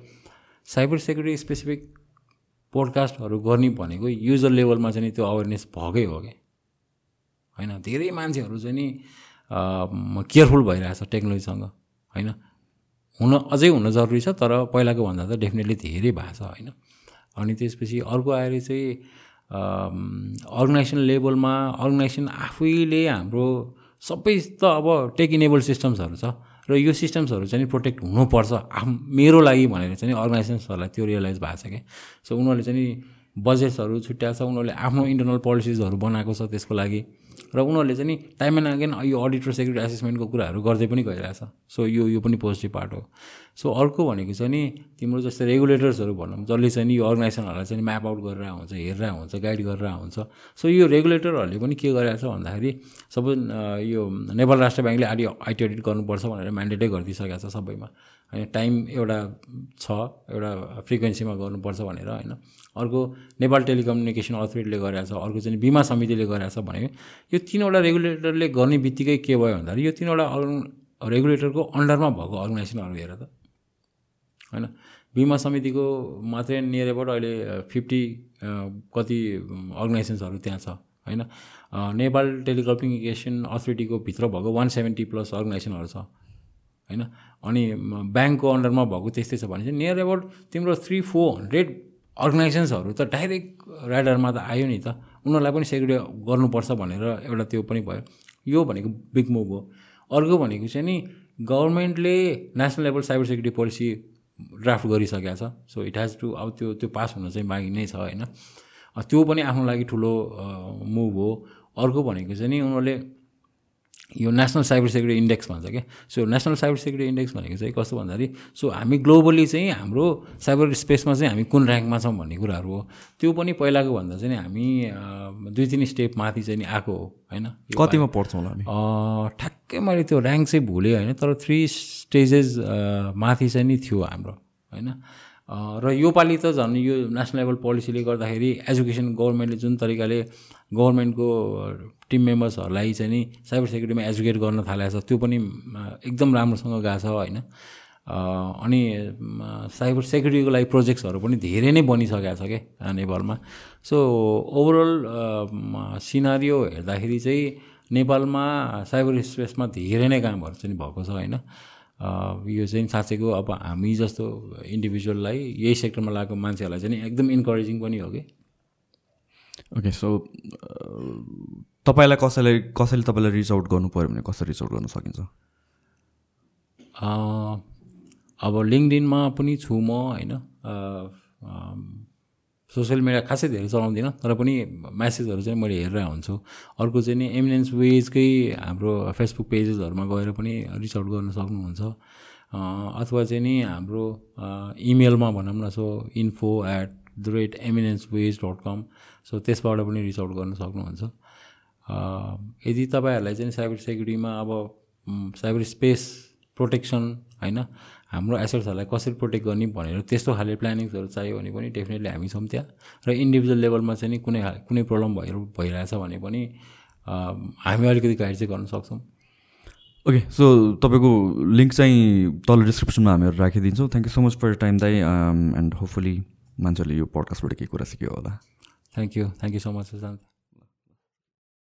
साइबर सेक्युरिटी स्पेसिफिक पोडकास्टहरू गर्ने भनेको युजर लेभलमा चाहिँ त्यो अवेरनेस भएकै हो कि? होइन? धेरै मान्छेहरू चाहिँ नि केयरफुल भइरहेछ टेक्नोलोजीसँग होइन? हुन अझै हुन जरुरी छ तर पहिलाको भन्दा त डेफिनेटली धेरै भएको छ होइन? अनि त्यसपछि अर्को आएर चाहिँ अर्गनाइजेसन लेभलमा अर्गनाइजेसन आफैले हाम्रो सबै त अब टेक इनेबल सिस्टम्सहरू छ र यो सिस्टम्सहरू चाहिँ प्रोटेक्ट हुनुपर्छ आफ मेरो लागि भनेर चाहिँ अर्गनाइजेसन्सहरूलाई त्यो रियलाइज भएको छ क्या सो उनीहरूले चाहिँ बजेट्सहरू छुट्याएको छ उनीहरूले आफ्नो इन्टरनल पोलिसिजहरू बनाएको छ त्यसको लागि। र उनीहरूले चाहिँ नि टाइम एन्ड अगेन यो अडिट र सेक्युरिटी एसेसमेन्टको कुराहरू गर्दै पनि गइरहेछ। सो यो यो पनि पोजिटिभ पार्ट हो। सो अर्को भनेको चाहिँ नि तिम्रो जस्तै रेगुलेटर्सहरू भनौँ जसले चाहिँ नि यो अर्गनाइजेसनहरूलाई चाहिँ म्याप आउट गरेर हुन्छ हेरेर हुन्छ गाइड गरेर हुन्छ सो यो रेगुलेटरहरूले पनि के गरिरहेछ भन्दाखेरि सबै यो नेपाल राष्ट्र ब्याङ्कले आदि आइटी अडिट गर्नुपर्छ भनेर म्यान्डेटै गरिदिइसकेको छ सबैमा। होइन टाइम एउटा छ एउटा फ्रिक्वेन्सीमा गर्नुपर्छ भनेर होइन। अर्को नेपाल टेलिकम्युनिकेसन अथोरिटीले गरेको छ अर्को चाहिँ बिमा समितिले गरेको छ भने यो तिनवटा रेगुलेटरले गर्ने बित्तिकै के भयो भन्दाखेरि यो तिनवटा रेगुलेटरको अन्डरमा भएको अर्गनाइजेसनहरू हेर त। होइन? बिमा समितिको मात्रै नियर एबाउट अहिले फिफ्टी कति अर्गनाइजेसन्सहरू त्यहाँ छ। होइन? नेपाल टेलिकम्युनिकेसन अथोरिटीको भित्र भएको वान सेभेन्टी प्लस अर्गनाइजेसनहरू छ। होइन? अनि ब्याङ्कको अन्डरमा भएको त्यस्तै छ भने चाहिँ नियर एबाउट तिम्रो थ्री फोर हन्ड्रेड अर्गनाइजेसन्सहरू त डाइरेक्ट राइडरमा त आयो नि त। उनीहरूलाई पनि सेक्युरिटी गर्नुपर्छ भनेर एउटा त्यो पनि भयो। यो भनेको बिग मुभ हो। अर्को भनेको चाहिँ नि गभर्मेन्टले national level cyber security policy draft गरिसकेको छ। सो इट हेज टु अब त्यो त्यो पास हुन चाहिँ बाँकी नै छ होइन। त्यो पनि आफ्नो लागि ठुलो मुभ हो। अर्को भनेको चाहिँ नि उनीहरूले यो नेसनल साइबर सेक्युरिटी इन्डेक्स भन्छ क्या। So national cyber security index भनेको चाहिँ कस्तो भन्दाखेरि सो हामी ग्लोबली चाहिँ हाम्रो साइबर स्पेसमा चाहिँ हामी कुन ऱ्याङ्कमा छौँ भन्ने कुराहरू हो। त्यो पनि पहिलाको भन्दा चाहिँ हामी दुई तिन स्टेप माथि चाहिँ नि आएको हो होइन? कतिमा पर्छौँ होला हामी? ठ्याक्कै मैले त्यो ऱ्याङ्क चाहिँ भुलेँ होइन? तर थ्री स्टेजेस माथि चाहिँ नि थियो हाम्रो होइन? र योपालि त झन् यो नेसनल लेभल पोलिसीले गर्दाखेरि एजुकेसन गभर्मेन्टले जुन तरिकाले गभर्मेन्टको टिम मेम्बर्सहरूलाई चाहिँ नि साइबर सेक्युरिटीमा एजुकेट गर्न थालेको छ। त्यो पनि एकदम राम्रोसँग गएको छ होइन। अनि साइबर सेक्युरिटीको लागि प्रोजेक्ट्सहरू पनि धेरै नै बनिसकेको छ क्या नेपालमा सो ओभरअल सिनारियो हेर्दाखेरि चाहिँ नेपालमा साइबर स्पेसमा धेरै नै कामहरू चाहिँ भएको छ होइन। यो चाहिँ साँच्चैको अब हामी जस्तो इन्डिभिजुअललाई यही सेक्टरमा लागेको मान्छेहरूलाई चाहिँ एकदम इन्करेजिङ पनि हो कि। ओके सो तपाईँलाई कसैलाई कसैले तपाईँलाई रिच आउट गर्नु पऱ्यो भने कसरी रिच आउट गर्न सकिन्छ? अब लिङ्कडिनमा पनि छु म होइन। सोसियल मिडिया खासै धेरै चलाउँदिनँ तर पनि म्यासेजहरू चाहिँ मैले हेरेर हुन्छु अर्को चाहिँ नि एमिनेन्स वेजकै हाम्रो फेसबुक पेजेसहरूमा गएर पनि रिच आउट गर्न सक्नुहुन्छ। अथवा चाहिँ नि हाम्रो इमेलमा भनौँ न so info at the rate eminence ways dot com so त्यसबाट पनि रिच आउट गर्न सक्नुहुन्छ। यदि तपाईँहरूलाई चाहिँ साइबर सेक्युरिटीमा अब साइबर स्पेस प्रोटेक्सन होइन हाम्रो एसेट्सहरूलाई कसरी प्रोटेक्ट गर्ने भनेर त्यस्तो खाले प्लानिङ्सहरू चाहियो भने पनि डेफिनेटली हामी छौँ त्यहाँ। र इन्डिभिजुअल लेभलमा चाहिँ नि कुनै कुनै प्रब्लम भएर भइरहेछ भने पनि हामी अलिकति गाइड चाहिँ गर्न सक्छौँ। ओके सो तपाईँको लिङ्क चाहिँ तल डिस्क्रिप्सनमा हामीहरू राखिदिन्छौँ। Thank you so much for time दाई एन्ड होपफुली मान्छेहरूले यो पडकास्टबाट केही कुरा सिक्यो होला। Thank you thank you so much Sushant